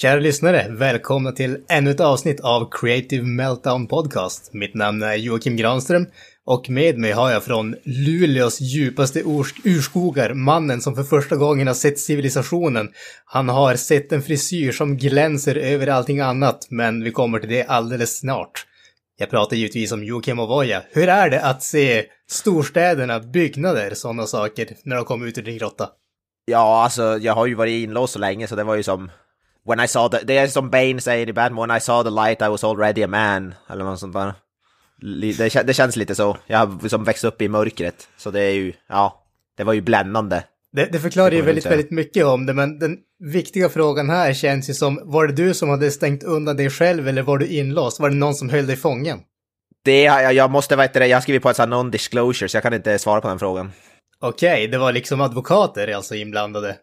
Kära lyssnare, välkomna till ännu ett avsnitt av Creative Meltdown Podcast. Mitt namn är Joakim Granström och med mig har jag från Luleås djupaste urskogar mannen som för första gången har sett civilisationen. Han har sett en frisyr som glänser över allting annat, men vi kommer till det alldeles snart. Jag pratar givetvis om Joakim Ovoja. Hur är det att se storstäderna, byggnader, sådana saker, när de kommer ut ur din grotta? Ja, alltså jag har ju varit inlåst så länge så det var ju som When I saw the, det är som Bane säger i Batman, when I saw the light I was already a man, eller något sånt där. Det, det känns lite så. Jag har liksom växt upp i mörkret, så det är ju, ja, det var ju bländande. Det, det förklarar ju väldigt, väldigt mycket om det, men den viktiga frågan här känns ju som, var det du som hade stängt undan dig själv eller var du inlåst? Var det någon som höll dig fången? Det, jag, jag måste, heter det, jag har skrivit på ett sånt non-disclosure, så jag kan inte svara på den frågan. Okej, okay, det var liksom advokater alltså inblandade?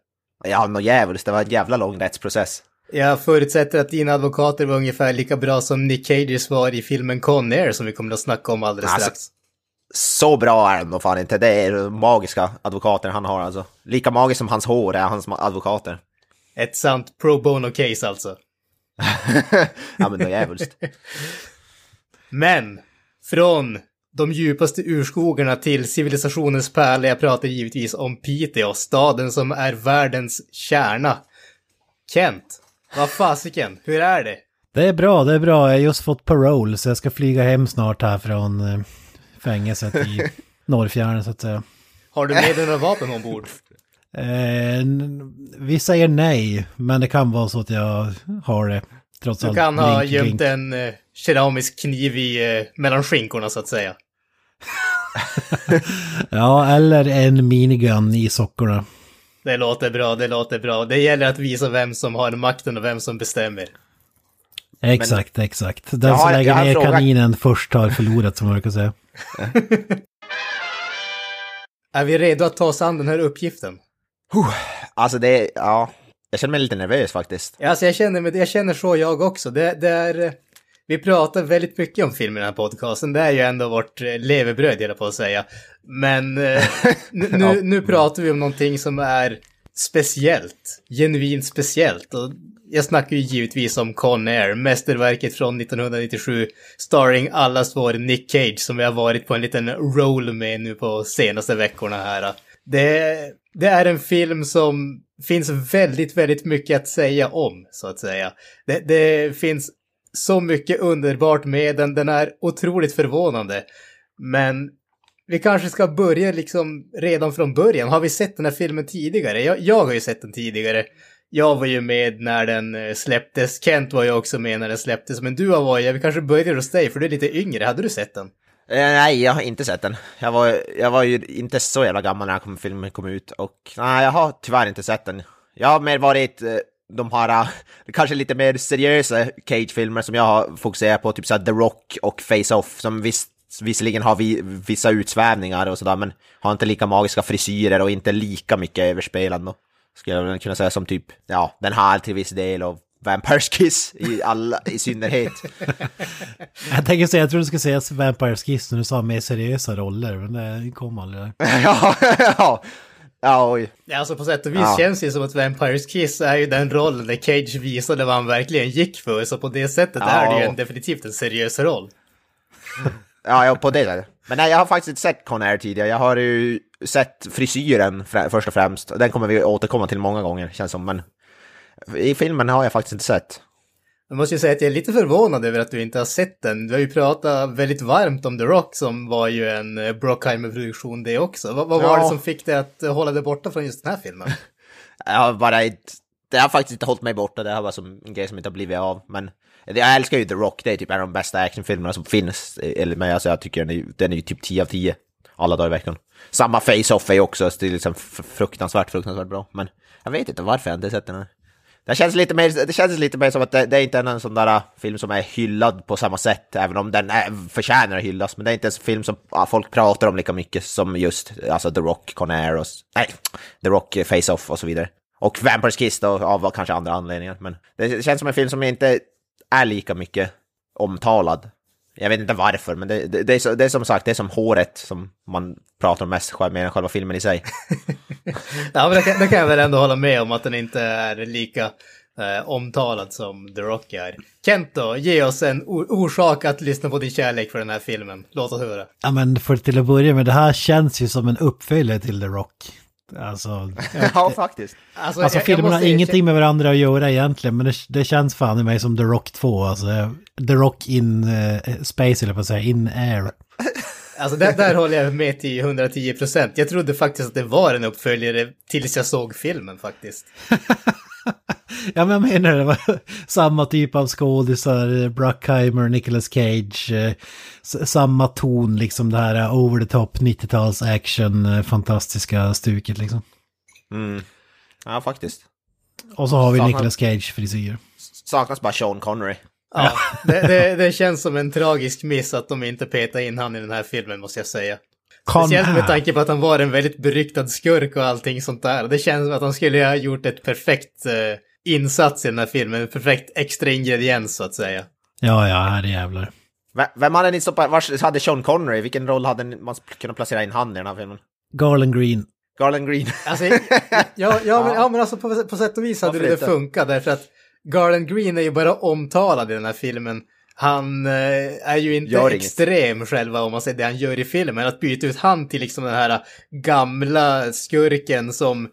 Ja, något djävulskt, det var en jävla lång rättsprocess. Jag förutsätter att dina advokater var ungefär lika bra som Nick Cages var i filmen Con Air som vi kommer att snacka om alldeles alltså, strax. Så bra är de nog fan inte. Det är magiska advokater han har alltså. Lika magiskt som hans hår är hans advokater. Ett sant pro bono case alltså. ja men är djävulskt. men, från de djupaste urskogarna till civilisationens pärla. Jag pratar givetvis om Piteå, staden som är världens kärna. Kent, vad fasiken, hur är det? Det är bra, det är bra. Jag har just fått parole så jag ska flyga hem snart här från eh, fängelset i Norrfjärden så att säga. Har du med dig några vapen ombord? Eh, vi säger nej, men det kan vara så att jag har det. Trots du allt. kan ha gömt en eh, keramisk kniv i, eh, mellan skinkorna så att säga. ja, eller en minigun i sockorna. Det låter bra, det låter bra. Det gäller att visa vem som har makten och vem som bestämmer. Exakt, Men, exakt. Den har, som lägger ner fråga... kaninen först har förlorat, som man brukar säga. är vi redo att ta oss an den här uppgiften? Alltså det, ja. Jag känner mig lite nervös faktiskt. Alltså jag känner, jag känner så jag också. Det, det är vi pratar väldigt mycket om film i den här podcasten. Det är ju ändå vårt eh, levebröd, jag på att säga. Men eh, nu, ja. nu, pratar vi om någonting som är speciellt. Genuint speciellt. Och jag snackar ju givetvis om Con Air, mästerverket från 1997, starring allas vår Nick Cage som vi har varit på en liten roll med nu på senaste veckorna här. Det, det är en film som finns väldigt, väldigt mycket att säga om, så att säga. Det, det finns så mycket underbart med den. Den är otroligt förvånande. Men vi kanske ska börja liksom redan från början. Har vi sett den här filmen tidigare? Jag, jag har ju sett den tidigare. Jag var ju med när den eh, släpptes. Kent var ju också med när den släpptes. Men du har varit, vi kanske börjar hos dig för du är lite yngre. Hade du sett den? Eh, nej, jag har inte sett den. Jag var, jag var ju inte så jävla gammal när filmen kom ut och nej, jag har tyvärr inte sett den. Jag har mer varit eh, de har äh, kanske lite mer seriösa Cage-filmer som jag har fokuserat på, typ såhär The Rock och Face-Off, som visst, visserligen har vi, vissa utsvävningar och sådär, men har inte lika magiska frisyrer och inte lika mycket överspelande. Skulle jag kunna säga som typ, ja, den här till viss del och Vampires Kiss i, alla, i synnerhet. jag tänker säga, jag tror du skulle säga Vampires Kiss när du sa mer seriösa roller, men det kom aldrig. ja, ja, Ja, oj. Alltså på sätt och vis ja. känns det som att Vampires Kiss är ju den rollen där Cage visade vad han verkligen gick för. Så på det sättet ja. är det ju en, definitivt en seriös roll. ja, ja, på det sättet. Men nej, jag har faktiskt inte sett Conair tidigare. Jag har ju sett frisyren först och främst. Den kommer vi återkomma till många gånger, känns som. Men i filmen har jag faktiskt inte sett. Jag måste ju säga att jag är lite förvånad över att du inte har sett den. Du har ju pratat väldigt varmt om The Rock som var ju en eh, Brockheimer-produktion det också. vad, vad var det som fick dig att eh, hålla dig borta från just den här filmen? jag har bara inte, det har faktiskt inte hållit mig borta, det har varit som en grej som inte har blivit av. Men jag älskar ju The Rock, det är typ en av de bästa actionfilmerna som finns. Men alltså jag tycker den är, den är ju typ 10 av 10 alla dagar i veckan. Samma Face-Off är ju också det är liksom fruktansvärt, fruktansvärt bra. Men jag vet inte varför jag inte sett den här. Det känns lite mer, det känns lite mer som att det, det är inte en sån där äh, film som är hyllad på samma sätt, även om den är, förtjänar att hyllas. Men det är inte en film som ja, folk pratar om lika mycket som just alltså The Rock, Conair och... Nej, The Rock, Face-Off och så vidare. Och Vampires Kiss då, av kanske andra anledningar. Men det känns som en film som inte är lika mycket omtalad. Jag vet inte varför, men det, det, det, är, det är som sagt, det är som håret som man pratar om mest mer än själva filmen i sig. ja, men det kan, det kan jag väl ändå hålla med om att den inte är lika eh, omtalad som The Rock är. Kent då, ge oss en orsak att lyssna på din kärlek för den här filmen. Låt oss höra. Ja, men för till att börja med, det här känns ju som en uppföljare till The Rock. Alltså, ja, faktiskt. Alltså, alltså filmerna har ingenting med varandra att göra egentligen, men det, det känns fan i mig som The Rock 2. Alltså, The Rock in uh, space, eller på att säga, in air. Alltså där, där håller jag med till 110 procent. Jag trodde faktiskt att det var en uppföljare tills jag såg filmen faktiskt. ja, men jag menar det var samma typ av skådisar, Bruckheimer, Nicolas Cage, eh, samma ton liksom det här eh, over the top 90-tals action, eh, fantastiska stuket liksom. Mm. Ja, faktiskt. Och så har vi Saknas... Nicolas Cage frisyr. Saknas bara Sean Connery. Ja, det, det, det, känns som en tragisk miss att de inte petar in han i den här filmen måste jag säga. Speciellt med tanke på att han var en väldigt beryktad skurk och allting sånt där. Det känns som att han skulle ha gjort ett perfekt uh, insats i den här filmen, en perfekt extra ingrediens så att säga. Ja, ja, herrejävlar. Vem hade ni stoppat, var hade Sean Connery, vilken roll hade man kunnat placera in han i den här filmen? Garland Green. Garland Green. Alltså, ja, ja, ja, men, ja, men alltså på, på sätt och vis hade det funkat därför att Garland Green är ju bara omtalad i den här filmen. Han eh, är ju inte gör extrem inget. själva om man säger det han gör i filmen. Att byta ut han till liksom den här gamla skurken som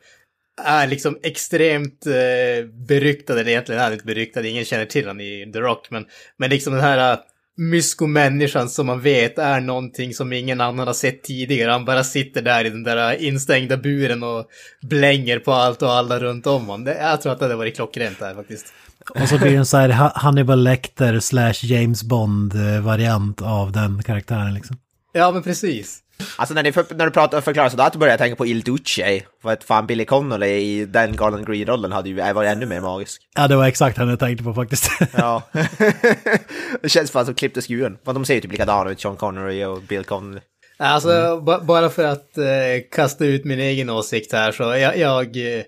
är liksom extremt eh, beryktad, eller egentligen är han inte beryktad, ingen känner till honom i The Rock, men, men liksom den här uh, myskomänniskan som man vet är någonting som ingen annan har sett tidigare. Han bara sitter där i den där instängda buren och blänger på allt och alla runt om honom. Jag tror att det hade varit klockrent där faktiskt. Och så blir det en så här Hannibal Lecter slash James Bond-variant av den karaktären liksom. Ja, men precis. Alltså när, ni, när du pratar och förklarar sådär, då börjar jag tänka på Il Duce. För att fan Billy Connolly i den Garland Green-rollen hade ju varit ännu mer magisk. Ja, det var exakt han jag tänkte på faktiskt. ja. det känns fan som klippt och skuren. För de ser ju typ likadana ut, Sean Connery och Bill Connolly. Alltså, mm. bara för att eh, kasta ut min egen åsikt här så jag, jag eh,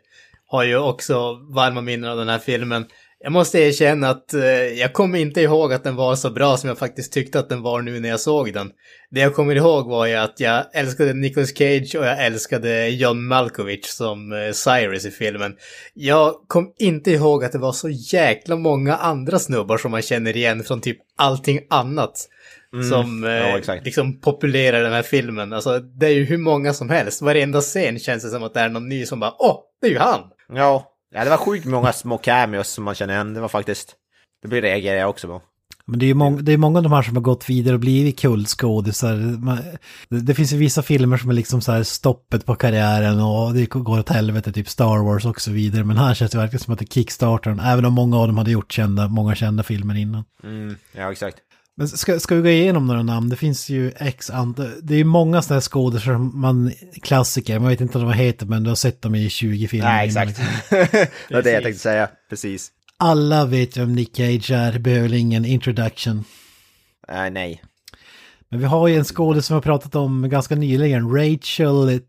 har ju också varma minnen av den här filmen. Jag måste erkänna att eh, jag kommer inte ihåg att den var så bra som jag faktiskt tyckte att den var nu när jag såg den. Det jag kommer ihåg var ju att jag älskade Nicolas Cage och jag älskade John Malkovich som eh, Cyrus i filmen. Jag kom inte ihåg att det var så jäkla många andra snubbar som man känner igen från typ allting annat. Mm, som eh, ja, liksom populerar den här filmen. Alltså det är ju hur många som helst. Varenda scen känns det som att det är någon ny som bara åh, det är ju han! Ja, Ja, det var sjukt många små cameos som man känner igen. Det var faktiskt... Det blir reagerar jag också på. Men det är ju många, det är många av de här som har gått vidare och blivit kultskådisar. Det, det finns ju vissa filmer som är liksom så här stoppet på karriären och det går åt helvete, typ Star Wars och så vidare. Men här känns det verkligen som att det kickstartar den, även om många av dem hade gjort kända, många kända filmer innan. Mm, ja, exakt. Men ska, ska vi gå igenom några namn? Det finns ju x andra. Det är ju många sådana här skådespelare som man, klassiker, man vet inte vad de heter men du har sett dem i 20 filmer. Nej, exakt. det var det jag tänkte säga, precis. Alla vet vem Nick Cage är, behöver ingen introduction. Uh, nej. Men vi har ju en skådespelare som vi har pratat om ganska nyligen, Rachel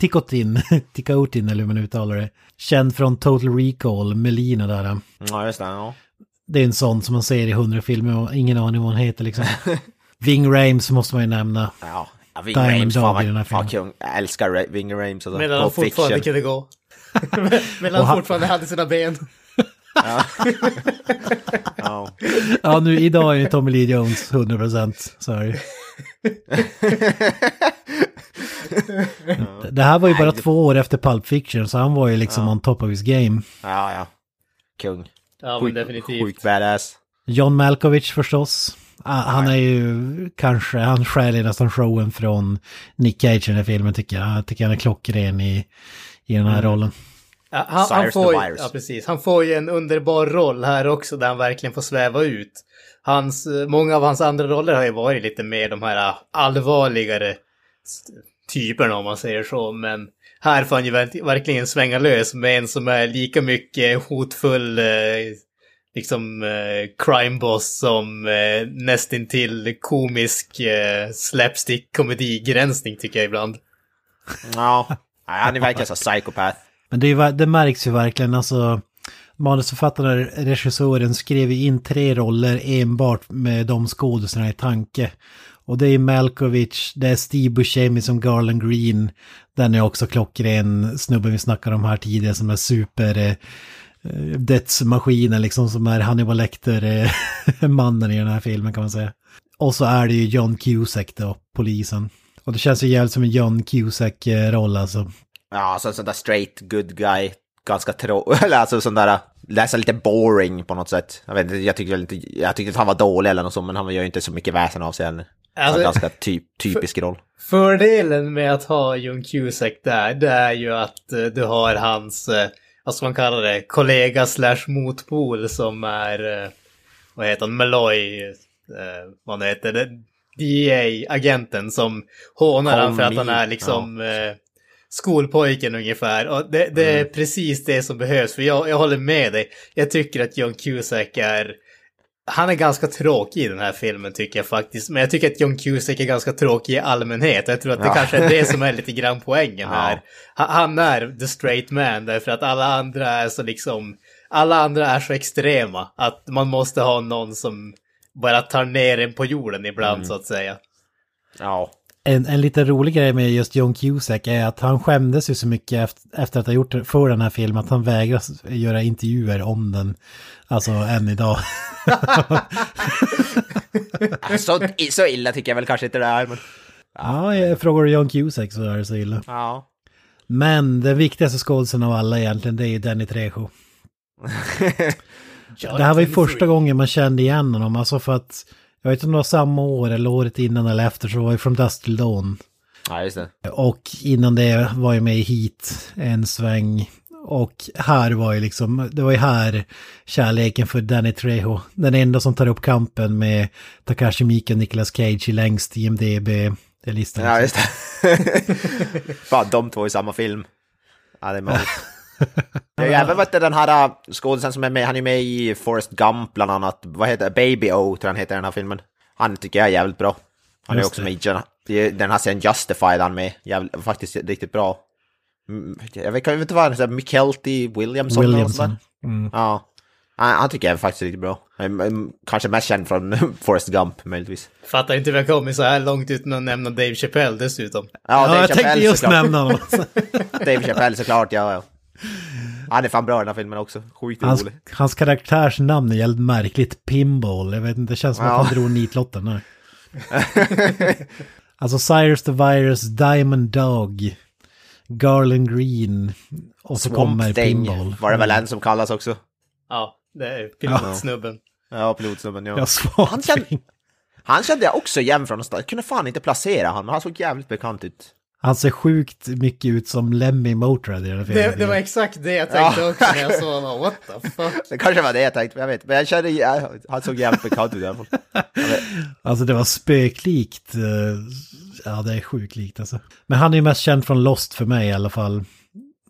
Ticotin, Ticotin eller hur man uttalar det. Känd från Total Recall, Melina där. Ja, just det. Ja. Det är en sån som man ser i hundra filmer och ingen aning vad hon heter liksom. Ving Rames måste man ju nämna. Ja, ja Ving Diamond Rames, fan, i den här filmen. Jag älskar Ving Rames. Alltså. Medan han fortfarande kunde gå. Medan han fortfarande hade sina ben. ja. ja. ja, nu idag är Tommy Lee Jones 100%, sorry. det här var ju bara två år efter Pulp Fiction, så han var ju liksom ja. on top of his game. Ja, ja. Kung. Ja, men definitivt. Sjukt badass. John Malkovich förstås. Ah, han är ju kanske, han stjäl nästan showen från Nick Cage i den här filmen tycker jag. Jag tycker han är klockren i, i den här mm. rollen. Ja, han, han, får, ja, precis. han får ju en underbar roll här också där han verkligen får sväva ut. Hans, många av hans andra roller har ju varit lite mer de här allvarligare typerna om man säger så. Men här får han ju verkligen svänga lös med en som är lika mycket hotfull eh, liksom eh, crime boss som eh, nästintill komisk eh, slapstick komedigränsning tycker jag ibland. Ja, Nej, han är verkligen så psykopat. Men det, är, det märks ju verkligen alltså. Manusförfattaren, regissören skrev in tre roller enbart med de skådespelarna i tanke. Och det är Malkovich, det är Steve Buscemi som Garland Green. Den är också klockren, snubben vi snackade om här tidigare som är super... Eh, dödsmaskinen liksom som är Hannibal Lecter, eh, mannen i den här filmen kan man säga. Och så är det ju John Cusack då, polisen. Och det känns ju jävligt som en John Cusack-roll eh, alltså. Ja, alltså en sån där straight good guy, ganska trå... Eller alltså sån där, läsa lite boring på något sätt. Jag vet inte, jag tyckte jag tyckte att han var dålig eller något sånt, men han gör ju inte så mycket väsen av sig heller. Alltså, ganska typ, typisk roll. Fördelen med att ha John Cusack där, det är ju att uh, du har hans, uh, vad ska man kalla det, kollega slash motpol som är, uh, vad heter han, Malloy, vad han heter, DEA-agenten som hånar han för att han är liksom ja. skolpojken ungefär. Och det, det är mm. precis det som behövs, för jag, jag håller med dig. Jag tycker att John Cusack är han är ganska tråkig i den här filmen tycker jag faktiskt. Men jag tycker att John Cusack är ganska tråkig i allmänhet. Jag tror att det ja. kanske är det som är lite grann poängen här. Ja. Han är the straight man därför att alla andra är så liksom... Alla andra är så extrema att man måste ha någon som bara tar ner en på jorden ibland mm. så att säga. Ja. En, en lite rolig grej med just John Cusack är att han skämdes ju så mycket efter, efter att ha gjort för den här filmen att han vägrar göra intervjuer om den. Alltså än idag. så, så illa tycker jag väl kanske inte det är. Men... Ja, jag frågar John Cusack så är det så illa. Ja. Men den viktigaste skådisen av alla egentligen, det är ju Danny Trejo. det här var ju första gången man kände igen honom, alltså för att jag vet inte om det var samma år eller året innan eller efter så var jag från Dust till Dawn. Ja, just det. Och innan det var jag med i Heat en sväng. Och här var ju liksom, det var ju här kärleken för Danny Trejo. Den enda som tar upp kampen med Takashi Miike och Nicolas Cage i längst IMDB-listan. Ja, just det. Fan, de två i samma film. Ja, det är. Jag har även varit den här äh, skådisen som är med, han är med i Forrest Gump bland annat. Vad heter det? Baby O tror han heter den här filmen. Han tycker jag är jävligt bra. Han är också med i den här serien Justified han med. Jävligt, faktiskt riktigt bra. Mm, jag vet, jag vet inte vad han heter, Mikelty Williamson. Williamson. Mm. Ja. Han, han, tycker jag är faktiskt riktigt bra. Kanske mest känd från Forrest Gump möjligtvis. Fattar inte vi har kommit så här långt utan att nämna Dave Chappelle dessutom. Ja, ja Dave jag Chappelle, tänkte just såklart. nämna honom. Dave Chappelle såklart, ja. ja. Han är fan bra i den här filmen också. Sjukt hans, rolig. Hans karaktärsnamn är jävligt märkligt. Pinball. Jag vet inte, det känns som ja. att han drog nitlotten alltså Cyrus the Virus, Diamond Dog, Garland Green och så Swamp kommer Thing Pinball. var det väl en som kallas också? Ja, det är pilotsnubben. Ja, pilotsnubben, ja. han, kände, han kände jag också igen från någonstans. Jag kunde fan inte placera honom, men han såg jävligt bekant ut. Han ser sjukt mycket ut som Lemmy Motörhead i den filmen. Det, det, var exakt det jag tänkte ja. också när jag såg honom. What the fuck? Det kanske var det jag tänkte, jag vet. Men jag kände, ja, han såg jävligt bekant ut i alla fall. Alltså det var spöklikt. Eh, ja, det är sjukt likt alltså. Men han är ju mest känd från Lost för mig i alla fall.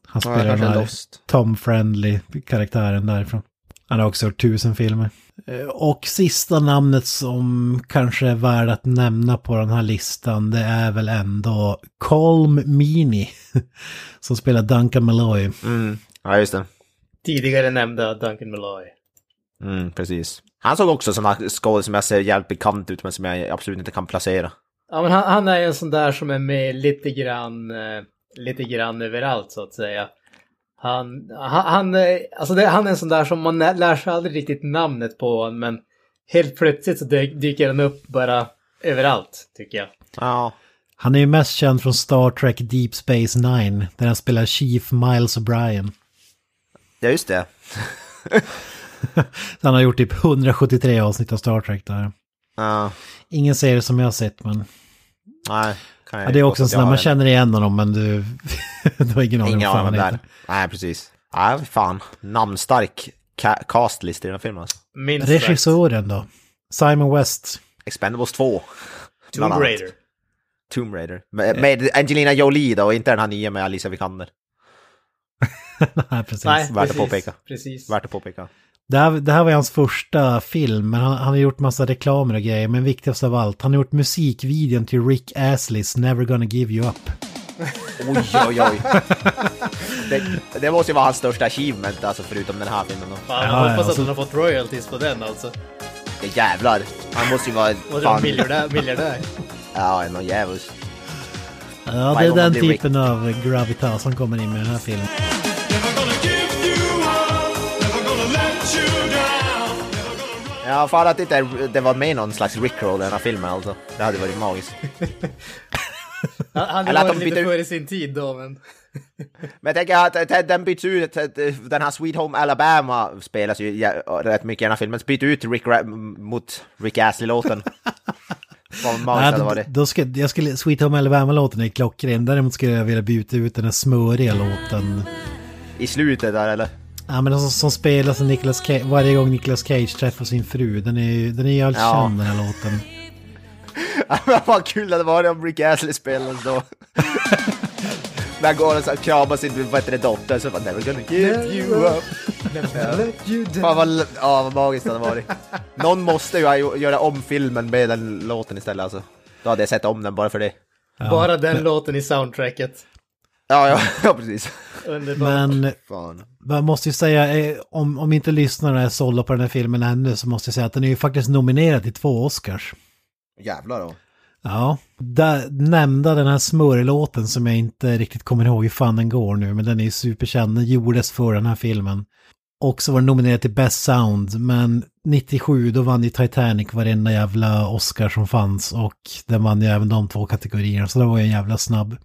Han spelar ja, den här Tom Friendly karaktären därifrån. Han har också gjort tusen filmer. Eh, och sista namnet som kanske är värd att nämna på den här listan det är väl ändå Colm Meany. Som spelar Duncan Malloy. Mm. Ja, just det. Tidigare nämnda Duncan Malloy. Mm, precis. Han såg också sådana skådespelare som jag ser jävligt bekant ut men som jag absolut inte kan placera. Ja, men han, han är en sån där som är med lite grann, eh, lite grann överallt så att säga. Han, han, han, alltså det, han är en sån där som man lär sig aldrig riktigt namnet på men helt plötsligt så dyker han upp bara överallt tycker jag. Ja. Han är ju mest känd från Star Trek Deep Space Nine där han spelar Chief Miles O'Brien. Ja, just det. han har gjort typ 173 avsnitt av Star Trek där. Ja. Ingen serie som jag har sett men... Nej. Ja, det är också en sån där man känner igen honom men du, du har ingen aning om vad han heter. Nej, precis. Nej, fan. Namnstark ca castlist i den här filmen alltså. Minst Regissören då? Simon West. Expendables 2. Tomb Raider. Tomb Raider. Med, med Angelina Jolie då, och inte den här nya med Alicia Vikander. Nej, precis. Nej, värt att precis, påpeka. Precis. Värt att påpeka. Det här, det här var hans första film, men han, han har gjort massa reklamer och grejer. Men viktigast av allt, han har gjort musikvideon till Rick Astley's Never Gonna Give You Up. Oj, oj, oj. det, det måste ju vara hans största achievement, alltså förutom den här filmen. Då. Fan, Ja, jag hoppas ja, att så- han har fått royalties på den alltså. Ja, jävlar. Han måste ju vara... Var Fan, miljardär. miljardär. ja, någon djävulsk. Ja, det är den blir Rick. typen av gravitas som kommer in med den här filmen. Ja, fan att inte det var med någon slags Rickroll i den här filmen alltså. Det hade varit magiskt. Han han Eller att var de lite byter- före sin tid då, men... Men jag tänker att den byts ut, den här Sweet Home Alabama spelas ju rätt mycket i den här filmen. Byt ut Rick Ra- mot Rick Astley-låten. Nej, då, då ska, jag skulle, Sweet Home Alabama-låten är klockren. Däremot skulle jag vilja byta ut den här smöriga låten. I slutet där eller? Ja men den som, som spelas av Nicolas Cage, varje gång Nicolas Cage träffar sin fru. Den är ju den är allt Ja. känd den här låten. Men Vad kul det hade varit om Rick Astley spelades då. När han går och så kramar sin vad heter det, dotter så bara never gonna give you up. Fan vad, ja, vad magiskt det hade varit. Någon måste ju göra om filmen med den låten istället alltså. Då hade jag sett om den bara för det. Bara den låten i soundtracket. Ja, ja, ja precis. Underbart. Men Fan. man måste ju säga, eh, om, om inte lyssnarna är sålda på den här filmen ännu så måste jag säga att den är ju faktiskt nominerad till två Oscars. Jävlar då. Ja, där nämnda den här smörlåten som jag inte riktigt kommer ihåg hur fan den går nu, men den är ju superkänd, den gjordes för den här filmen. Och så var den nominerad till Best Sound, men 97 då vann ju Titanic varenda jävla Oscar som fanns och den vann ju även de två kategorierna, så det var ju en jävla snabb.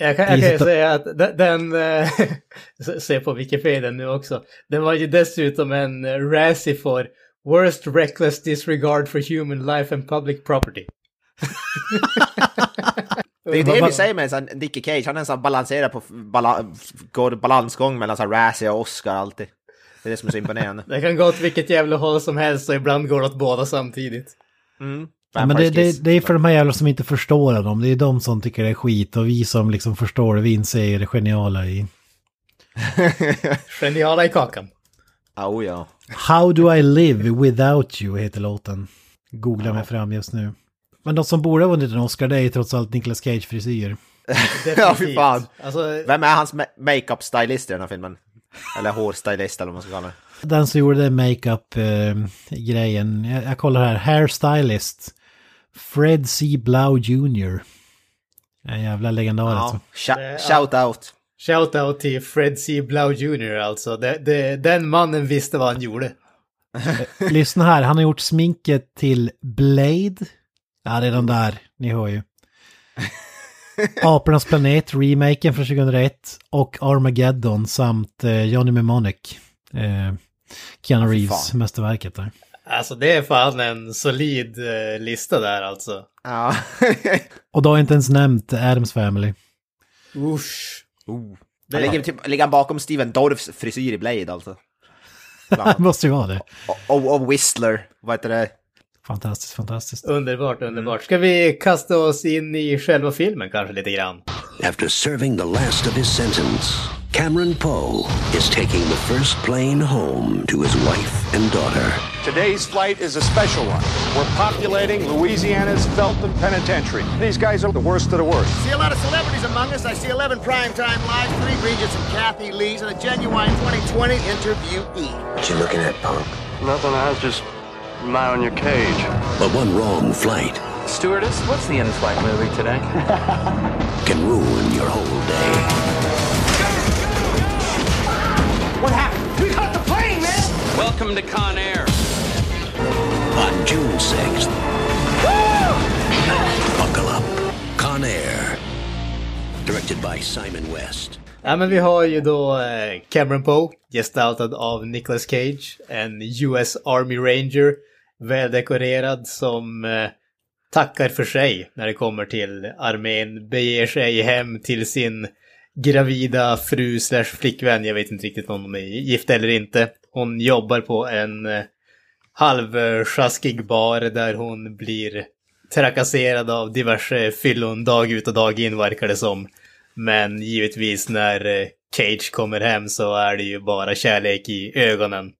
Jag kan, jag kan ju säga att den, den eh, se på Wikipedia nu också, den var ju dessutom en eh, Razzie för Worst Reckless Disregard for Human Life and Public Property. Det är det vi säger med en sån Nicky Cage, han är en sån balanserar på, bala, går balansgång mellan så Razzie och Oscar alltid. Det är det som är så imponerande. Det kan gå åt vilket jävla håll som helst och ibland går det åt båda samtidigt. Mm. Ja, men det, det, det är för de här jävla som inte förstår dem, det är de som tycker det är skit och vi som liksom förstår det, vi inser det geniala i. Geniala i kakan. Oh, ja. How do I live without you heter låten. Googla mig fram just nu. Men de som borde ha vunnit en Oscar det är ju trots allt Nicolas Cage frisyr. Ja, fy fan. Alltså, Vem är hans ma- makeup-stylist i den här filmen? Eller hårstylist eller vad man ska kalla det. Den som gjorde makeup-grejen, jag, jag kollar här, hairstylist. Fred C. Blau Jr. En jävla legendar alltså. Ja. Det- Sh- shout out. Shoutout till Fred C. Blau Jr. alltså. Det, det, den mannen visste vad han gjorde. Lyssna här, han har gjort sminket till Blade. Ja, redan där, ni hör ju. Apornas planet, remaken från 2001. Och Armageddon samt eh, Johnny Mnemonic. Eh, Keanu Reeves, mästerverket där. Alltså det är fan en solid eh, lista där alltså. Ja. Och då har jag inte ens nämnt Adams Family. Usch. oh. Han ligger, typ, ligger han bakom Steven Dorffs frisyr i Blade alltså? Det måste ju vara det. Och, och, och Whistler, vad heter det? Fantastiskt, fantastiskt. Underbart, mm. underbart. Ska vi kasta oss in i själva filmen kanske lite grann? After serving the last of his sentence, Cameron Poe is taking the first plane home to his wife and daughter. Today's flight is a special one. We're populating Louisiana's Felton Penitentiary. These guys are the worst of the worst. I see a lot of celebrities among us. I see 11 primetime lives, three Regents and Kathy Lees, and a genuine 2020 interviewee. What you looking at, punk? Nothing, I was just admiring your cage. But one wrong flight Stewardess, what's the in-flight movie today? can ruin your whole day. What happened? We caught the plane, man! Welcome to Con Air. On June 6th, buckle up. Con Air. Directed by Simon West. Ja, men vi har ju då eh, Cameron Poe, gestaltad av Nicolas Cage, en US Army Ranger, väldekorerad som eh, tackar för sig när det kommer till armén, beger sig hem till sin gravida fru slash flickvän, jag vet inte riktigt om de är gifta eller inte. Hon jobbar på en eh, halvsjaskig bar där hon blir trakasserad av diverse fyllon dag ut och dag in verkar det som. Men givetvis när eh, Cage kommer hem så är det ju bara kärlek i ögonen.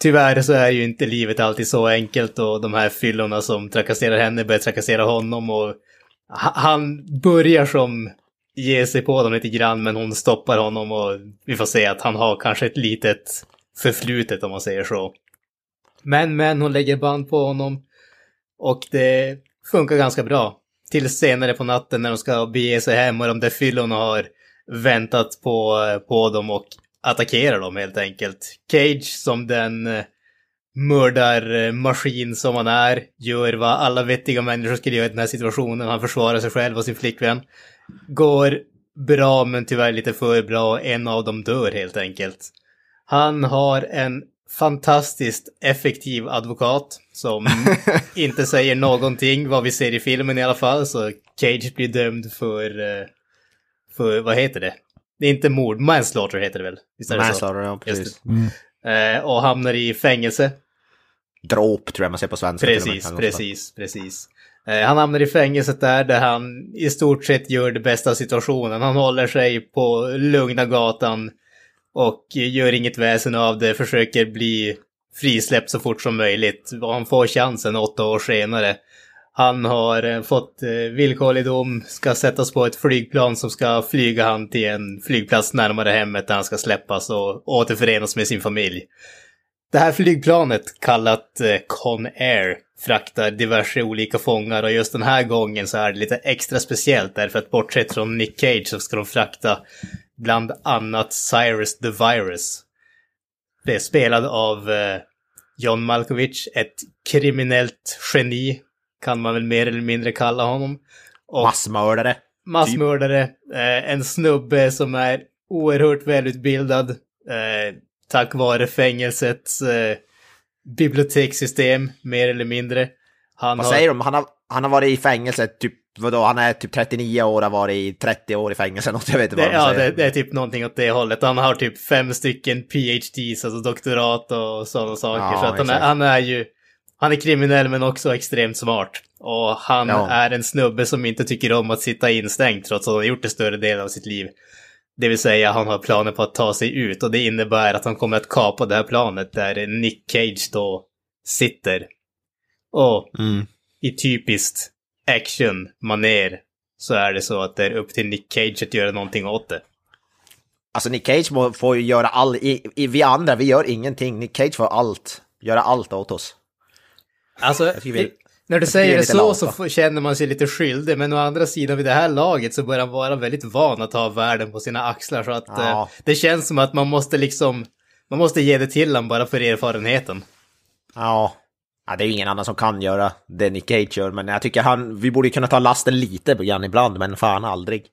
Tyvärr så är ju inte livet alltid så enkelt och de här fyllorna som trakasserar henne börjar trakassera honom och han börjar som ge sig på dem lite grann men hon stoppar honom och vi får se att han har kanske ett litet förflutet om man säger så. Men, men hon lägger band på honom och det funkar ganska bra. Till senare på natten när de ska bege sig hem och de där fyllorna har väntat på, på dem och attackerar dem helt enkelt. Cage som den eh, mördarmaskin som han är, gör vad alla vettiga människor skulle göra i den här situationen. Han försvarar sig själv och sin flickvän. Går bra men tyvärr lite för bra. En av dem dör helt enkelt. Han har en fantastiskt effektiv advokat som inte säger någonting vad vi ser i filmen i alla fall. Så Cage blir dömd för, eh, för vad heter det? Det är inte mord, manslaughter heter det väl? Visst är det så? Ja precis. det. Eh, och hamnar i fängelse. Dråp tror jag man säger på svenska. Precis, precis, precis. Eh, han hamnar i fängelset där, där han i stort sett gör det bästa av situationen. Han håller sig på lugna gatan och gör inget väsen av det, försöker bli frisläppt så fort som möjligt. Och han får chansen åtta år senare. Han har eh, fått eh, villkorlig dom, ska sättas på ett flygplan som ska flyga han till en flygplats närmare hemmet där han ska släppas och återförenas med sin familj. Det här flygplanet, kallat eh, Conair, fraktar diverse olika fångar och just den här gången så är det lite extra speciellt därför att bortsett från Nick Cage så ska de frakta bland annat Cyrus the Virus. Det är spelad av John Malkovich, ett kriminellt geni kan man väl mer eller mindre kalla honom. Och Massmördare. massmördare, eh, en snubbe som är oerhört välutbildad eh, tack vare fängelsets eh, bibliotekssystem, mer eller mindre. Han Vad har, säger de? Han har, han har varit i fängelse typ, vadå, han är typ 39 år och har varit i 30 år i fängelse, något jag vet inte vad det, de ja, det, det är typ någonting åt det hållet. Han har typ fem stycken PhDs, alltså doktorat och sådana saker. Ja, så att han, är, han är ju, han är kriminell men också extremt smart. Och han Ja. är en snubbe som inte tycker om att sitta instängd trots att han har gjort det större delen av sitt liv. Det vill säga han har planer på att ta sig ut och det innebär att han kommer att kapa det här planet där Nick Cage då sitter. Och Mm. i typiskt action-maner så är det så att det är upp till Nick Cage att göra någonting åt det. Alltså Nick Cage får ju göra all, i, i, vi andra, vi gör ingenting. Nick Cage får allt, göra allt åt oss. Alltså, vi- när du säger det så lata. så känner man sig lite skyldig, men å andra sidan vid det här laget så börjar han vara väldigt van att ha världen på sina axlar, så att Ja. eh, det känns som att man måste liksom, man måste ge det till honom bara för erfarenheten. Ja. ja, det är ju ingen annan som kan göra det Nick Cage gör, men jag tycker han, vi borde ju kunna ta lasten lite på Jan ibland, men fan aldrig.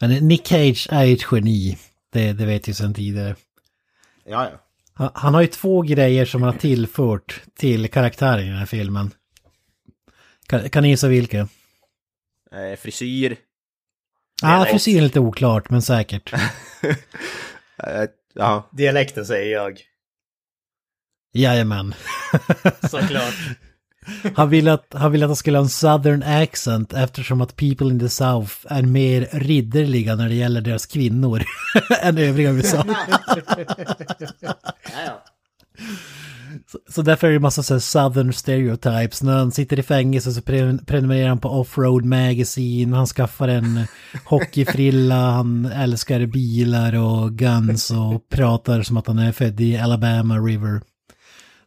Men Nick Cage är ju ett geni. Det, det vet jag sedan tidigare. Ja, ja. Han, han har ju två grejer som han har tillfört till karaktären i den här filmen. Kan, kan ni gissa vilka? Eh, frisyr. Ja, vet. frisyren är lite oklart, men säkert. Eh, ja. Dialekten säger jag. Jajamän. Såklart. Han ville att han, ville att han skulle ha en southern accent eftersom att people in the south är mer ridderliga när det gäller deras kvinnor än övriga USA. Så, så därför är det massa så southern stereotypes. När han sitter i fängelse så pre- prenumererar han på Offroad Magazine, han skaffar en hockeyfrilla, han älskar bilar och guns och pratar som att han är född i Alabama River.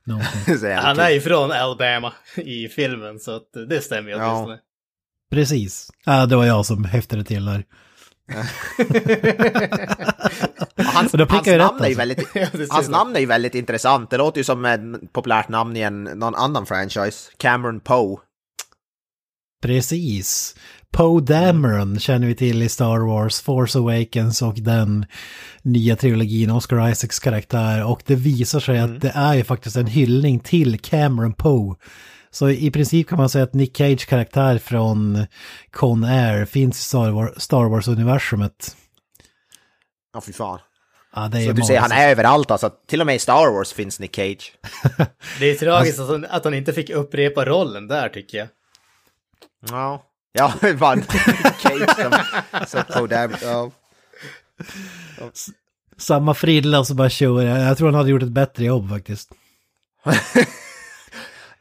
Jävla Han är ju från Alabama i filmen, så att det stämmer ju Ja. åtminstone. Precis. Ja, det var jag som häftade till där. Hans, hans, namn är alltså. väldigt, det ser hans namn är ju väldigt intressant. Det låter ju som ett populärt namn i en, någon annan franchise. Cameron Poe. Precis. Poe Dameron känner vi till i Star Wars, Force Awakens och den nya trilogin, Oscar Isaacs karaktär. Och det visar sig att det är ju faktiskt en hyllning till Cameron Poe. Så i princip kan man säga att Nick Cage karaktär från Con Air finns i Star Wars- Star Wars-universumet. Ja, fy fan. Ja, det är Så du ser, han är överallt alltså. Till och med i Star Wars finns Nick Cage. Det är tragiskt att, han, att han inte fick upprepa rollen där tycker jag. Ja. Ja, fan. Nick Cage som, som Poe Dameron. Ja. Samma frilla så bara kör. Jag tror han hade gjort ett bättre jobb faktiskt.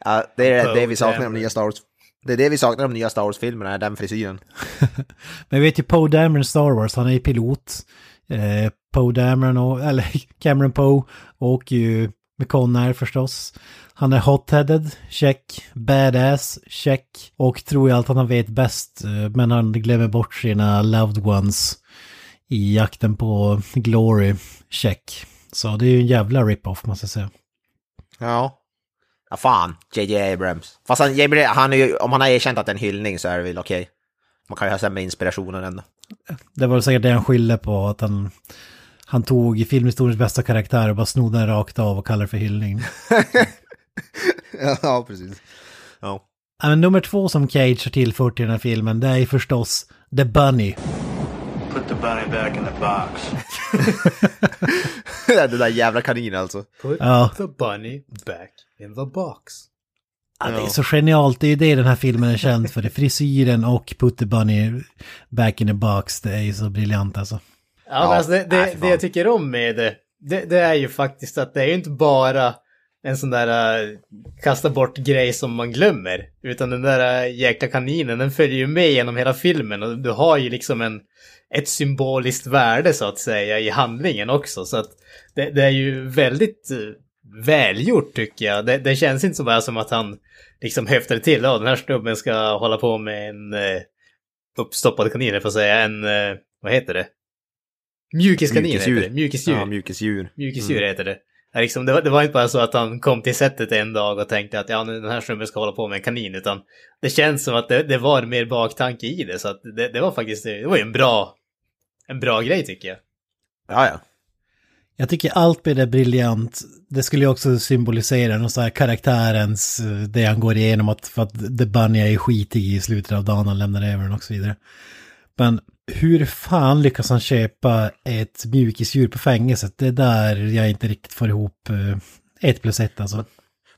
ja, det är det vi saknar Dameron. nya Star Wars. Det är det vi saknar de nya Star Wars-filmerna, är den frisyren. Men vet ju Poe Dameron i Star Wars, han är ju pilot. Eh, Poe Dameron, och, eller Cameron Poe, åker ju med Conair förstås. Han är hot-headed, check. Badass, check. Och tror ju allt han vet bäst, eh, men han glömmer bort sina loved ones i jakten på glory, check. Så det är ju en jävla rip-off måste jag säga. Ja. Ja, fan. JJ Abrams. Fast han, JJ, han är ju, om han har erkänt att det är en hyllning så är det väl okej. Man kan ju ha sämre inspirationer ändå. Det var säkert det han skyllde på, att han, han tog filmhistoriens bästa karaktär och bara snodde den rakt av och kallade det för hyllning. ja, precis. Ja. Men nummer två som Cage har tillfört till den här filmen, det är förstås The Bunny. Put the bunny back in the box. Den där jävla kaninen alltså. Put Ja. the bunny back in the box. Ja, det är så genialt, det är ju det den här filmen är känd för. Det frisyren och Put the Bunny back in the box, det är ju så briljant alltså. Ja, Ja, alltså det, det, det jag tycker om med det, det, det är ju faktiskt att det är ju inte bara en sån där uh, kasta bort grej som man glömmer. Utan den där uh, jäkla kaninen, den följer ju med genom hela filmen och du har ju liksom en, ett symboliskt värde så att säga i handlingen också. Så att det, det är ju väldigt uh, välgjort tycker jag. Det, det känns inte så bara som att han liksom höftade till, ja den här snubben ska hålla på med en uh, uppstoppad kanin, jag får säga, en, uh, vad heter det? Mjukiskanin heter det. Mjukisdjur. Ja, mjukisdjur. Mjukisdjur heter det. Ja, liksom, det, var, det var inte bara så att han kom till sättet en dag och tänkte att ja, nu den här snubben ska hålla på med en kanin, utan det känns som att det, det var mer baktanke i det, så att det, det var faktiskt, det var ju en bra, en bra grej tycker jag. Ja, ja. Jag tycker allt med det briljant. Det skulle ju också symbolisera någon så här karaktärens, eh, det han går igenom, att, för att The Bunny är skitig i slutet av dagen, han lämnar över den och så vidare. Men hur fan lyckas han köpa ett mjukisdjur på fängelset? Det är där jag inte riktigt får ihop eh, ett plus ett alltså.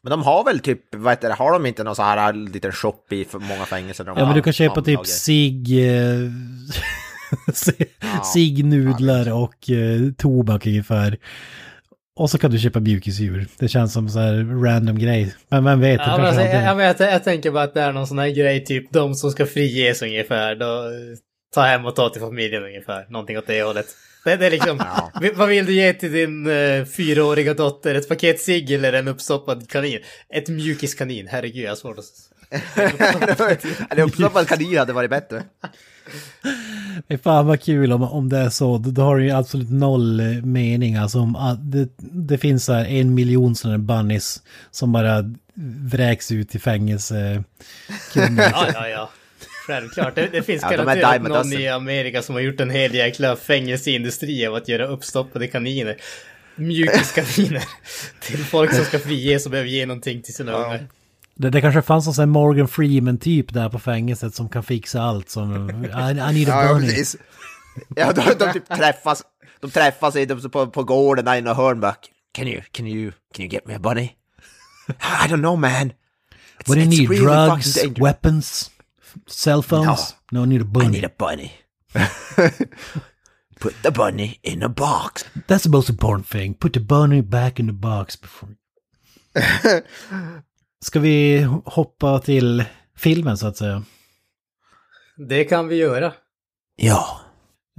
Men de har väl typ, vad heter det, har de inte någon så här liten shop i många fängelser? Ja men du kan köpa typ sig... Eh, sig nudlar och eh, tobak ungefär. Och så kan du köpa mjukisdjur. Det känns som så här random grej. Men vem vet? Ja, men alltså, jag, jag, jag, jag tänker bara att det är någon sån här grej, typ de som ska friges ungefär, då ta hem och ta till familjen ungefär, någonting åt det hållet. Det, det är liksom, vad vill du ge till din uh, fyraåriga dotter? Ett paket cigg eller en uppstoppad kanin? Ett mjukiskanin, herregud jag har svårt att... Eller uppstoppad kanin hade varit bättre. Men Fan vad kul om, om det är så. Då, har det ju absolut noll eh, mening. Alltså om ah, det, det finns så här en miljon sådana bunnies som bara vräks ut i fängelse. Ja, ja, ja. Självklart. Det, det finns Ja, de garanterat a någon dozen. i Amerika som har gjort en hel jäkla fängelseindustri av att göra uppstoppade kaniner. Mjukiskaniner. till folk som ska friges och behöver ge någonting till sina ungar. Det, det kanske fanns någon sån här Morgan Freeman-typ där på fängelset som kan fixa allt. Som, I, I need a Ja, bunny. Ja, de, de typ träffas, de träffas i, de, på, på gården där i någon hörn bara, can you, can you, can you get me a bunny? I don't know man. It's, What do you need? really Drugs? Weapons? Cell phones? No, I need a I bunny. need a bunny. Put the bunny in a box. That's the most important thing. Put the bunny back in the box before... Ska vi hoppa till filmen så att säga? Det kan vi göra. Ja.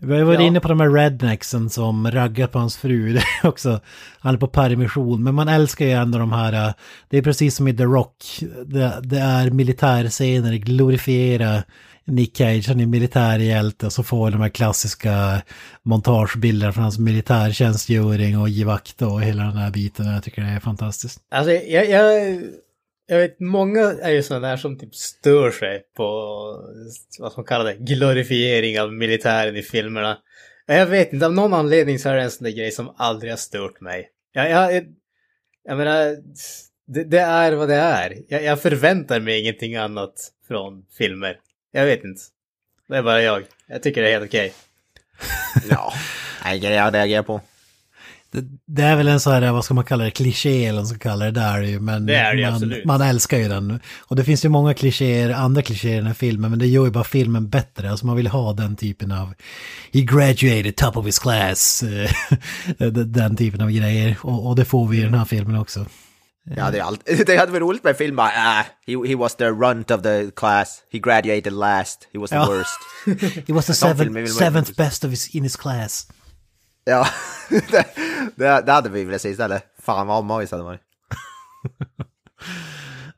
Vi har varit Ja. inne på de här rednecksen som raggar på hans fru. Det är också, han är på permission. Men man älskar ju ändå de här, äh, det är precis som i The Rock. Det, det är militärscener, glorifiera Nick Cage, han är militärhjälte och så får de här klassiska montagebilderna från hans militärtjänstgöring och givakt och hela den här biten. Jag tycker det är fantastiskt. Alltså, jag, jag, jag vet, många är ju sådana där som typ stör sig på, vad som kallas det, glorifiering av militären i filmerna. Jag vet inte, av någon anledning så är det en sån där grej som aldrig har stört mig. Jag, jag, jag menar, det, det är vad det är. Jag, jag förväntar mig ingenting annat från filmer. Jag vet inte. Det är bara jag. Jag tycker det är helt okej. Ja. det är grejer jag reagerar på. Det, det är väl en så här, vad ska man kalla det, kliché eller vad man ska kalla det där ju, men Det är det man, absolut. man älskar ju den. Och det finns ju många klichéer, andra klichéer i den här filmen, men det gör ju bara filmen bättre. Alltså man vill ha den typen av, he graduated top of his class, eh, den typen av grejer. Och, och det får vi i den här filmen också. Ja, det, är allt. det hade varit roligt med film bara, ah, he, he was the runt of the class, he graduated last, he was the Ja. worst. He was the Sån seventh, man seventh best of his, in his class. Ja, det, det, det hade vi velat se istället. Fan vad omojs hade varit.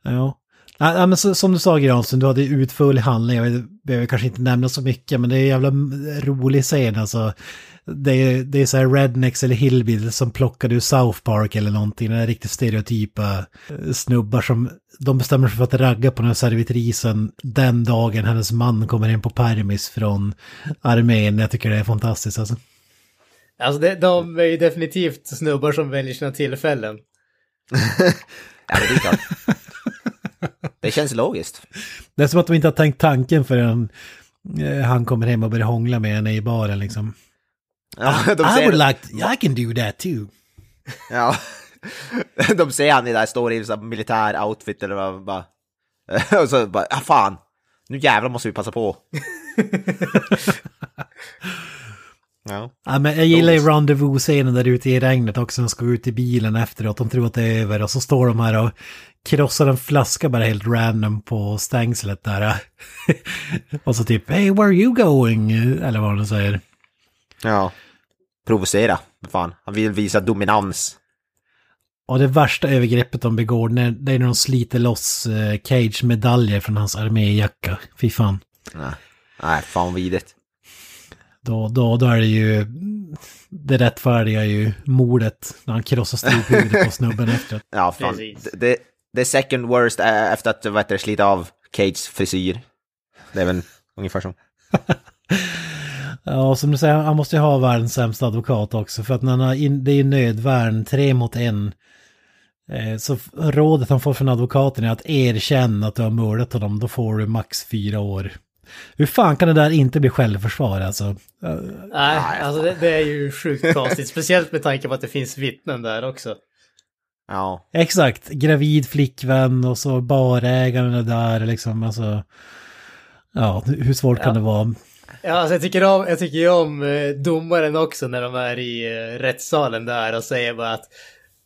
Ja. Nej, men så, som du sa Granström, du hade utförlig handling. Jag vet- behöver kanske inte nämna så mycket, men det är en jävla rolig scen alltså. Det är, det är så här rednecks eller hillbillies som plockade ur South Park eller någonting. Det är riktigt stereotypa eh, snubbar som de bestämmer sig för att ragga på den här servitrisen den dagen hennes man kommer in på permis från armén. Jag tycker det är fantastiskt alltså. Alltså det, de är ju definitivt snubbar som väljer sina tillfällen. Ja, det är klart. Det känns logiskt. Det är som att de inte har tänkt tanken förrän eh, han kommer hem och börjar hångla med henne i baren liksom. Ja, de I would like, I can do that too. ja, de ser han i där, står i en militär outfit eller vad, bara. Och så bara, ah, fan, nu jävlar måste vi passa på. Ja. Ja, men jag gillar ju rendezvous-scenen där ute i regnet också. De ska ut i bilen efteråt. De tror att det är över och så står de här och krossar en flaska bara helt random på stängslet där. och så typ, hey where are you going? Eller vad de säger. ja. Provocera, fan. Han vill visa dominans. Och det värsta övergreppet de begår, när, det är när de sliter loss eh, Cage medaljer från hans arméjacka. Fy fan. Nej, Nej fan vidrigt. Då, då, då är det ju, det rättfärdiga är ju mordet när han krossar strophuvudet på snubben efteråt. Ja, fan. Precis. Det, det, det är second worst efter att, vad heter slita av Cages frisyr. Det är väl ungefär som. Ja, som du säger, han måste ju ha världens sämsta advokat också. För att när han har in, det är ju nödvärn, tre mot en. Eh, så rådet han får från advokaten är att erkänna att du har mördat honom, då får du max fyra år. Hur fan kan det där inte bli självförsvar alltså? Nej, alltså det, det är ju sjukt konstigt. Speciellt med tanke på att det finns vittnen där också. Ja. Exakt, gravid flickvän och så barägaren är där liksom, alltså. Ja, hur svårt kan Ja. det vara? Ja, alltså jag tycker om, jag tycker ju om eh, domaren också när de är i eh, rättssalen där och säger bara att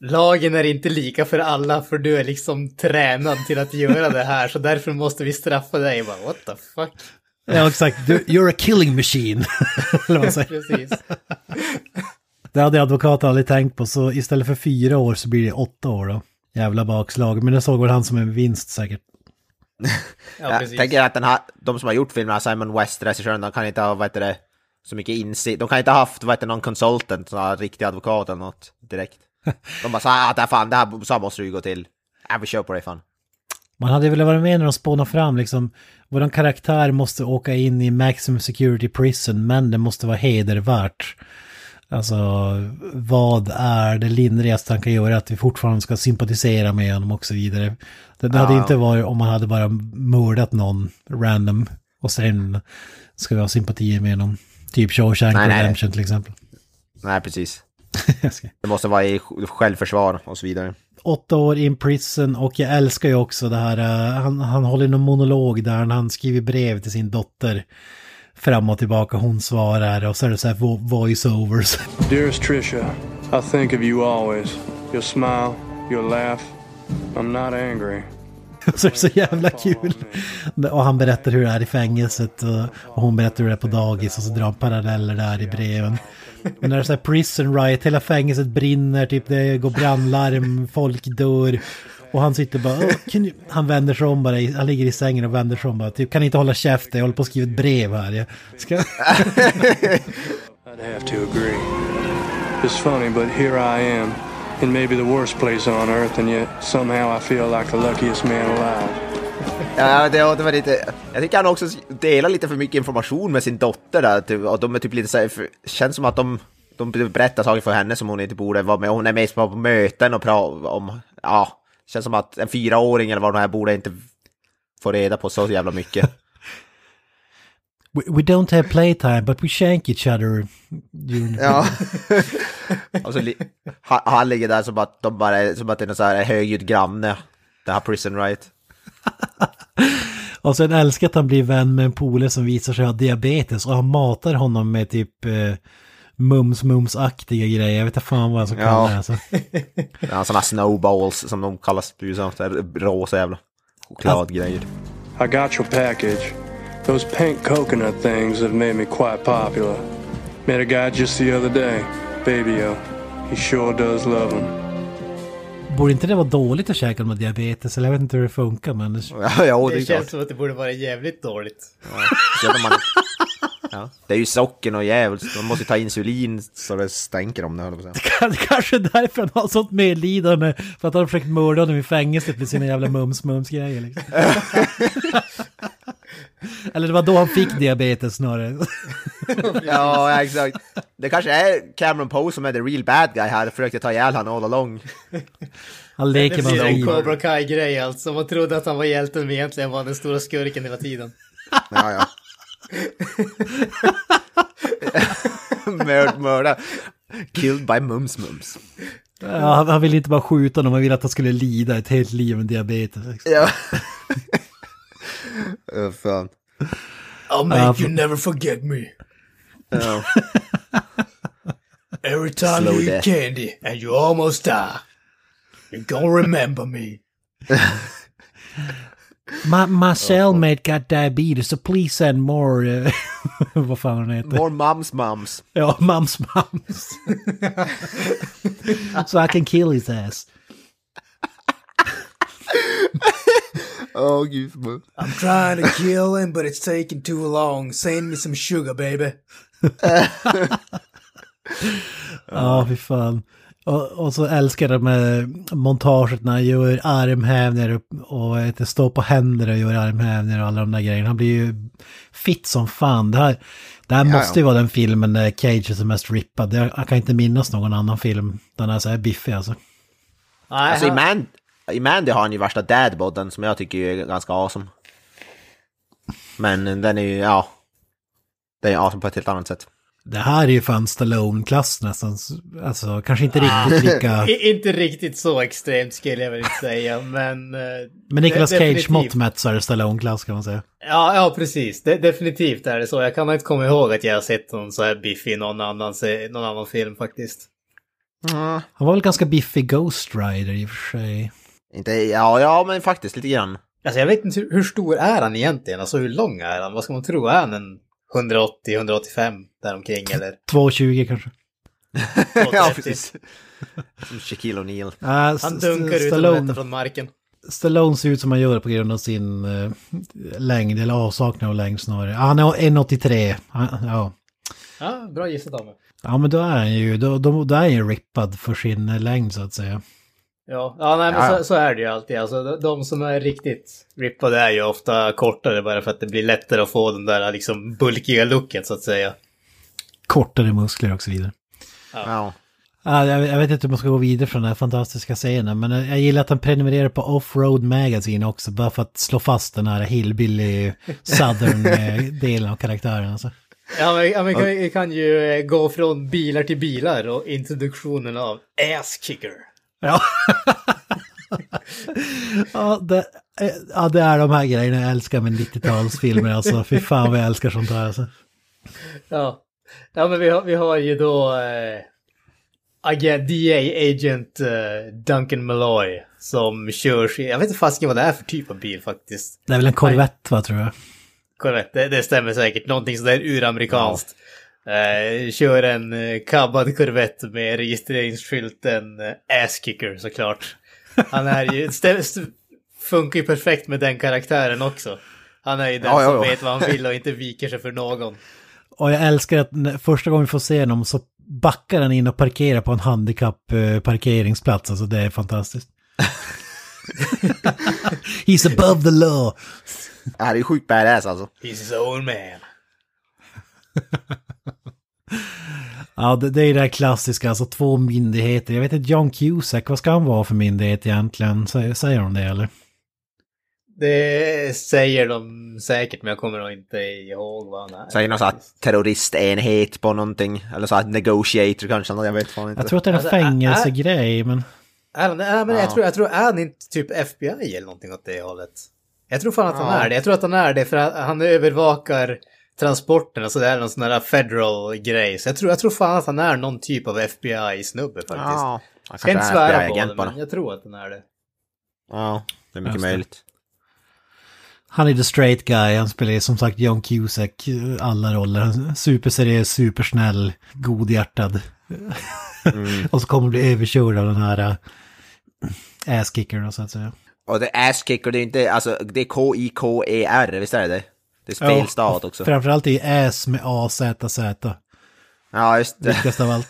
lagen är inte lika för alla för du är liksom tränad till att göra det här så därför måste vi straffa dig. Jag bara, what the fuck? Ja, exakt, you're a killing machine. Eller vad säger. Precis. Det hade advokaten aldrig tänkt på, så istället för fyra år så blir det åtta år då. Jävla bakslag, men det såg väl han som en vinst säkert. Ja, Jag tänker att den här, de som har gjort filmerna, Simon West, regissören, de kan inte ha, vad heter det, så mycket insikt. De kan inte ha haft, vad heter det, någon consultant, här riktig advokat eller något direkt. De bara det här fan, det här, så här måste ju gå till. Ja, vi kör på det fan. Man hade velat vara med när de spånar fram liksom, våran karaktär måste åka in i maximum security prison, men det måste vara hedervärt. Alltså, vad är det lindrigaste han kan göra? Att vi fortfarande ska sympatisera med honom och så vidare. Det, det hade Ja. inte varit om man hade bara mördat någon random och sen ska vi ha sympatier med honom. Typ Shawshank nej. Redemption till exempel. Nej, precis. Det måste vara i självförsvar och så vidare. åtta år in prison och jag älskar ju också det här, eh, han, han håller någon monolog där han skriver brev till sin dotter fram och tillbaka, hon svarar och så är det så här vo- voice-overs. Dearest Trisha, I think of you always. You'll smile, you'll laugh. I'm not angry. så är det så jävla kul. Och han berättar hur det är i fängelset och, och hon berättar hur det är på dagis och så drar han paralleller där i breven. Men när det är så här prison riot, hela fängelset brinner, typ det går brandlarm, folk dör. Och han sitter bara, kan han vänder sig om bara, han ligger i sängen och vänder sig om bara, typ kan ni inte hålla käften, jag håller på att skriva ett brev här. Jag ska... I'd have to agree. It's funny, but here I am, in maybe the worst place on earth, and yet somehow I feel like the luckiest man alive. Ja, det, det var lite... Jag tycker han också delar lite för mycket information med sin dotter där. Typ, och de är typ lite så här, känns som att de, de berättar saker för henne som hon inte borde vara med. Hon är mest på möten och pratar om... Ja, känns som att en fyraåring eller vad det här borde inte få reda på så jävla mycket. We, we don't have playtime but we shank each other. Ja. och så li- han, han ligger där som att, de bara, som att det är någon så här högljudd granne. Det här prison right. Och sen älskar att han blir vän med en polare som visar sig ha diabetes och han matar honom med typ eh, mums-mums-aktiga grejer. Jag vet inte fan vad jag ska kalla Ja. det. Alltså. Ja, sådana snowballs som de kallas i USA. Rosa jävla chokladgrejer. I got your package. Those pink coconut things have made me quite popular. Met a guy just the other day. Baby-o. He sure does love them. Borde inte det vara dåligt att käka med diabetes? Eller jag vet inte hur det funkar men... Det... Ja, ja det Det känns som att det borde vara jävligt dåligt. Att man, ja. Det är ju socken och djävulskt. Man måste ta insulin så det stänker om det, höll jag på att säga. Det kanske är därför han har sånt medlidande. För att han har försökt mörda honom i fängelset med sina jävla mums-mums-grejer liksom. Eller det var då han fick diabetes snarare. Ja, exakt. Det kanske är Cameron Poe som är the real bad guy här. Försökte ta ihjäl han all along. Han Det leker med blir en. Cobra Kai-grej alltså. Man trodde att han var hjälten men egentligen var den stora skurken hela tiden. Ja, ja. Mörd, mörda. Killed by mums mums. Ja, han, han ville inte bara skjuta honom, han ville att han skulle lida ett helt liv med diabetes. liksom. Ja. Fan. I'll make you never forget me. Ja. Every time Slow you eat candy and you almost die. You're gonna remember me. My, my cellmate got diabetes, so please send more... Uh, vad fan han heter. More mums mums. Ja, mums mums. so I can kill his ass. Åh gud. I'm trying to kill him but it's taking too long. Send me some sugar baby. Ja, fy fan. Och, och så älskar jag med montaget när han gör armhävningar och, står på händer och gör armhävningar och alla de där grejerna. Han blir ju fit som fan. Det här, det här Ja, måste ju ja. vara den filmen där Cage är som mest rippad. Jag, jag kan inte minnas någon annan film där han är så här biffig alltså. Nej, Alltså i, Man, i Mandy har han ju värsta dadbodden som jag tycker är ganska awesome. Men den är ju, ja. Den är awesome på ett helt annat sätt. Det här är ju fan Stallone-klass nästan. Alltså kanske inte riktigt lika... Inte riktigt så extremt skulle jag väl inte säga, men... eh, Men Nicolas Cage mått mätt så är det Stallone-klass kan man säga. Ja, ja precis. De, definitivt är det så. Jag kan inte komma ihåg att jag har sett någon så här biffig i någon annan, någon annan film faktiskt. Han var väl ganska biffig Ghost Rider i och för sig. Inte, ja, ja men faktiskt lite grann. Alltså jag vet inte hur, hur stor är han egentligen? Alltså hur lång är han? Vad ska man tro? Är han en 180-185 däromkring eller? 2,20 kanske. 230? ja, precis. Som Shaquille O'Neal. Uh, Han dunkar ut meter från marken. Stallone ser ut som han gör på grund av sin uh, längd, eller avsaknad av längd snarare. Ja, Han är 1,83. Han- Ja. Ja, bra gissat av mig. ja, men då är han ju, då, då, då är han ju rippad för sin eh, längd så att säga. Ja, ja nej, men Ja. Så, så är det ju alltid. Alltså, de, de som är riktigt rippade är ju ofta kortare bara för att det blir lättare att få den där liksom bulkiga looken så att säga. Kortare muskler och så vidare. Ja. Ja, jag, jag vet inte hur man ska gå vidare från den här fantastiska scenen, men jag gillar att han prenumererar på Offroad Magazine också, bara för att slå fast den här hillbilly southern-delen av karaktären. Alltså. Ja, men, ja, men kan, vi kan ju gå från bilar till bilar och introduktionen av Ass Kicker. Ja. ja, det, eh, ja, det är de här grejerna jag älskar med 90-talsfilmer. Alltså, fy fan vad jag älskar sånt här. Alltså. Ja, ja men vi har, vi har ju då eh, agent, DA Agent eh, Duncan Malloy som kör sin, jag vet inte fasiken vad det är för typ av bil faktiskt. Det är väl en Corvette, va, tror jag. Korrekt, det, det stämmer säkert. Någonting sådär uramerikanskt. Eh, kör en eh, kabbad Corvette med registreringsskylten eh, Asskicker såklart. Han är ju, funkar ju perfekt med den karaktären också. Han är ju den Ja, ja, som ja. vet vad han vill och inte viker sig för någon. Och jag älskar att när- första gången vi får se honom så backar han in och parkerar på en handikapp-parkeringsplats. Alltså det är fantastiskt. He's above the law. Det här är ju sjukt badass alltså. He's his own man. Ja, det, det är det där klassiska, alltså två myndigheter. Jag vet inte, John Cusack, vad ska han vara för myndighet egentligen? Säger, säger de det eller? Det säger de säkert, men jag kommer nog inte ihåg vad han är. Säger någon sån här terroristenhet på någonting. Eller så här negotiator kanske, jag vet fan inte. Jag tror att det är en Alltså, fängelsegrej, men... Är han, är, men Ja. jag, tror, jag tror, är han inte typ FBI eller någonting åt det hållet? Jag tror fan att han Ja. är det. Jag tror att han är det för att han övervakar transporterna så det är någon sån här federal grej. Så jag tror, jag tror fan att han är någon typ av FBI-snubbe faktiskt. Ja, han Ska inte svära på det, men jag tror att han är det. Ja, det är mycket Just det. möjligt. Han är the straight guy, han spelar som sagt John Cusack, alla roller. Superseriös, supersnäll, godhjärtad. och så kommer bli överkörd av den här äh, ass-kickern så att säga. Och det är ass-kicker, det är inte, alltså det är K-I-K-E-R, visst är det det? Är felstavat också. Framförallt ju ass med A-Z-Z. Ja, just det. Viktigast av allt.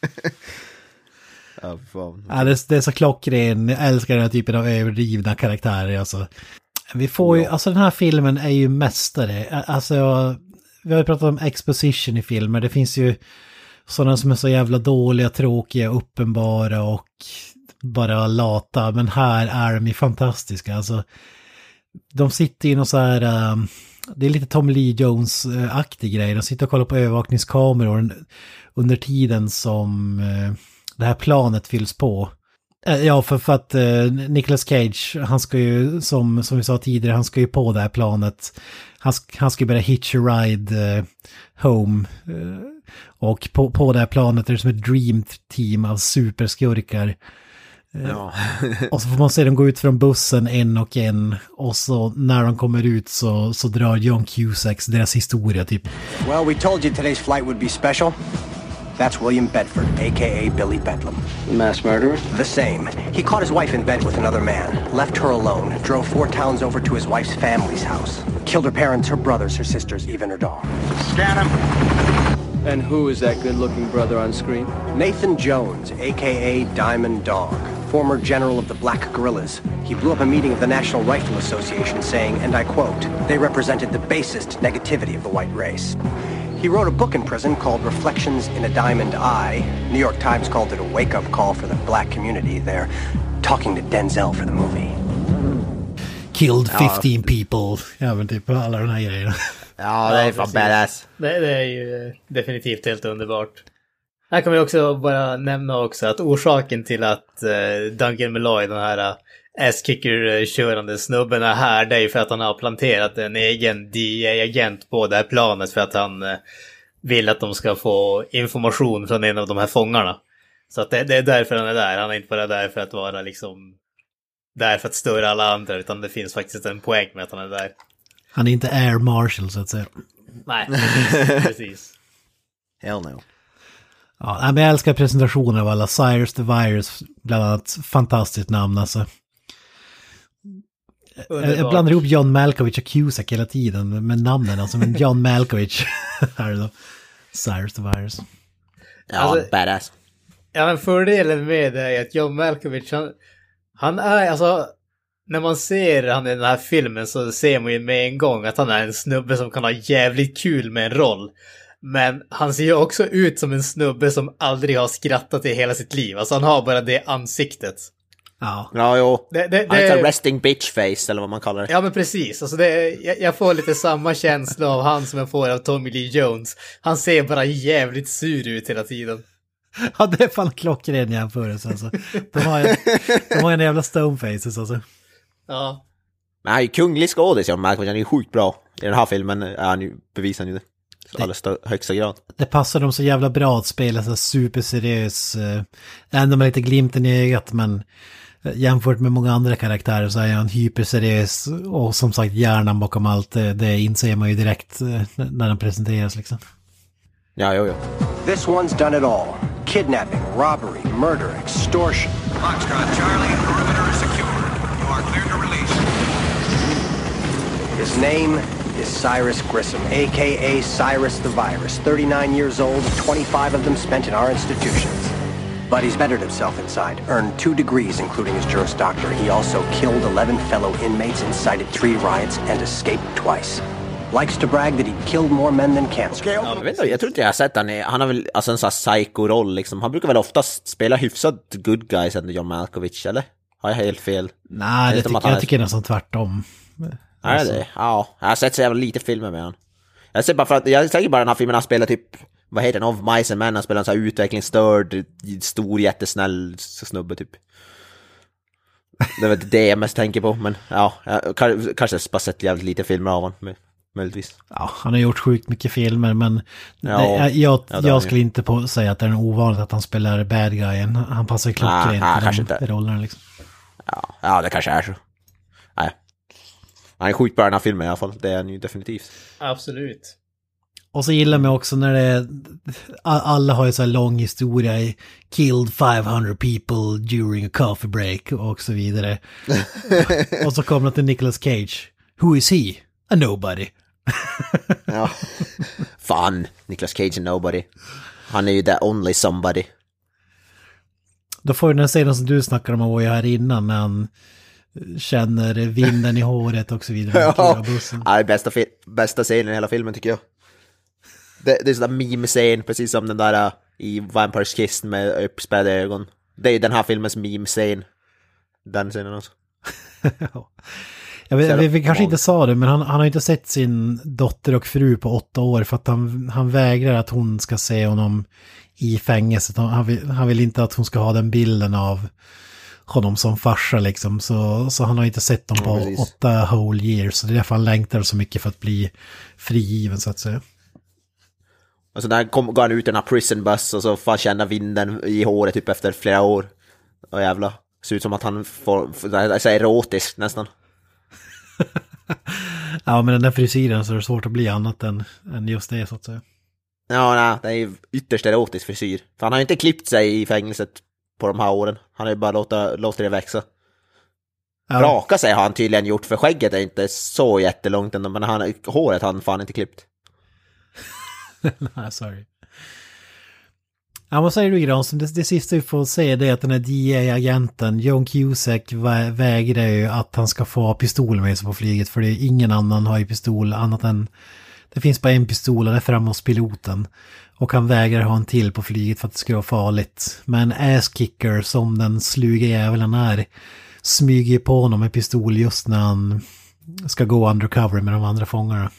Ja, fan. Ja, det, det är så klockren, jag älskar den här typen av överdrivna karaktärer alltså. Vi får ju, alltså den här filmen är ju mästare. Alltså, vi har ju pratat om exposition i filmer, det finns ju sådana som är så jävla dåliga, tråkiga, uppenbara och bara lata. Men här är de ju fantastiska, alltså. De sitter i någon så här, um, det är lite Tom Lee Jones-aktig grej. De sitter och kollar på övervakningskameror under tiden som uh, det här planet fylls på. Uh, Ja, för, för att uh, Nicolas Cage, han ska ju, som, som vi sa tidigare, han ska ju på det här planet. Han, han ska ju börja hitch a ride home. Och på, på det här planet är det som ett dream team av superskurkar. Eh, ja. Och så får man se dem gå ut från bussen en och en. Och så när de kommer ut så, så drar John Cusacks deras historia typ. Well, we told you today's flight would be special. That's William Bedford, aka Billy Bedlam. The mass murderer? The same. He caught his wife in bed with another man, left her alone, drove four towns over to his wife's family's house, killed her parents, her brothers, her sisters, even her dog. Scan him. And who is that good looking brother on screen? Nathan Jones, aka Diamond Dog, former general of the Black Guerrillas. He blew up a meeting of the National Rifle Association saying, and I quote, they represented the basest negativity of the white race. He wrote a book in prison called Reflections in a Diamond Eye. New York Times called it a wake up call for the black community. They're talking to Denzel for the movie. Killed Ja. 15 people. Ja men typ alla de här grejerna. Ja, det är fan precis. badass. Det, det är ju eh, definitivt helt underbart. Här kan vi också bara nämna också att orsaken till att uh, Duncan Malloy, den här uh, ass-kicker-körande snubben är här, det är ju för att han har planterat en egen DEA-agent på det här planet för att han eh, vill att de ska få information från en av de här fångarna. Så att det, det är därför han är där, han är inte bara där för att vara liksom där för att störa alla andra, utan det finns faktiskt en poäng med att han är där. Han är inte air marshal så att säga. Nej, precis. precis. Hell no. Ja, men jag älskar presentationen av alla. Cyrus the Virus, bland annat. Fantastiskt namn alltså. Jag, jag Underbart. blandar ihop John Malkovich och Cusack hela tiden med namnen. Alltså, men John Malkovich. här då. Cyrus the Virus. Ja, Alltså- badass. Ja, men fördelen med det är att John Malkovich, han, han är alltså... När man ser han i den här filmen så ser man ju med en gång att han är en snubbe som kan ha jävligt kul med en roll. Men han ser ju också ut som en snubbe som aldrig har skrattat i hela sitt liv. Alltså han har bara det ansiktet. Ja. Ja, jo. Det, det, Han är det, resting bitch face eller vad man kallar det. ja men precis, alltså det, jag, jag får lite samma känsla av han som jag får av Tommy Lee Jones. Han ser bara jävligt sur ut hela tiden. Ja, det är fan klockren jämförelse alltså. De har, en, de har en jävla stonefaces alltså. Ja. Men han är ju kunglig skådis, John Malkovich. Han är ju sjukt bra. I den här filmen är han ju, bevisar han ju det. Så allra stö- högsta grad. Det passar dem så jävla bra att spela så superseriös. Eh, ändå med lite glimten i ögat men eh, jämfört med många andra karaktärer så är han hyperseriös och som sagt hjärnan bakom allt. Det, det inser man ju direkt eh, när den presenteras liksom. Ja, jo, jo. This one's done it all kidnapping, robbery, murder, extortion. Foxtrot Charlie, perimeter is secure. You are clear to release. His name is Cyrus Grissom, aka Cyrus the Virus. 39 years old, 25 of them spent in our institutions. But he's bettered himself inside, earned two degrees, including his Juris Doctor. He also killed 11 fellow inmates, incited three riots, and escaped twice. Likes to brag that he killed more men than cancer. Ja, jag, vet inte, jag tror inte jag har sett han. i- Han har väl alltså en sån här psycho-roll liksom. Han brukar väl oftast spela hyfsat good guys ändå, John Malkovich, eller? Har jag helt fel? Nej, det tycker, jag är- tycker nästan tvärtom. Alltså. det det? Ja, jag har sett så jävla lite filmer med honom. Jag ser bara för att, jag tänker bara den här filmen han spelar typ, vad heter den, Of Mice and Men, han spelar en sån här utvecklingsstörd, stor jättesnäll snubbe typ. Det är väl det jag mest tänker på, men ja, jag kan- kanske bara sett jävligt lite filmer av honom, mö- möjligtvis. Ja, han har gjort sjukt mycket filmer men Ja. det, jag, jag, Ja, jag skulle inte på, säga att det är ovanligt att han spelar bad guyen. Han passar ju klockrent Nej, nej, i kanske de inte. rollerna liksom. Ja, ja, det kanske är så. Nej. Han är sjukt bra i den här filmen i alla fall, det är han ju definitivt. Absolut. Och så gillar man också när det är, alla har ju så här lång historia i killed 500 people during a coffee break och så vidare. och så kommer det till Nicolas Cage. Who is he? A nobody. Ja. Fan, Nicolas Cage är nobody. Han är ju the only somebody. Då får du den scenen som du snackade om och jag här innan när han känner vinden i håret och så vidare. Ja, ja bästa, bästa scenen i hela filmen tycker jag. Det, det är sådär meme-scen, precis som den där uh, i Vampires Kiss med uppspärrade ögon. Det är ju den här filmens meme-scen. Den scenen också. Jag vet, vi, vi kanske inte sa det, men han, han har inte sett sin dotter och fru på åtta år för att han, han vägrar att hon ska se honom i fängelset. Han, vill, han vill inte att hon ska ha den bilden av honom som farsa liksom. Så, så han har inte sett dem Ja, på precis. åtta whole years. Så det är därför han längtar så mycket för att bli frigiven så att säga. Och så där kom, går han ut i den här prison bus och så får han känna vinden i håret typ efter flera år. Och jävla Ser ut som att han får, får det är så erotiskt nästan. Ja, men den där frisyren så är det svårt att bli annat än, än just det så att säga. Ja, nej, det är ju ytterst erotisk frisyr. För han har ju inte klippt sig i fängelset på de här åren. Han har ju bara låtit, låtit det växa. Ja. Raka sig har han tydligen gjort, för skägget är inte så jättelångt ändå, men han, håret har han fan inte klippt. Nej, sorry. Ja, vad säger du Granström? Det, det sista vi får se det är att den här DEA-agenten, John Cusack, vä vägrar ju att han ska få ha pistol med sig på flyget. För det är ingen annan har ju pistol annat än... Det finns bara en pistol och det är hos piloten. Och han vägrar ha en till på flyget för att det ska vara farligt. Men ass-kicker som den sluga jäveln är smyger på honom med pistol just när han ska gå undercover med de andra fångarna.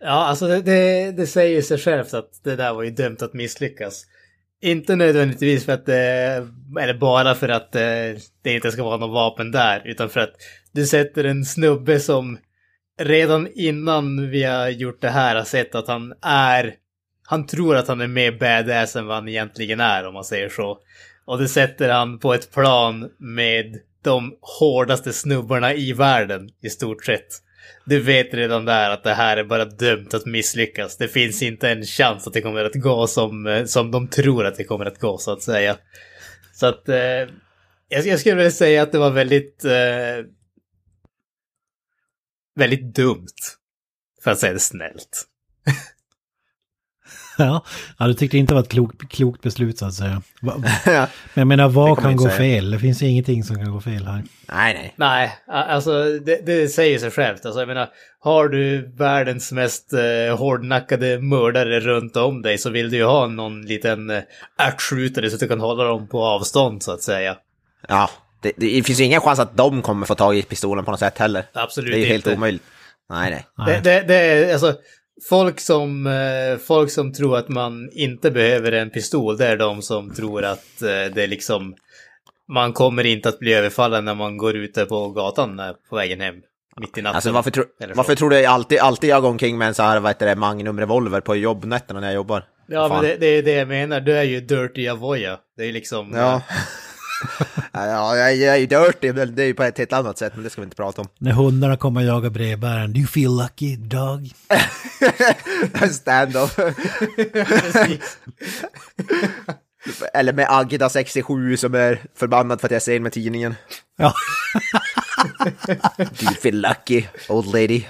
Ja, alltså det, det, det säger sig självt att det där var ju dömt att misslyckas. Inte nödvändigtvis för att det, eller bara för att det, det inte ska vara något vapen där, utan för att du sätter en snubbe som redan innan vi har gjort det här har sett att han är, han tror att han är mer badass än vad han egentligen är om man säger så. Och det sätter han på ett plan med de hårdaste snubbarna i världen i stort sett. Du vet redan där att det här är bara dömt att misslyckas. Det finns inte en chans att det kommer att gå som, eh, som de tror att det kommer att gå så att säga. Så att eh, jag, jag skulle vilja säga att det var väldigt eh, väldigt dumt. För att säga det snällt. Ja, ja du tyckte inte det var ett klokt, klokt beslut så att säga. Men jag menar, vad kan gå säga. fel? Det finns ju ingenting som kan gå fel här. Nej, nej. Nej, alltså det, det säger sig självt. Alltså jag menar, har du världens mest eh, hårdnackade mördare runt om dig så vill du ju ha någon liten eh, ärtskjutare så att du kan hålla dem på avstånd så att säga. Ja, det, det finns ju ingen chans att de kommer få tag i pistolen på något sätt heller. Absolut Det är ju helt inte. omöjligt. Nej, nej. Det, det, det är alltså folk som, eh, folk som tror att man inte behöver en pistol, det är de som tror att eh, det är liksom man kommer inte att bli överfallen när man går ute på gatan eh, på vägen hem. Mitt i natten. Alltså varför, tro, så. varför tror du alltid, alltid jag går omkring med en sån här, vad heter det, Magnum revolver på jobbnätterna när jag jobbar? Ja, Fan. men det, det är det jag menar. Du är ju Dirty Avoya. Det är liksom... Ja. ja, jag, jag är ju dirty, men det är ju på ett helt annat sätt, men det ska vi inte prata om. När hundarna kommer och jagar brevbäraren. Do you feel lucky, dog? Stand-up. Eller med Agda 67 som är förbannad för att jag är sen med tidningen. Ja. Do you feel lucky, old lady?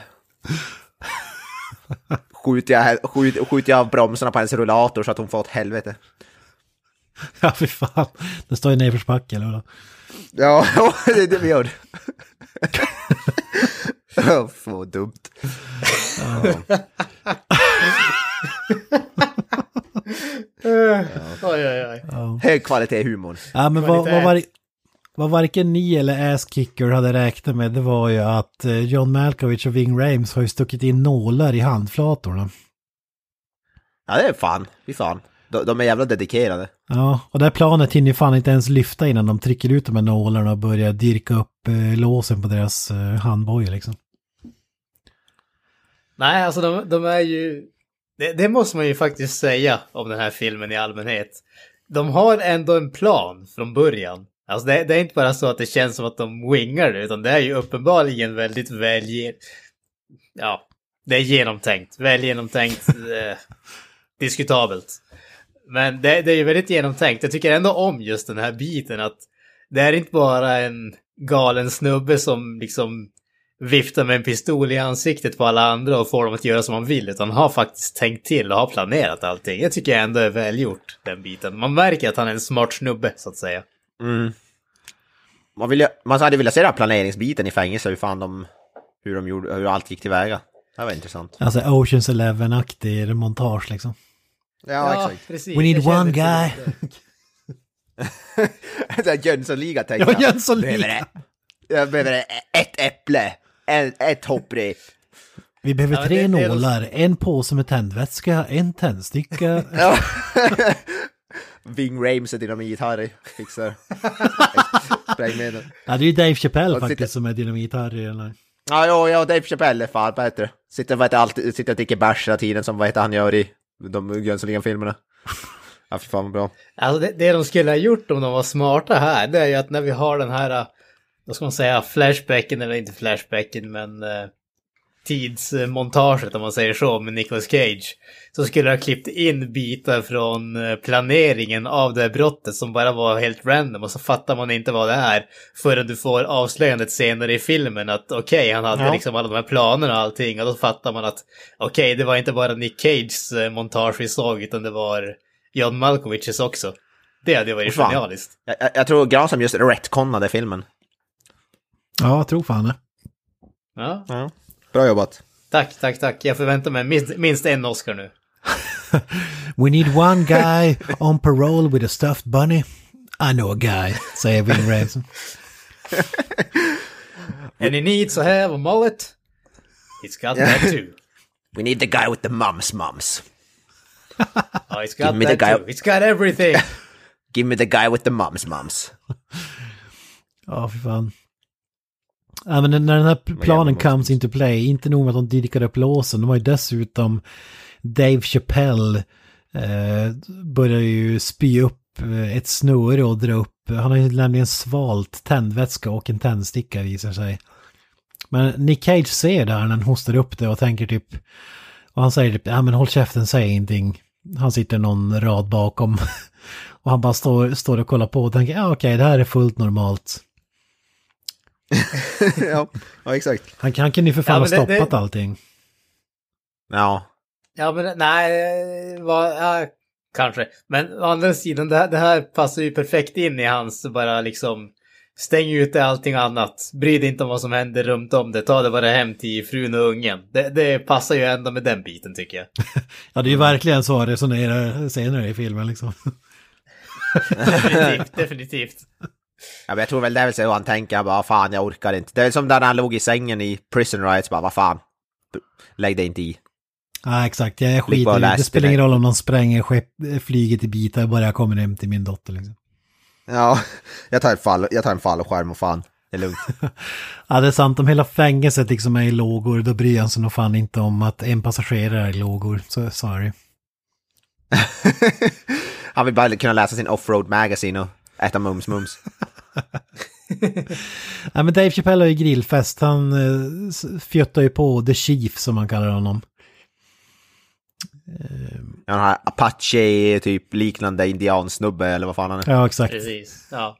Skjuter jag, skjut, skjuter jag av bromsarna på hennes rullator så att hon får åt helvete. ja, fy fan. Det står i nedförsbacke eller vadå? Ja, det är det vi gör. Ja, Vad dumt. Oj, oj, oj. Ja. Hög kvalitet i humorn. Ja, men vad, vad, var det, Vad varken ni eller Ass-Kicker hade räknat med det var ju att eh, John Malkovich och Ving Rhames har ju stuckit in nålar i handflatorna. Ja, det är fan. Fy fan. De, de är jävla dedikerade. Ja, och det här planet hinner ju fan inte ens lyfta innan de trycker ut de här nålarna och börjar dirka upp eh, låsen på deras eh, handbojor liksom. Nej, alltså de, de är ju... Det, det måste man ju faktiskt säga om den här filmen i allmänhet. De har ändå en plan från början. Alltså det, det är inte bara så att det känns som att de wingar det, utan det är ju uppenbarligen väldigt väl... Ja, det är genomtänkt. Väl genomtänkt. eh, diskutabelt. Men det, det är ju väldigt genomtänkt. Jag tycker ändå om just den här biten att det är inte bara en galen snubbe som liksom viftar med en pistol i ansiktet på alla andra och får dem att göra som man vill, utan har faktiskt tänkt till och har planerat allting. Jag tycker ändå är välgjort, den biten. Man märker att han är en smart snubbe, så att säga. Mm. Man, vill, ju- man hade velat se den här planeringsbiten i fängelse, hur fan de... Hur de gjorde, hur allt gick tillväga. Det var intressant. Alltså Oceans Eleven-aktig montage liksom. Ja, exakt. precis. We need Jag one guy. Det är Jönssonliga tänker Ja, Jönssonliga. Behöver det- Jag behöver ett äpple, en, ett hopprep. Vi behöver Ja, tre det- det är- nålar, en påse med tändvätska, en tändsticka. Ja. Ving Rames är dynamit-Harry, fixar sprängmedel. Ja, det är ju Dave Chappelle Och faktiskt sitter- som är dynamit-Harry. eller? Ja, jo, ja, Dave Chappelle är fan bättre. Sitter, vad heter, alltid, sitter och dricker bärs hela tiden som vad heter han gör i de Jönssonligan-filmerna. Ja, fy fan vad bra. Alltså det, det de skulle ha gjort om de var smarta här, det är ju att när vi har den här, eh, vad ska man säga, flashbacken, eller inte flashbacken, men eh, tidsmontaget om man säger så, med Nicolas Cage. Så skulle ha klippt in bitar från eh, planeringen av det här brottet som bara var helt random och så fattar man inte vad det är förrän du får avslöjandet senare i filmen att okej, han hade Ja. liksom alla de här planerna och allting och då fattar man att okej, det var inte bara Nick Cages eh, montage vi såg utan det var John Malkoviches också. Det hade ju varit Fan. genialiskt. Jag, jag, jag tror Granström just retconnade filmen. Ja, jag tror fan det. Ja. Ja. Bra jobbat. Tack, tack, tack. Jag förväntar mig minst, minst en Oscar nu. We need one guy on parole with a stuffed bunny. I know a guy, säger Ving Rhames. And he needs to have a mullet. He's got that too. We need the guy with the mums mums. Oh, he's got Give me the that guy- too. He's got everything. Give me the guy with the mums mums. Ja, för fan. Ja, men när den här planen comes into play, inte nog med att de dyrkar upp låsen, de har ju dessutom Dave Chappelle eh, börjar ju spy upp eh, ett snöre och dra upp, han har ju nämligen svalt tändvätska och en tändsticka visar sig. Men Nick Cage ser det här när han hostar upp det och tänker typ, och han säger typ, ja men håll käften, säg ingenting. Han sitter någon rad bakom. Och han bara står, står och kollar på och tänker, ja okej, det här är fullt normalt. ja, ja, exakt. Han, han kunde ju för fan Ja, ha men det- stoppat det- allting. Ja. Ja, men nej, vad, ja, kanske. Men å andra sidan, det här, det här passar ju perfekt in i hans bara liksom stäng ute allting annat. Bry dig inte om vad som händer runt om det. Ta det bara hem till frun och ungen. Det, det passar ju ändå med den biten tycker jag. Ja, det är ju verkligen så resonerar senare i filmen liksom. definitivt, definitivt. Ja, men jag tror väl det är väl så han tänker, jag bara fan jag orkar inte. Det är som där när han låg i sängen i Prison Riots, bara vad fan. Lägg dig inte i. Ja, exakt. Jag och i det. spelar ingen roll om de spränger skepp, flyget i bitar, bara jag kommer hem till min dotter liksom. Ja, jag tar, ett fall, jag tar en fallskärm och fan, det är lugnt. Ja, det är sant. Om hela fängelset liksom är i lågor, då bryr han sig nog fan inte om att en passagerare är i lågor. Så sorry. Han vill bara kunna läsa sin offroad magazine och äta mums mums. Ja, men Dave Chappelle har ju grillfest. Han eh, fjuttar ju på The Chief som man kallar honom. Han har Apache, typ liknande indiansnubbe eller vad fan han är. Ja, exakt. Precis. Ja.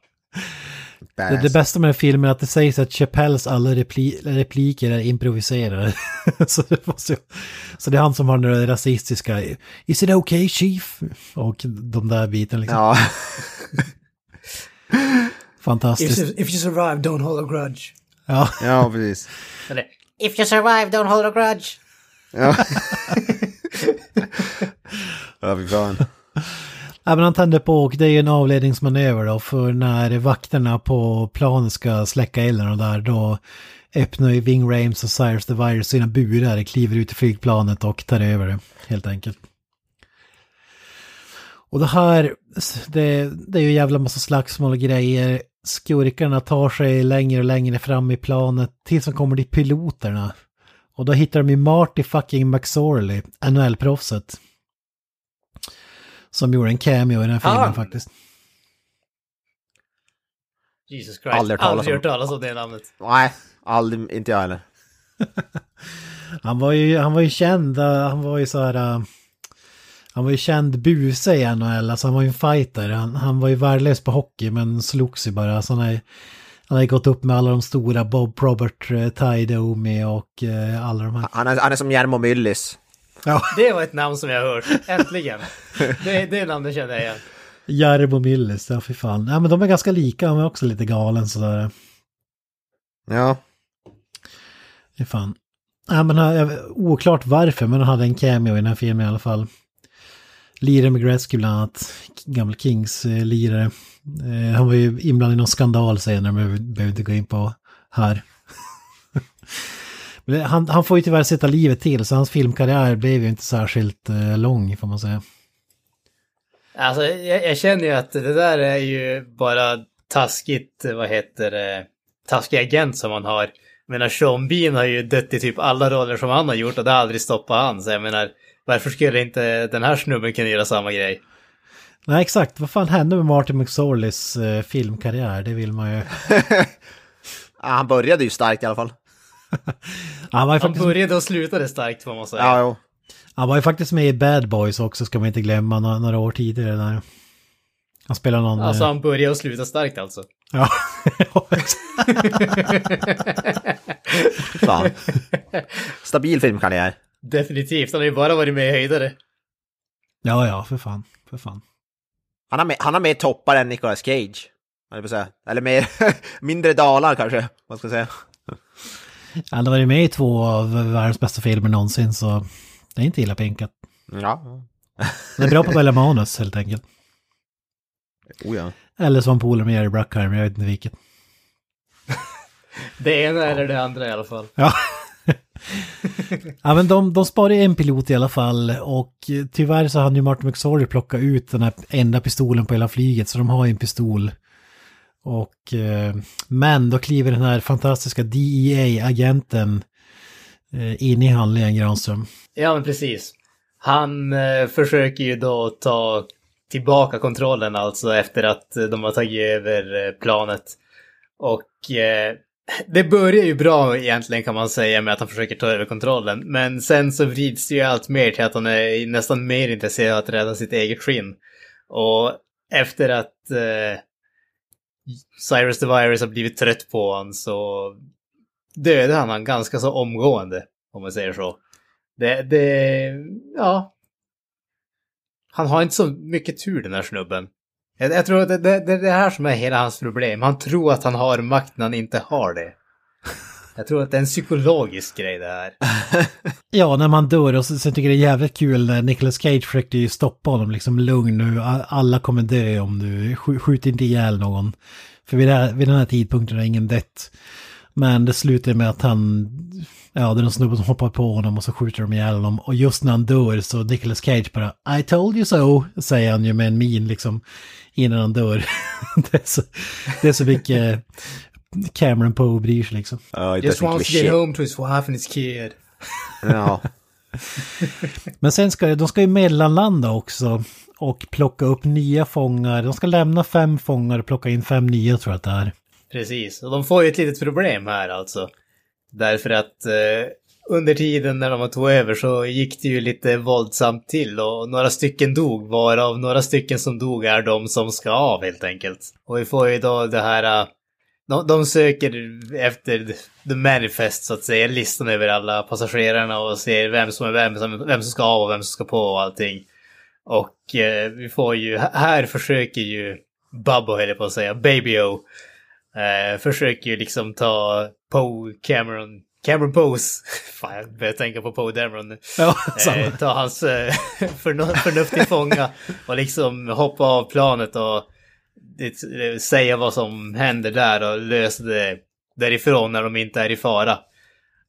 Det, det bästa med den filmen är att det sägs att Chappelles alla repli repliker är improviserade. så, det måste, så det är han som har den rasistiska Is it okay chief? Och de där biten liksom. Ja. Fantastiskt. If, if you survive, don't hold a grudge. Ja. ja, precis. Eller, if you survive, don't hold a grudge. Ja. ja, fy fan. Ja, men han tänder på och det är ju en avledningsmanöver då för när vakterna på planet ska släcka elden och där då öppnar ju Ving Rames och Cyrus the Virus sina burar, kliver ut i flygplanet och tar över det helt enkelt. Och det här, det, det är ju jävla massa slagsmål och grejer. Skurkarna tar sig längre och längre fram i planet tills de kommer till piloterna. Och då hittar de ju Marty fucking McSorley, NHL-proffset. Som gjorde en cameo i den här filmen Ah. faktiskt. Jesus Christ, Aldrig aldrig, hört talas om- hört talas om det namnet. Nej, aldrig, inte jag heller. Han var ju, han var ju känd, eh, han var ju så här... Han var ju känd buse i NHL, alltså han var ju en fighter. Han, han var ju värdelös på hockey men slogs ju bara. Så han, är, han har ju gått upp med alla de stora, Bob Probert, eh, Ty Domi och eh, alla de här. Han är, han är som Jarmo Myllys. Ja, Det var ett namn som jag har hört, äntligen. Det, det namnet känner jag igen. Jarmo Millis, ja fy fan. Ja men de är ganska lika, han är också lite galen sådär. Ja. Fy fan. Ja men oklart varför, men han hade en cameo i den här filmen i alla fall. Lirare med Gretzky bland annat, gammal Kings-lirare. Eh, han var ju inblandad i någon skandal senare, men vi behöver inte gå in på här. men han, han får ju tyvärr sätta livet till, så hans filmkarriär blev ju inte särskilt eh, lång, får man säga. Alltså, jag, jag känner ju att det där är ju bara taskigt, eh, vad heter det, taskig agent som han har. Jag menar, Sean Bean har ju dött i typ alla roller som han har gjort och det har aldrig stoppat han. Så jag menar, varför skulle inte den här snubben kunna göra samma grej? Nej, exakt. Vad fan hände med Martin McSorleys eh, filmkarriär? Det vill man ju... Ja, Han började ju starkt i alla fall. Han var ju Han faktiskt, började och slutade starkt får man säga. Ja, jo. han var ju faktiskt med i Bad Boys också, ska man inte glömma, några, några år tidigare där. Han spelar någon... Alltså eh, han började och slutade starkt alltså. Ja. Fan. Stabil filmkarriär. Definitivt, han har ju bara varit med i höjdare. ja, ja, för fan. För fan. Han har, mer, han har mer toppar än Nicolas Cage. Eller mer, mindre dalar kanske, vad ska jag säga. Han har varit med i två av världens bästa filmer någonsin, så det är inte illa pinkat. Ja. Det är bra på att välja manus, helt enkelt. Oh ja. Eller som polare med Jerry Bruckheimer, jag vet inte vilket. Det ena eller det andra i alla fall. Ja ja men de, de sparar en pilot i alla fall och tyvärr så hann ju Martin McSorley plocka ut den här enda pistolen på hela flyget så de har ju en pistol. Och, eh, men då kliver den här fantastiska DEA-agenten eh, in i handlingen Granström. Ja, men precis. Han eh, försöker ju då ta tillbaka kontrollen alltså efter att de har tagit över planet. Och det börjar ju bra egentligen kan man säga med att han försöker ta över kontrollen. Men sen så vrids det ju allt mer till att han är nästan mer intresserad av att rädda sitt eget skinn. Och efter att eh, Cyrus the Virus har blivit trött på honom så dödar han honom ganska så omgående, om man säger så. Det, det, ja. Han har inte så mycket tur den här snubben. Jag, jag tror att det, det, det är det här som är hela hans problem. Han tror att han har makt när han inte har det. Jag tror att det är en psykologisk grej det här. Ja, när man dör och så, tycker det är jävligt kul när Nicolas Cage försökte ju stoppa honom liksom lugn nu, alla kommer dö om du skjuter inte ihjäl någon. För vid, här, vid den här tidpunkten har ingen dött. Men det slutar med att han, ja det är någon snubbe som hoppar på honom och så skjuter de ihjäl honom. Och just när han dör så Nicolas Cage bara I told you so, säger han ju med en min liksom innan han dör. det, är så, det är så mycket Cameron Poe bryr sig liksom. Är Just wants to get home to his wife and his kid. Ja. Men sen ska de ska ju mellanlanda också och plocka upp nya fångar. De ska lämna fem fångar och plocka in fem nya tror jag att det är. Precis, och de får ju ett litet problem här alltså. Därför att eh, under tiden när de tog över så gick det ju lite våldsamt till och några stycken dog, varav några stycken som dog är de som ska av helt enkelt. Och vi får ju då det här, äh, de, de söker efter the manifest så att säga, listan över alla passagerarna och ser vem som är vem, vem som ska av och vem som ska på och allting. Och eh, vi får ju, här försöker ju Bubbo höll jag på att säga, Baby-O, eh, äh, försöker ju liksom ta Poe Cameron Cameron Bose, fan jag börjar tänka på Poe Dameron nu. Ja, eh, ta hans eh, förnu- förnuft till fånga och liksom hoppa av planet och det, säga vad som händer där och lösa det därifrån när de inte är i fara.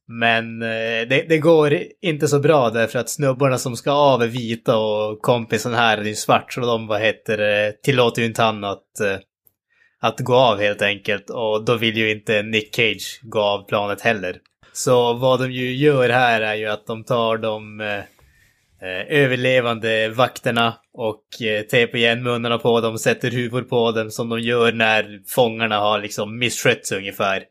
Men eh, det, det går inte så bra därför att snubbarna som ska av är vita och kompisen här är ju svart så de vad heter det, tillåter ju inte han att, eh, att gå av helt enkelt. Och då vill ju inte Nick Cage gå av planet heller. Så vad de ju gör här är ju att de tar de eh, eh överlevande vakterna och eh, tejpar igen munnarna på dem, sätter huvor på dem som de gör när fångarna har liksom misskött sig ungefär.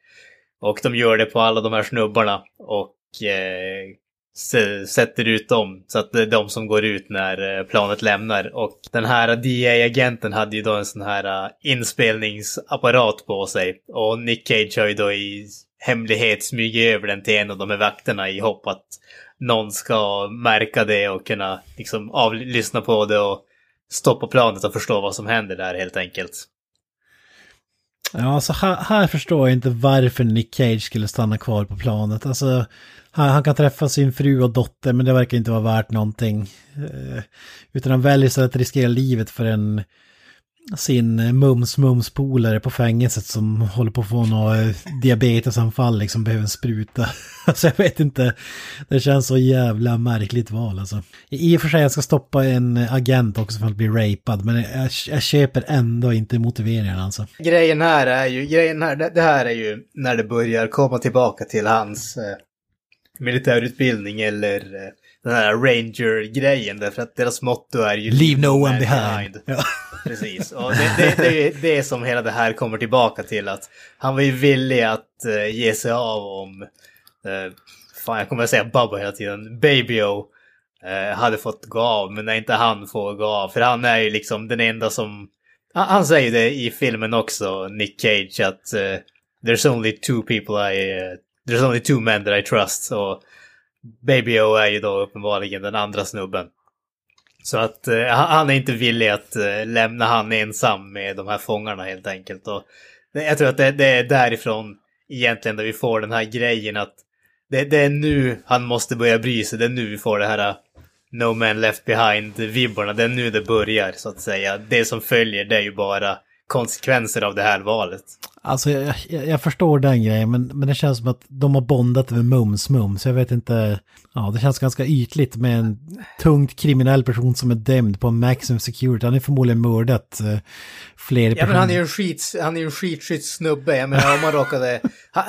Och de gör det på alla de här snubbarna och eh, sätter ut dem så att det är de som går ut när eh, planet lämnar. Och den här DA-agenten hade ju då en sån här eh, inspelningsapparat på sig. Och Nick Cage har ju då i hemlighet smyga över den till en av de här vakterna i hopp att någon ska märka det och kunna liksom avlyssna på det och stoppa planet och förstå vad som händer där helt enkelt. Ja, alltså här, här förstår jag inte varför Nick Cage skulle stanna kvar på planet. Alltså, han, han kan träffa sin fru och dotter, men det verkar inte vara värt någonting. Eh, utan han väljer sig att riskera livet för en sin eh, mums-mums-polare på fängelset som håller på att få något eh, diabetesanfall, liksom behöver en spruta. Alltså jag vet inte, det känns så jävla märkligt val alltså. I och för sig jag ska stoppa en eh, agent också för att bli rapad, men jag, jag köper ändå inte motiveringen alltså. Grejen här är ju, grejen här, det, här är ju när det börjar komma tillbaka till hans eh, militärutbildning eller eh, den här ranger-grejen därför att deras motto är ju Leave no one behind. Ja. Precis, och det, det, det är det som hela det här kommer tillbaka till att han var ju villig att eh, ge sig av om, eh, fan jag kommer att säga Bubba hela tiden, Baby-O eh, hade fått gå av, men när inte han får gå av, för han är ju liksom den enda som, han, han säger det i filmen också, Nick Cage, att eh, there's only two people I, there's only two men that I trust, och Baby-O är ju då uppenbarligen den andra snubben. Så att eh, han är inte villig att eh, lämna han ensam med de här fångarna helt enkelt. Och jag tror att det, det är därifrån egentligen där vi får den här grejen att det, det är nu han måste börja bry sig. Det är nu vi får det här eh, No Man Left Behind-vibbarna. Det är nu det börjar så att säga. Det som följer det är ju bara konsekvenser av det här valet. Alltså jag, jag, jag förstår den grejen, men, men det känns som att de har bondat över mums-mums. Jag vet inte, ja det känns ganska ytligt med en tungt kriminell person som är dömd på maximum security. Han är förmodligen mördat eh, fler Ja personer. men han är ju en skit, han är ju en skitskytt snubbe. Jag menar om man råkade...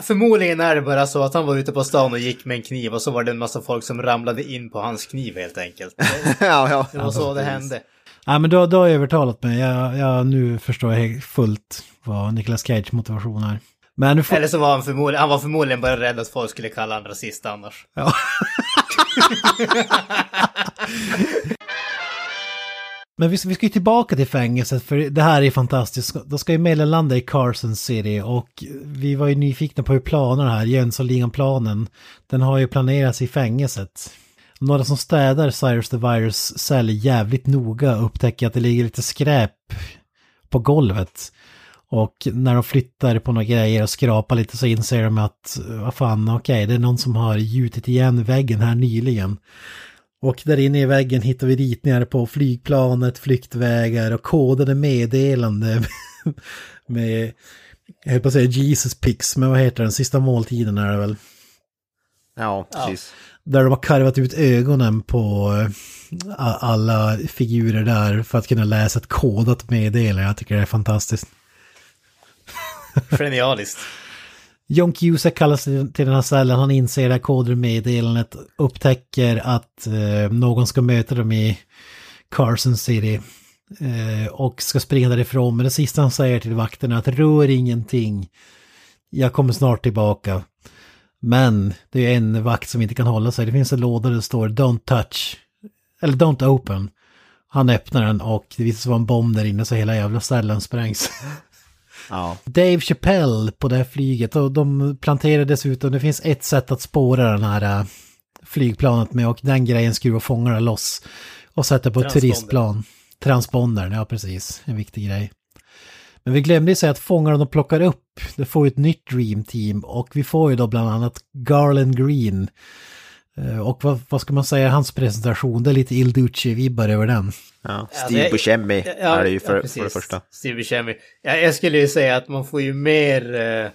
Förmodligen är det bara så att han var ute på stan och gick med en kniv och så var det en massa folk som ramlade in på hans kniv helt enkelt. ja, ja. Det var så det hände. Ja men då, då har jag övertalat mig. Jag, jag, nu förstår jag fullt vad Nicolas Cage motivation är. Men får... Eller så var han förmodligen, han var förmodligen bara rädd att folk skulle kalla honom rasist annars. Ja. Men vi ska, vi ska ju tillbaka till fängelset för det här är fantastiskt. De ska ju mellanlanda i Carson City och vi var ju nyfikna på hur planen här, Jönssonligan-planen, den har ju planerats i fängelset. Några som städar Cyrus the Virus cell jävligt noga upptäcker att det ligger lite skräp på golvet. Och när de flyttar på några grejer och skrapar lite så inser de att, vad fan, okej, det är någon som har gjutit igen väggen här nyligen. Och där inne i väggen hittar vi ritningar på flygplanet, flyktvägar och kodade meddelande med, jag höll på att säga Jesus Pix, men vad heter den, sista måltiden är det väl? Ja, precis. Där de har karvat ut ögonen på eh, alla figurer där för att kunna läsa ett kodat meddelande. Jag tycker det är fantastiskt. Genialiskt. John Cusack kallas till den här cellen, han inser det här kodade meddelandet, upptäcker att eh, någon ska möta dem i Carson City eh, och ska springa därifrån. Men det sista han säger till vakterna är att rör ingenting, jag kommer snart tillbaka. Men det är en vakt som inte kan hålla sig, det finns en låda där det står Don't touch, eller Don't open. Han öppnar den och det visar sig vara en bomb där inne så hela jävla cellen sprängs. Ja. Dave Chappelle på det här flyget och de planterar dessutom, det finns ett sätt att spåra den här äh, flygplanet med och den grejen skruvar fångarna loss och sätter på ett turistplan. Transpondern, ja precis, en viktig grej. Men vi glömde ju säga att fångarna de plockar upp, det får ju ett nytt Dream Team och vi får ju då bland annat Garland Green. Eh, Och vad, vad ska man säga, hans presentation, det är lite Il Duce-vibbar över den. Ja, Ja, Steve det- Buscemi Ja, är det ju ja, för, precis. för det första. Steve Buscemi. Ja, jag skulle ju säga att man får ju mer, eh,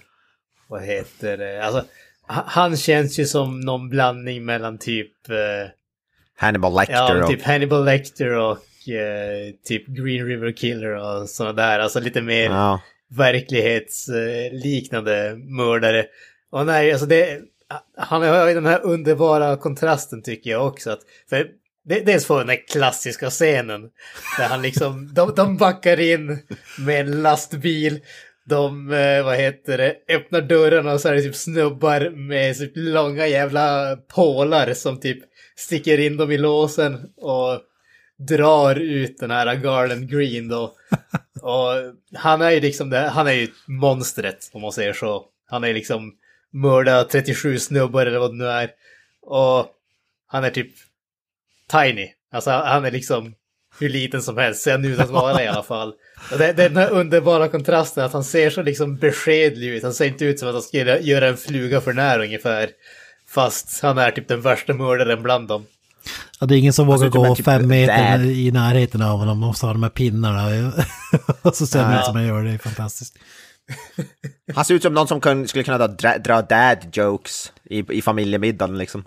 vad heter det, alltså ha- han känns ju som någon blandning mellan typ, eh, Hannibal Lecter ja, och... typ Hannibal Lecter och eh, typ Green River Killer och sådana där, alltså lite mer Ja. verklighetsliknande mördare. Och nej, alltså det, han har ju den här underbara kontrasten tycker jag också. Att, för det, dels får vi den här klassiska scenen där han liksom, de, de backar in med en lastbil. De, eh, vad heter det, öppnar dörrarna och så är det typ snubbar med typ långa jävla pålar som typ sticker in dem i låsen och drar ut den här Garland Green då. Och han är ju liksom det, han är ju monstret om man säger så. Han är liksom mördat 37 snubbar eller vad det nu är. Och han är typ tiny. Alltså han är liksom hur liten som helst, ser han ut att vara i alla fall. Och det, det är den här underbara kontrasten att han ser så liksom beskedlig ut. Han ser inte ut som att han skulle göra en fluga för när ungefär. Fast han är typ den värsta mördaren bland dem. Ja, det är ingen som vågar typ en gå typ fem meter dad. i närheten av honom, man måste ha de här pinnarna. och så ser han Ja. ut som han gör, det är fantastiskt. Han ser ut som någon som kan, skulle kunna dra, dra dad jokes i, i familjemiddagen liksom.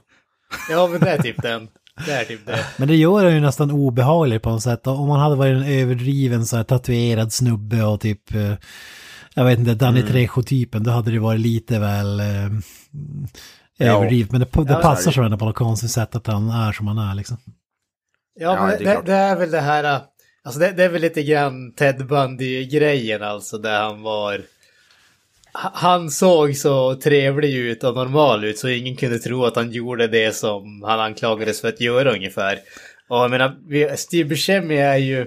Ja men det är typ den. Det är typ det. Men det gör han ju nästan obehaglig på något sätt. Om man hade varit en överdriven så här tatuerad snubbe och typ, eh, jag vet inte, Danny Mm. Trejo-typen, då hade det varit lite väl Ja. överdrivet. Men det, det Ja, passar så ändå på något konstigt sätt att han är som han är liksom. Ja, Ja, men det är det, det är väl det här, alltså det, det är väl lite grann Ted Bundy-grejen alltså, där han var... ha- Han såg så trevlig ut och normal ut så ingen kunde tro att han gjorde det som han anklagades för att göra ungefär. Och jag menar, Steve Buscemi är ju...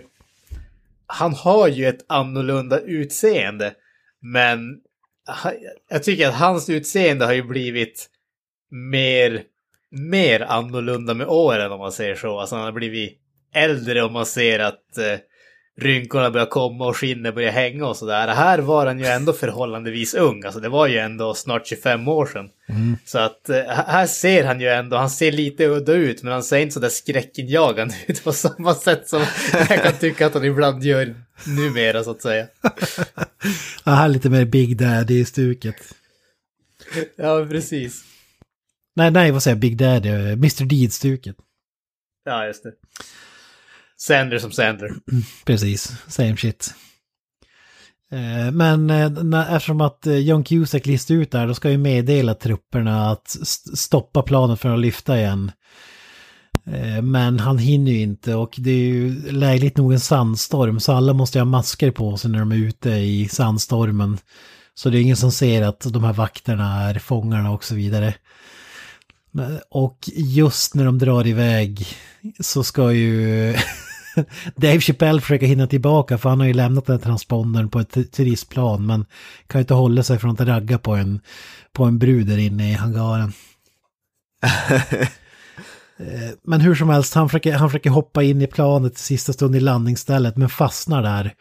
Han har ju ett annorlunda utseende, men jag tycker att hans utseende har ju blivit mer, mer annorlunda med åren om man säger så. Alltså han har blivit äldre och man ser att eh, rynkorna börjar komma och skinnet börjar hänga och sådär. Här var han ju ändå förhållandevis ung, alltså det var ju ändå snart 25 år sedan. Så att eh, här ser han ju ändå, han ser lite udda ut men han ser inte sådär skräckinjagande ut på samma sätt som jag kan tycka att han ibland gör numera så att säga. Ja, här är lite mer Big Daddy-stuket. Ja, precis. Nej, nej, vad säger jag? Big Daddy? eh, Mr. Deed-stuket. Ja, just det. Sandler som Sandler. Precis, same shit. Eh, Men eh, när, eftersom att John Cusack listar ut där, då ska ju meddela trupperna att st- stoppa planet för att lyfta igen. Men han hinner ju inte och det är ju lägligt nog en sandstorm så alla måste ju ha masker på sig när de är ute i sandstormen. Så det är ingen som ser att de här vakterna är fångarna och så vidare. Och just när de drar iväg så ska ju Dave Chappelle försöka hinna tillbaka för han har ju lämnat den här transpondern på ett turistplan men kan ju inte hålla sig från att ragga på en, på en brud där inne i hangaren. Eh, men hur som helst, han försöker, han försöker hoppa in i planet i sista stund i landningsstället men fastnar där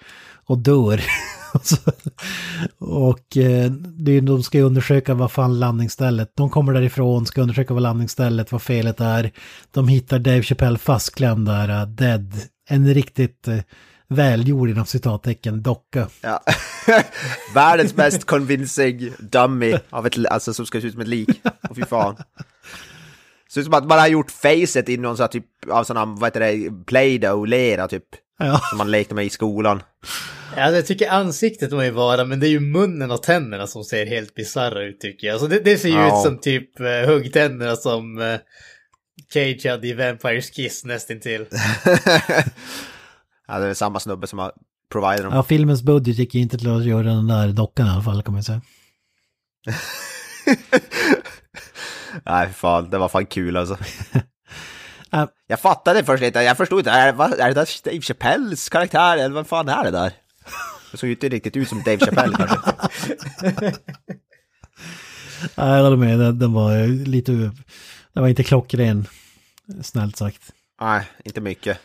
och dör. Och eh, det är, de ska ju undersöka vad fan landningsstället, de kommer därifrån, ska undersöka vad landningsstället, vad felet är. De hittar Dave Chappelle fastklämd där, uh, dead. En riktigt uh, välgjord inom citattecken docka. Ja. Världens mest convincing dummy av ett, alltså, som ska se ut som ett lik. Och fy fan. Ser ut som att man har gjort facet i någon sån här typ av sån här, vad heter det, Play-Doh, lera typ. Ja. Som man lekte med i skolan. Alltså jag tycker ansiktet må ju vara, men det är ju munnen och tänderna som ser helt bisarra ut tycker jag. Alltså det, det ser ju Ja. ut som typ uh, huggtänderna som uh, Cage hade i Vampires Kiss nästintill. ja, det är samma snubbe som har provider dem. Ja, filmens budget gick inte till att göra den där dockan i alla fall kan man säga. Nej, fan, det var fan kul alltså. Ja. Jag fattade först inte, jag förstod inte, är, vad, är det där Dave Chappelles karaktär eller vad fan är det där? Det såg ju inte riktigt ut som Dave Chappelle kanske. Nej, jag håller med, den, den var lite, den var inte klockren, snällt sagt. Nej, inte mycket.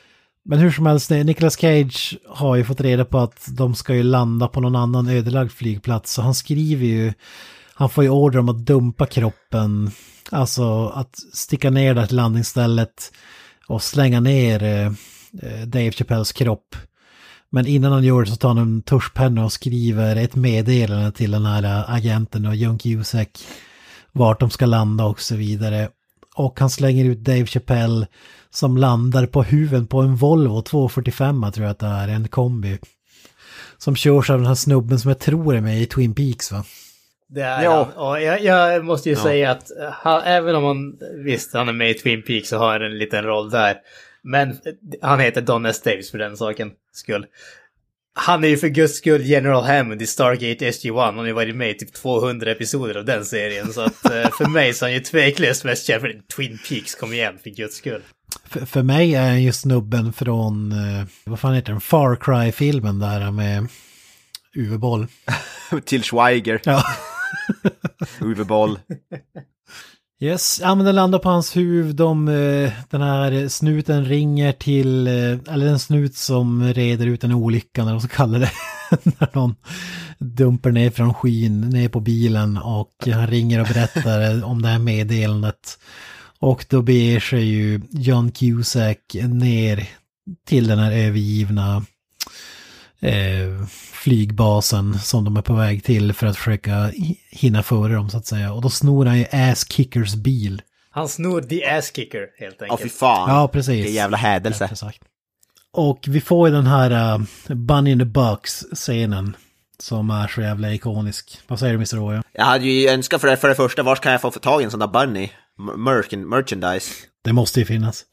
Men hur som helst, eh, Nicolas Cage har ju fått reda på att de ska ju landa på någon annan ödelagd flygplats. Så han skriver ju, han får ju order om att dumpa kroppen, alltså att sticka ner där till landningsstället och slänga ner eh, eh, Dave Chappelles kropp. Men innan han gör det så tar han en tuschpenna och skriver ett meddelande till den här eh, agenten och Junk Jusek vart de ska landa och så vidare. Och han slänger ut Dave Chappelle som landar på huven på en Volvo 245 tror jag att det är, en kombi. Som körs av den här snubben som jag tror är med i Twin Peaks va? Det är Ja. han. Och jag, jag måste ju Ja. säga att han, även om han visst han är med i Twin Peaks så har han en liten roll där. Men han heter Don S. Davis för den saken skull. Han är ju för guds skull General Hammond i Stargate SG-1. Han har ju varit med i typ 200 episoder av den serien. Så att eh, för mig så är han ju tveklöst mest känd för Twin Peaks. Kom igen, för guds skull. För, för mig är han ju snubben från, eh, vad fan heter den, Far Cry-filmen där med Uwe Boll. Till Schweiger, Ja. Huvudboll. Yes, ja men den landar på hans huvud. De, eh, den här snuten ringer till, eh, eller en snut som reder ut en olycka, när de så kallar det. när någon dumpar ner från skyn, ner på bilen och han ringer och berättar om det här meddelandet. Och då beger sig ju John Cusack ner till den här övergivna eh, flygbasen som de är på väg till för att försöka hi- hinna före dem så att säga. Och då snor han ju Ass Kickers bil. Han snor The Ass Kicker helt Ja, enkelt. fy fan. Ja, precis. Vilken jävla hädelse. Sagt. Och vi får ju den här uh, Bunny in the Box-scenen som är så jävla ikonisk. Vad säger du Mr. Roy? Jag hade ju önskat för det, för det första, var kan jag få tag i en sån där bunny? M- Merkin, merchandise. Det måste ju finnas.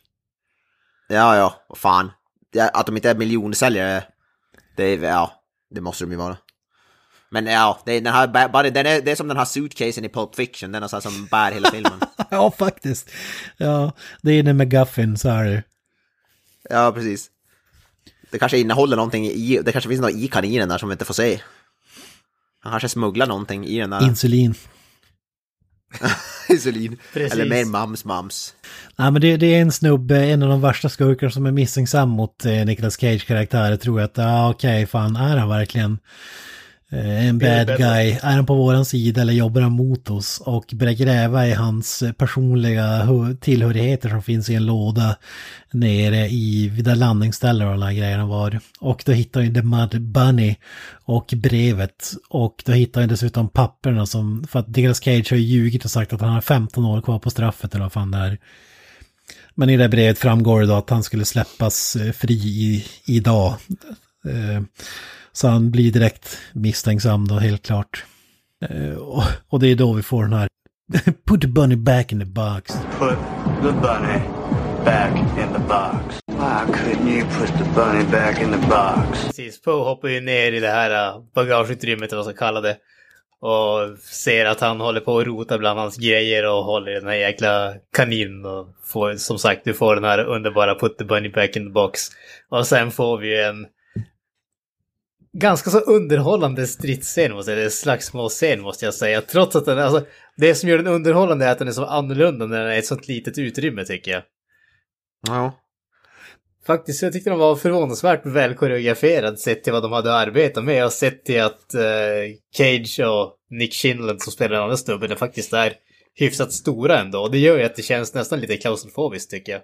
Ja, ja, vad fan. Ja, Att de inte är miljonsäljare, det är, ja, det måste de ju vara. Men ja, det är, den här, bara, den är, det är som den här suitcasen i Pulp Fiction, den är så här som bär hela filmen. ja, faktiskt. Ja, det är en McGuffin så är det. Ja, precis. Det kanske innehåller någonting i, det kanske finns något i kaninen där som vi inte får se. Han kanske smugglar någonting i den där. Insulin. Insulin. Precis. Eller mer mums mums. Nej men det, det är en snubbe, en av de värsta skurkarna som är misstänksam mot eh, Nicolas Cage karaktär. Jag tror att, ja okej, fan är han verkligen en Billy bad Bedford. guy? Är han på våran sida eller jobbar han mot oss? Och börjar gräva i hans eh, personliga tillhörigheter som finns i en låda nere i, vid där landningsstället och alla grejerna var. Och då hittar han The Mud Bunny och brevet. Och då hittar han dessutom papperna som, för att Nicolas Cage har ju ljugit och sagt att han har 15 år kvar på straffet eller vad fan det är. Men i det brevet framgår det då att han skulle släppas eh, fri i, idag. Eh, Så han blir direkt misstänksam då, helt klart. Eh, Och, och det är då vi får den här Put the bunny back in the box. Put the bunny back in the box. Why couldn't you put the bunny back in the box? Precis, Poe hoppar ju ner i det här uh, bagageutrymmet eller vad man ska kalla det. Och ser att han håller på att rota bland hans grejer och håller i den här jäkla kaninen. Och får, som sagt, du får den här underbara put the bunny back in the box. Och sen får vi en ganska så underhållande stridsscen, måste jag är slagsmålscen måste jag säga. Trots att den, alltså, det som gör den underhållande är att den är så annorlunda när den är i ett sånt litet utrymme tycker jag. Ja. Faktiskt, jag tyckte de var förvånansvärt väl koreograferad sett till vad de hade arbetat med och sett till att eh, Cage och Nick Shinland som spelar den andra snubben är faktiskt är hyfsat stora ändå. Och det gör ju att det känns nästan lite klaustrofobiskt tycker jag.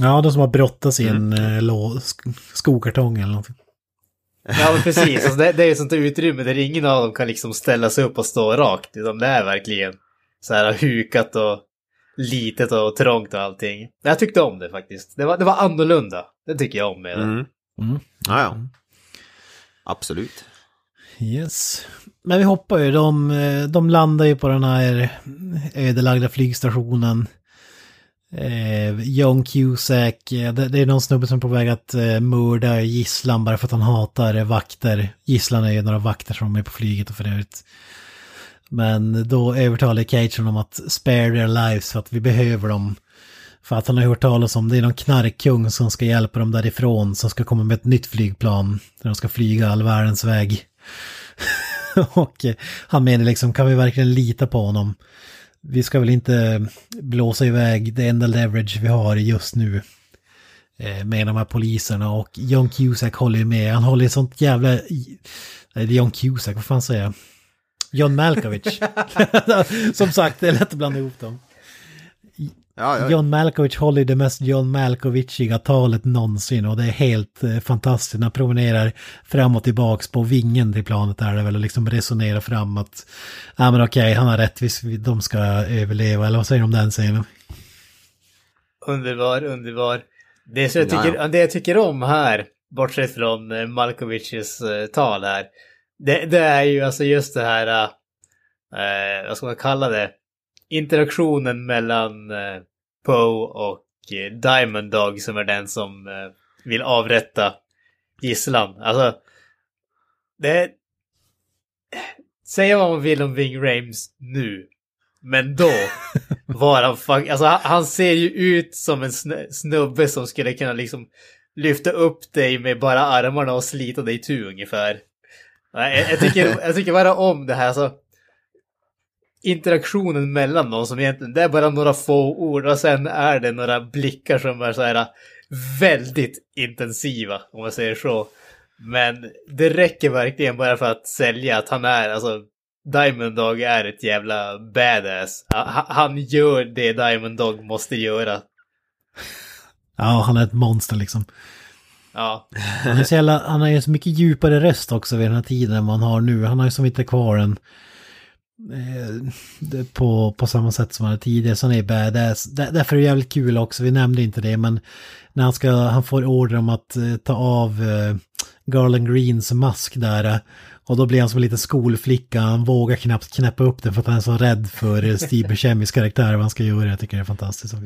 Ja, de som har brottats i en eh, lå, sk- skokartong eller någonting. Ja men precis, alltså, det, det är sånt utrymme där ingen av dem kan liksom ställa sig upp och stå rakt. Utan det är verkligen så här hukat och litet och trångt och allting. Men Jag tyckte om det faktiskt. Det var, det var annorlunda. Det tycker jag om med det. Mm. Mm. Ja, ja. Absolut. Yes. Men vi hoppar ju, de, eh, de landar ju på den här ödelagda flygstationen. Eh, John Cusack, eh, det, det är någon snubbe som är på väg att eh, mörda gisslan bara för att han hatar vakter. Gisslan är ju några vakter som är på flyget och för övrigt. Men då övertalar Cage honom att spare their lives för att vi behöver dem. För att han har hört talas om det är någon knarkkung som ska hjälpa dem därifrån som ska komma med ett nytt flygplan. Där de ska flyga all världens väg. och eh, han menar liksom, kan vi verkligen lita på honom? Vi ska väl inte blåsa iväg det enda leverage vi har just nu. eh, med de här poliserna och John Cusack håller ju med. Han håller i sånt jävla... Nej, John Cusack, vad fan säger jag? John Malkovich. Som sagt, det är lätt att blanda ihop dem. Ja, ja. John Malkovich håller det mest John Malkovichiga talet någonsin och det är helt eh, fantastiskt. Han promenerar fram och tillbaks på vingen till planet där det väl och liksom resonerar fram att ja men okej, han har rätt, vi- de ska överleva, eller vad säger de om den scenen? Underbar, underbar. Det, som jag Ja, tycker, ja. det jag tycker om här, bortsett från eh, Malkovichs eh, tal här, det, det är ju alltså just det här, eh, vad ska man kalla det, interaktionen mellan eh, Poe och eh, Diamond Dog som är den som eh, vill avrätta gisslan. Alltså, det... Säga vad man vill om Ving Rhames nu, men då var han fuck... Alltså han, han ser ju ut som en sn- snubbe som skulle kunna liksom lyfta upp dig med bara armarna och slita dig itu ungefär. Jag, jag, tycker, jag tycker bara om det här, alltså interaktionen mellan dem som egentligen, det är bara några få ord och sen är det några blickar som är så här väldigt intensiva, om man säger så. Men det räcker verkligen bara för att sälja att han är, alltså Diamond Dog är ett jävla badass. Han, gör det Diamond Dog måste göra. Ja, han är ett monster liksom. Ja. Han, är så jävla, han har ju så mycket djupare röst också vid den här tiden än han har nu. Han har ju som inte kvar en på, på samma sätt som han hade tidigare. Så han är badass. Där, därför är det jävligt kul också, vi nämnde inte det, men när han, ska, han får order om att eh, ta av eh, Garland Greens mask där. eh, Och då blir han som en liten skolflicka, han vågar knappt knäppa upp den för att han är så rädd för eh, Steve Buscemi's karaktär, vad han ska göra. Jag tycker det är fantastiskt. Eh,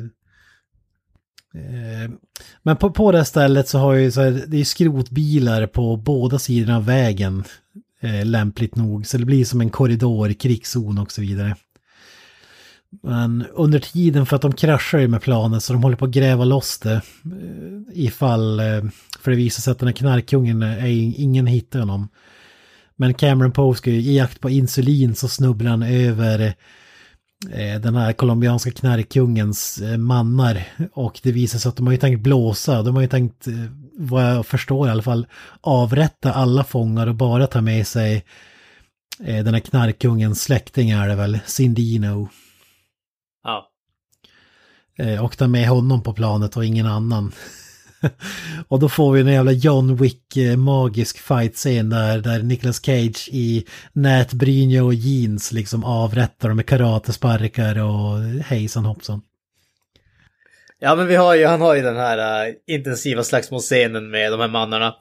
Men på, på det här stället så har ju så här, det är skrotbilar på båda sidorna av vägen. Eh, lämpligt nog. Så det blir som en korridor, krigszon och så vidare. Men under tiden för att de kraschar ju med planet så de håller på att gräva loss det. Eh, ifall, eh, för det visar sig att den här knarkkungen, är, ingen hittar honom. Men Cameron Poe ska ju i jakt på insulin så snubblar han över eh, den här colombianska knarkkungens mannar. Och det visar sig att de har ju tänkt blåsa, de har ju tänkt, vad jag förstår i alla fall, avrätta alla fångar och bara ta med sig eh, den här knarkkungens släkting är det väl, Cindino. Ja. Eh, och ta med honom på planet och ingen annan. och då får vi en jävla John Wick eh, magisk fight-scen där, där Nicolas Cage i nätbrynja och jeans liksom avrättar dem med karatesparkar och hejsan hoppsan. Ja, men vi har ju, han har ju den här uh, intensiva slagsmålscenen med de här mannarna.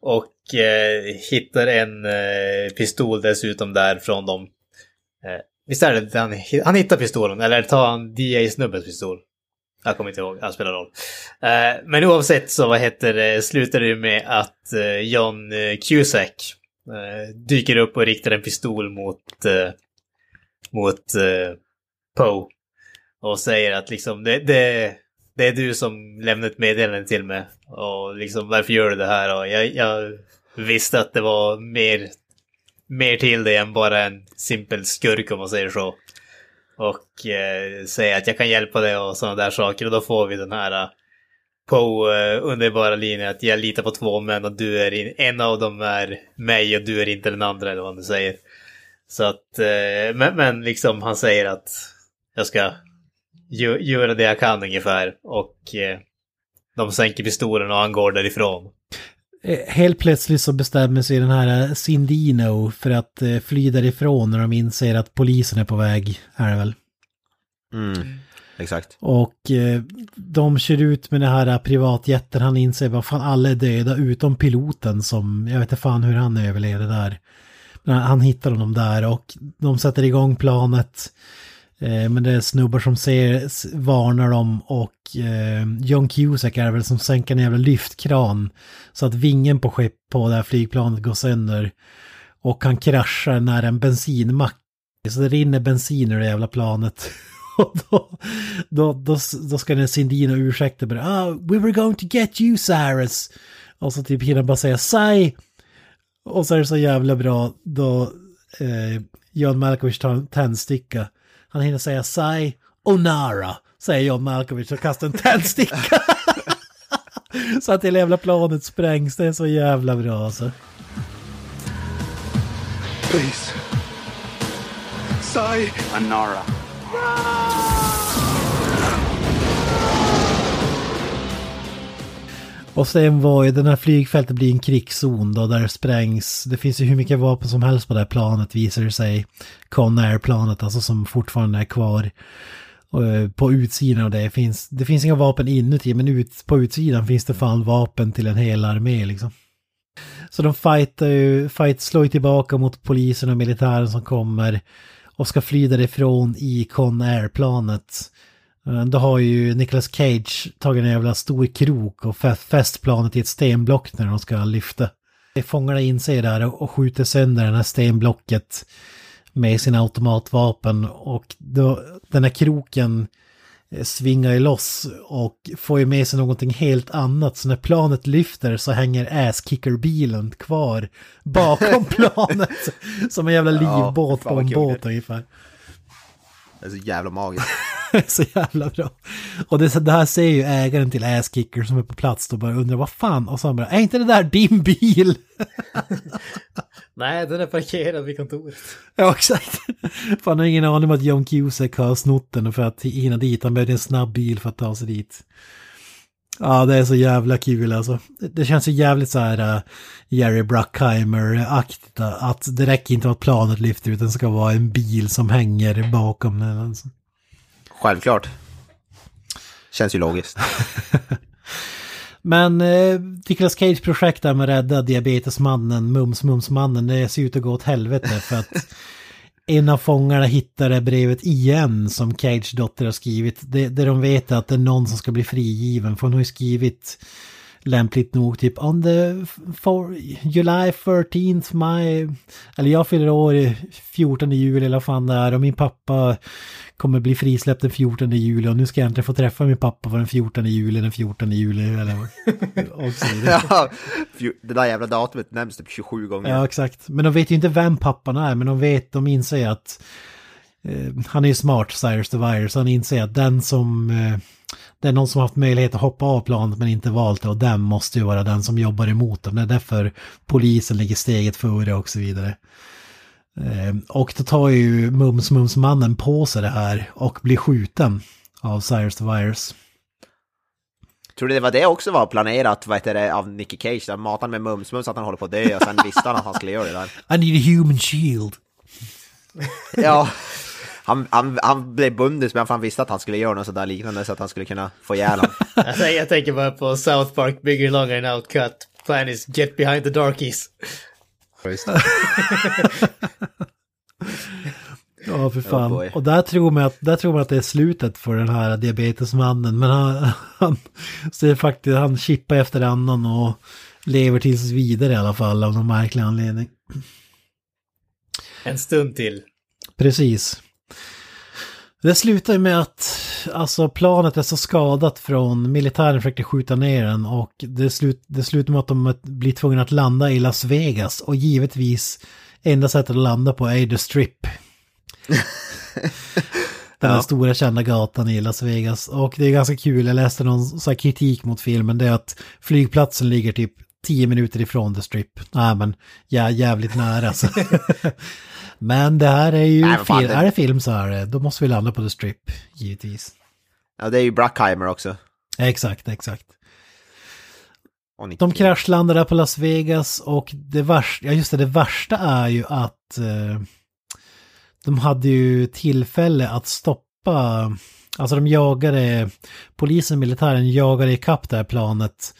Och uh, hittar en uh, pistol dessutom där från dem. Uh, visst är det han, han hittar pistolen, eller tar han DA-snubbens pistol? Jag kommer inte ihåg, det spelar roll. Uh, men oavsett så vad heter det, slutar det ju med att John Cusack dyker upp och riktar en pistol mot, mot Poe. Och säger att liksom det, det, det är du som lämnade ett meddelande till mig. Och liksom varför gör du det här? Och jag, jag visste att det var mer, mer till det än bara en simpel skurk om man säger så. Och eh, säga att jag kan hjälpa dig och sådana där saker. Och då får vi den här eh, på eh, underbara linjen att jag litar på två män och du är in, en av dem är mig och du är inte den andra eller vad du säger. Så att, eh, men, men liksom han säger att jag ska göra det jag kan ungefär. Och eh, de sänker pistolen och han går därifrån. Eh, Helt plötsligt så bestämmer sig den här eh, Cindino för att eh, fly därifrån när de inser att polisen är på väg, är det väl. Mm, exakt. Och eh, de kör ut med den här privatjätten, han inser vad fan alla är döda utom piloten som, jag vet inte fan hur han överlevde där. Men han hittar honom där och de sätter igång planet. Eh, men det är snubbar som ser, varnar dem och eh, John Cusack är väl som sänker en jävla lyftkran. Så att vingen på skepp på det här flygplanet går sönder. Och han kraschar när en bensinmack, så det rinner bensin ur det jävla planet. Och då, då, då, då ska den Cindino ursäkta bara, ah, we were going to get you Cyrus. Och så typ hinner bara säga, “Sai!” Och så är det så jävla bra då eh, John Malkovich tar en tändsticka. Han hinner säga säg Onara, säger John Malkovich och kastar en tändsticka. Så att hela jävla planet sprängs, det är så jävla bra alltså. Please. Sai. Anara. Och sen var ju den här flygfältet blir en krigszon då där det sprängs. Det finns ju hur mycket vapen som helst på det här planet visar det sig. Conair-planet alltså som fortfarande är kvar. Eh, på utsidan av det finns, det finns inga vapen inuti men ut, på utsidan finns det fan vapen till en hel armé liksom. Så de fightar ju, fight slår ju tillbaka mot polisen och militären som kommer och ska fly därifrån i Conair-planet. Eh, Då har ju Nicolas Cage tagit en jävla stor krok och fä- fäst planet i ett stenblock när de ska lyfta. Fångarna inser det här och skjuter sönder det här stenblocket med sina automatvapen och då, den här kroken eh, svingar ju loss och får ju med sig någonting helt annat. Så när planet lyfter så hänger Ass-Kicker-bilen kvar bakom planet. Som en jävla Ja, livbåt fan på en båt ungefär. Det är så jävla magiskt. så jävla bra. Och det, det här ser ju ägaren till Ass-Kicker som är på plats och bara undrar vad fan. Och så han bara, är inte det där din bil? Nej, den är parkerad vid kontoret. Ja, exakt. För han har ingen aning om att John Cusack har snott den för att hinna dit. Han behövde en snabb bil för att ta sig dit. Ja, det är så jävla kul alltså. Det- känns ju jävligt så här uh, Jerry Bruckheimer-aktigt. uh, Att det räcker inte med att planet lyfter utan det ska vara en bil som hänger bakom den. Alltså. Självklart. Känns ju logiskt. Men eh, Nicolas Cage projekt där med rädda diabetesmannen, mums-mums-mannen, det ser ut att gå åt helvete för att en av fångarna hittar det brevet igen som Cage dotter har skrivit. Det, det de vet är att det är någon som ska bli frigiven för hon har ju skrivit lämpligt nog typ on the for July 13th my eller jag fyller år i 14 juli eller vad fan det är och min pappa kommer bli frisläppt den 14 juli och nu ska jag äntligen få träffa min pappa på den 14 juli, den 14 juli eller och så vidare. ja, det där jävla datumet nämns typ 27 gånger. Ja, exakt. Men de vet ju inte vem pappan är, men de vet, de inser att eh, han är ju smart, Cyrus the Virus, så han inser att den som, eh, det är någon som har haft möjlighet att hoppa av planet men inte valt det och den måste ju vara den som jobbar emot dem. Det är därför polisen ligger steget före och så vidare. Eh, och då tar ju Mums-Mums-mannen på sig det här och blir skjuten av Cyrus the Virus. Tror du det var det också var planerat vad heter det, av Nicky Cage? Där matade med mums-mums att han håller på att dö och sen visste han att han skulle göra det där. I need a human shield. Ja, han, han, han blev bundis men han visste att han skulle göra något sådär liknande så att han skulle kunna få ihjäl honom. jag, tänker, jag tänker bara på South Park, bigger, longer and outcut. Plan is get behind the darkies. Ja, för fan. boy. och där tror, man att, där tror man att det är slutet för den här diabetesmannen. Men han, han ser faktiskt, han chippar efter annan och lever tills vidare i alla fall av någon märklig anledning. En stund till. Precis. Det slutar ju med att alltså, planet är så skadat från militären försökte skjuta ner den och det, slut, det slutar med att de blir tvungna att landa i Las Vegas och givetvis enda sättet att landa på är The Strip. Den här Ja. stora kända gatan i Las Vegas. Och det är ganska kul, jag läste någon så kritik mot filmen, det är att flygplatsen ligger typ 10 minuter ifrån The Strip. Nej men, ja, jävligt nära så. men det här är ju, Nej, fan, film, det- är det film så är det, då måste vi landa på The Strip, givetvis. Ja, det är ju Bruckheimer också. Exakt, exakt. De kraschlandar där på Las Vegas och det värsta, ja just det, det värsta är ju att eh, de hade ju tillfälle att stoppa, alltså de jagade, polisen och militären jagade ikapp det här planet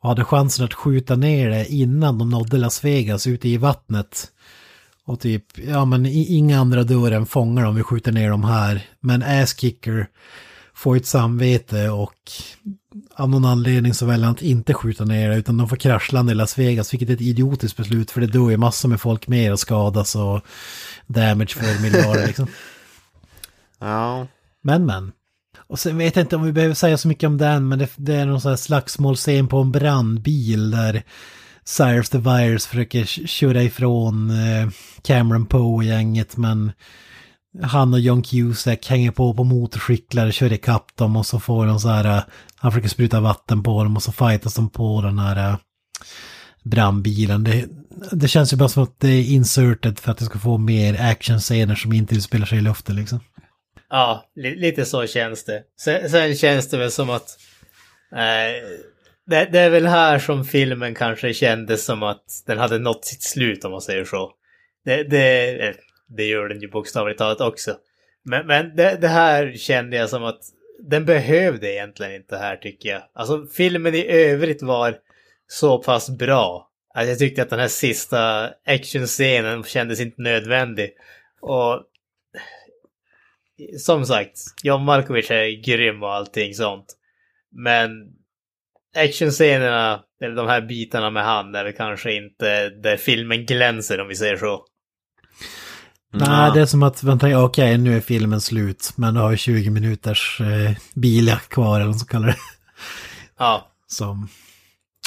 och hade chansen att skjuta ner det innan de nådde Las Vegas ute i vattnet. Och typ, ja men inga andra dörrar än fångar om vi skjuter ner dem här. Men Ass-Kicker får ett samvete och av någon anledning så väljer han att inte skjuta ner det utan de får kraschlanda i Las Vegas, vilket är ett idiotiskt beslut för det dör ju massor med folk mer och skadas och damage för miljarder liksom. Ja. Men men. Och sen vet jag inte om vi behöver säga så mycket om den, men det, det är någon sån här slagsmålscen på en brandbil där Cyrus the Virus försöker köra ifrån eh, Cameron Poe-gänget, men han och John Cusack hänger på på motorcyklar, och kör ikapp dem och så får de så här, eh, han försöker spruta vatten på dem och så fightas de på den här eh, brandbilen. Det, det känns ju bara som att det är inserted för att det ska få mer actionscener som inte utspelar sig i luften liksom. Ja, li lite så känns det. Sen, sen känns det väl som att... Eh, det, det är väl här som filmen kanske kändes som att den hade nått sitt slut om man säger så. Det, det, eh, det gör den ju bokstavligt talat också. Men, men det, det här kände jag som att den behövde egentligen inte här tycker jag. Alltså filmen i övrigt var så pass bra. Att jag tyckte att den här sista actionscenen kändes inte nödvändig. Och som sagt, John Malkovich är grym och allting sånt. Men actionscenerna, eller de här bitarna med han, är kanske inte där filmen glänser om vi säger så. Nej, det är som att man tänker, okej, nu är filmen slut, men du har ju 20 minuters eh, biljakt kvar eller vad man ska kalla det. Ja. Som,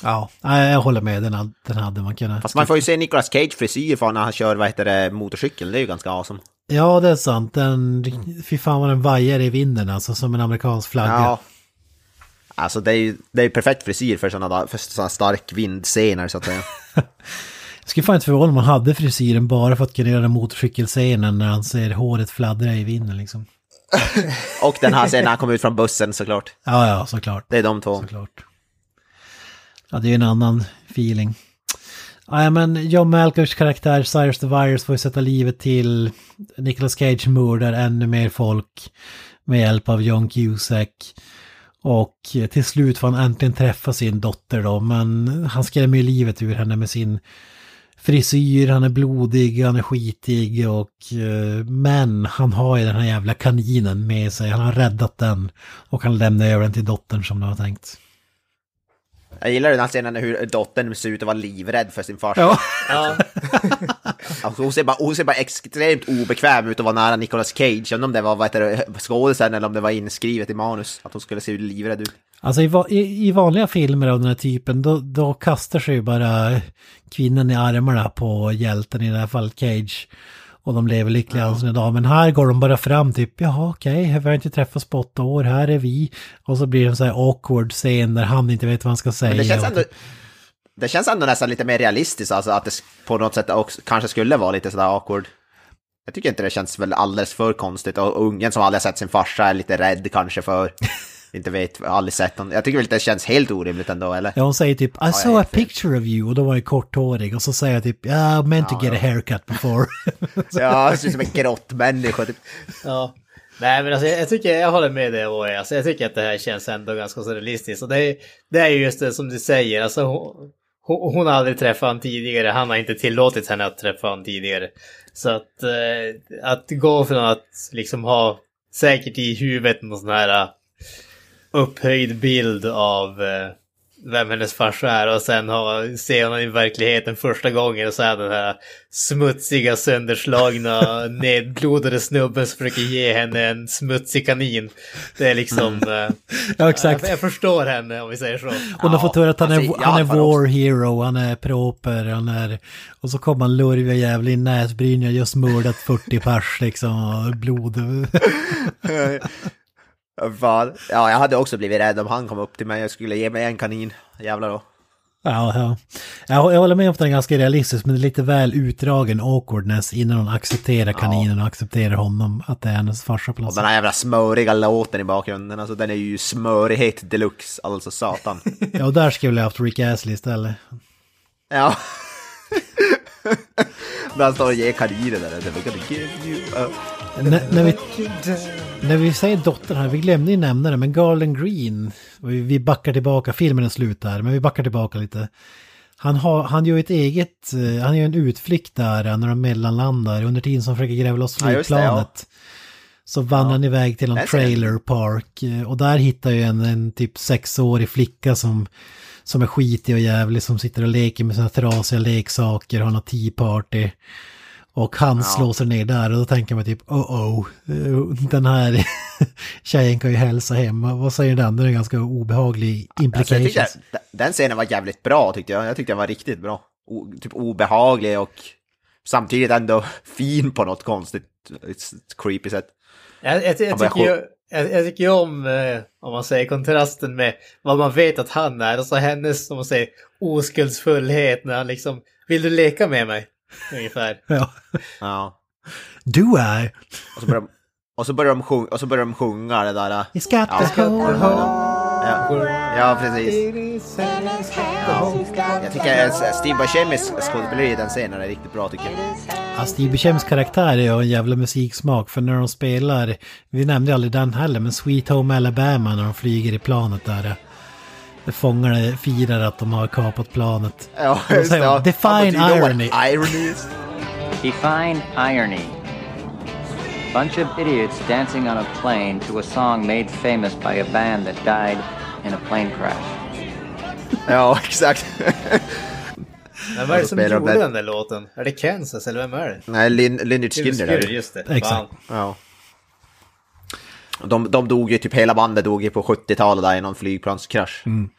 ja, nej, jag håller med, den, hade- den hade man kunnat. Fast man får ju se Nicolas Cage frisyr för när han kör, vad heter det, motorcykel. Det är ju ganska awesome. Ja, det är sant. Den, fy fan vad den vajar i vinden alltså, som en amerikansk flagga. Ja. Alltså det är ju det är perfekt frisyr för sådana för såna stark vindscener så att säga. Jag skulle fan inte förvåna om man hade frisyren bara för att kunna göra motorcykelscenen när han ser håret fladdra i vinden liksom. Och den här scenen när han kommer ut från bussen såklart. Ja, ja, såklart. Det är de två. Såklart. Ja, det är ju en annan feeling. Ja, men John Malkovichs karaktär Cyrus the Virus får ju sätta livet till. Nicolas Cage mördar ännu mer folk med hjälp av John Cusack. Och eh, till slut får han äntligen träffa sin dotter då, men han skrämmer ju livet ur henne med sin frisyr, han är blodig, han är skitig och... eh, Men han har ju den här jävla kaninen med sig, han har räddat den. Och han lämnar över den till dottern som det var tänkt. Jag gillar den här scenen hur dottern ser ut att vara livrädd för sin farsa. Ja. Ja. Alltså, hon, ser bara, hon ser bara extremt obekväm ut att vara nära Nicolas Cage. Jag inte om det var vad skådisen eller om det var inskrivet i manus. Att hon skulle se livrädd ut. Alltså i, va- i, i vanliga filmer av den här typen då, då kastar sig ju bara kvinnan i armarna på hjälten, i det här fallet Cage. Och de lever lyckliga alla sina dagar. Men här går de bara fram typ, jaha okej, vi har inte träffats på åtta år, här är vi. Och så blir det en sån här awkward scen där han inte vet vad han ska säga. Men det känns ändå... Det känns ändå nästan lite mer realistiskt, alltså att det på något sätt också kanske skulle vara lite sådär awkward. Jag tycker inte det känns väl alldeles för konstigt och ungen som aldrig har sett sin farsa är lite rädd kanske för, inte vet, aldrig sett honom. Jag tycker väl inte det känns helt orimligt ändå, eller? Ja, hon säger typ I jag saw a picture of you och då var jag korthårig och så säger jag typ yeah, I meant to get a haircut before. Ja, det ser ut som en grottmänniska typ. Ja. Nej men alltså jag, tycker, jag håller med dig Owe. Alltså jag tycker att det här känns ändå ganska så realistiskt. Och det är, det är ju just det som du säger, alltså hon, hon, hon har aldrig träffat honom tidigare, han har inte tillåtit henne att träffa honom tidigare. Så att, eh, att gå från att liksom ha säkert i huvudet någon sån här upphöjd bild av eh, vem hennes farsa är och sen ha, se honom i verkligheten första gången och så är den här smutsiga, sönderslagna, nedblodade snubben som försöker ge henne en smutsig kanin. Det är liksom... eh, Ja, exakt. Jag, jag förstår henne om vi säger så. Och de får höra att han är, alltså, han är har war hero, han är proper, han är... Och så kommer han lurviga jävla i näsbryn, jag har just mördat 40 pers liksom, och blod. Fan. Ja, jag hade också blivit rädd om han kom upp till mig och skulle ge mig en kanin. Jävlar då. Ja, ja. Jag, jag håller med om att den är ganska realistisk, men det är lite väl utdragen awkwardness innan hon accepterar kaninen och accepterar honom, att det är hennes farsa på något Och sätt. den här jävla smöriga låten i bakgrunden, alltså den är ju smörighet deluxe, alltså satan. Ja, och där skulle jag haft Rick Astley istället. Ja. När han står och ger kaniner där. När, när, vi, när vi säger dottern här, vi glömde ju nämna det, men Garland Green, vi, vi backar tillbaka, filmen är slut där, men vi backar tillbaka lite. Han, har, han gör ett eget, eh, han gör en utflykt där när de mellanlandar, under tiden som försöker gräva loss Ja, just det, ja. flygplanet. Så vandrar han iväg till jag. trailer park eh, och där hittar ju en, en typ sexårig flicka som, som är skitig och jävlig som sitter och leker med sina trasiga leksaker och har något tea party. Och han slår sig ner där och då tänker man typ oh oh, den här tjejen kan ju hälsa hem. Vad säger den? Den är ganska obehaglig Alltså, implications. tyckte, den scenen var jävligt bra tyckte jag. Jag tyckte den var riktigt bra. O, typ obehaglig och samtidigt ändå fin på något konstigt, creepy sätt. Jag, jag, jag, tycker ju, jag, jag tycker ju om, eh, om man säger kontrasten med vad man vet att han är och så hennes, som man säger, oskuldsfullhet när han liksom, vill du leka med mig? Ungefär. Ja. Ja. Du är... Och så börjar de, och så börjar de, sjunga, och så börjar de sjunga det där... It's got Ja. the whole Ja, ja precis. Ja. Jag tycker att Steve Buscemis skådespeleri i den scenen är riktigt bra tycker jag. Steve Buscemi's karaktär är ju en jävla musiksmak för när de spelar, vi nämnde aldrig den heller, men Sweet Home Alabama när de flyger i planet där. Det fångar firar att de har kapat planet. Ja, just säger det, de, ja. Define irony. irony is? Define irony. Bunch of idiots dancing on a plane to a song made famous by a band that died in a plane crash. Ja, exakt. Men vad är det som spelar de gjorde där- den där låten? Är det Kansas eller vem är det? Nej, Lin, Lynyrd Skynyrd. är det. just det. Exakt. Ja. De, de dog ju, typ hela bandet dog ju på 70-talet där i någon flygplanskrasch. Mm.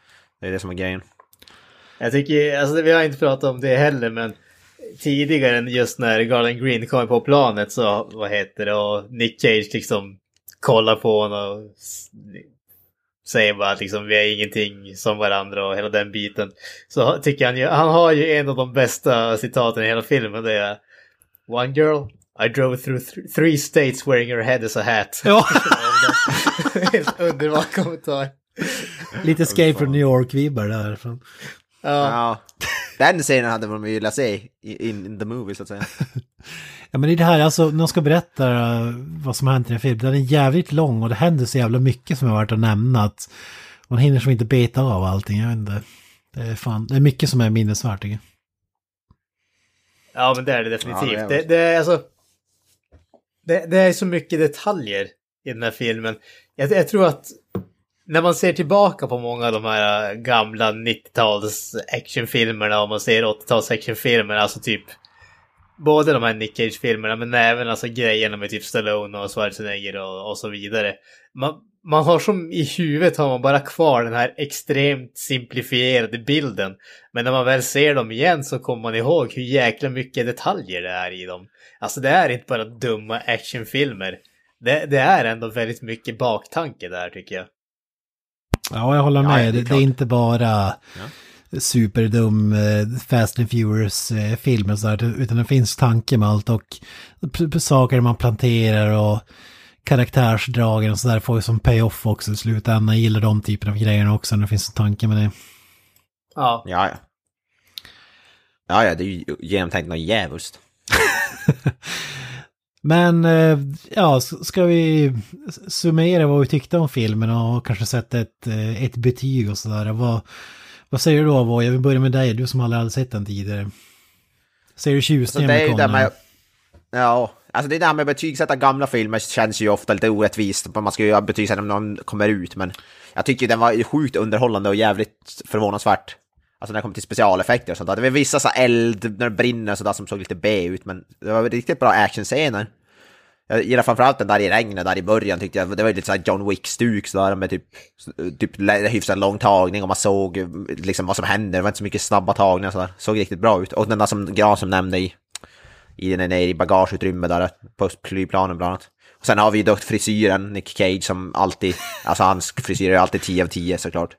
Det är det som är grejen. Jag tycker, alltså vi har inte pratat om det heller, men tidigare just när Garland Green kom på planet så, vad heter det, och Nick Cage liksom kollar på honom och säger bara att liksom vi är ingenting som varandra och hela den biten. Så tycker han ju, han har ju en av de bästa citaten i hela filmen, det är One girl, I drove through th- three states wearing her head as a hat. Ja. Helt underbar kommentar. Lite Escape from New York-vibbar därifrån. Ja. Ja. Den scenen hade man ju velat se in the movie så att säga. Ja men det är det här, alltså när de ska berätta eh, vad som har hänt i den här filmen, den är jävligt lång och det händer så jävla mycket som är värt att nämna att man hinner som inte beta av allting, jag vet inte. Det är fan, det är mycket som är minnesvärt tycker jag. Ja, men det är det definitivt. Ja, det är det, det, är alltså... Det, det är så mycket detaljer i den här filmen. Jag, jag tror att när man ser tillbaka på många av de här äh, gamla 90-tals actionfilmerna och man ser 80-tals actionfilmerna, alltså typ både de här Nick Cage-filmerna men även alltså grejerna med typ Stallone och Schwarzenegger och, och så vidare. Man, man har som i huvudet har man bara kvar den här extremt simplifierade bilden. Men när man väl ser dem igen så kommer man ihåg hur jäkla mycket detaljer det är i dem. Alltså det är inte bara dumma actionfilmer. Det, det är ändå väldigt mycket baktanke där tycker jag. Ja, jag håller Ja, med. det är det, det är inte bara superdum eh, Fast and Furious-film och sådär, utan det finns tanke med allt och saker man planterar och karaktärsdragen och sådär får ju som pay-off också i slutändan. Jag gillar de typerna av grejerna också när det finns en tanke med det. Ja. Ja, ja. Ja, ja, det är ju genomtänkt något djävulskt. Men eh, ja, ska vi summera vad vi tyckte om filmen och kanske sätta ett, eh, ett betyg och sådär. Vad, vad säger du då Avoya? Vi börjar med dig, du som aldrig hade sett den tidigare. Säger du tjusningen är med med... Ja, alltså det där med betygsätta gamla filmer känns ju ofta lite orättvist. Man ska ju betygsätta när någon kommer ut, men jag tycker den var ju sjukt underhållande och jävligt förvånansvärt. Alltså när det kommer till specialeffekter och sånt där. Det var vissa så eld när det brinner och sådär som såg lite B ut, men det var riktigt bra actionscener. Jag gillar framförallt den där i regnet där i början tyckte jag, det var ju lite såhär John Wick-stuk sådär med typ, typ hyfsat lång tagning och man såg liksom vad som hände, det var inte så mycket snabba tagningar sådär. Såg riktigt bra ut. Och den där som Gran som nämnde i, i den nere i bagageutrymmet där på flygplanen bland annat. Och sen har vi ju då frisyren, Nick Cage som alltid, alltså hans frisyr är alltid 10 av 10 såklart.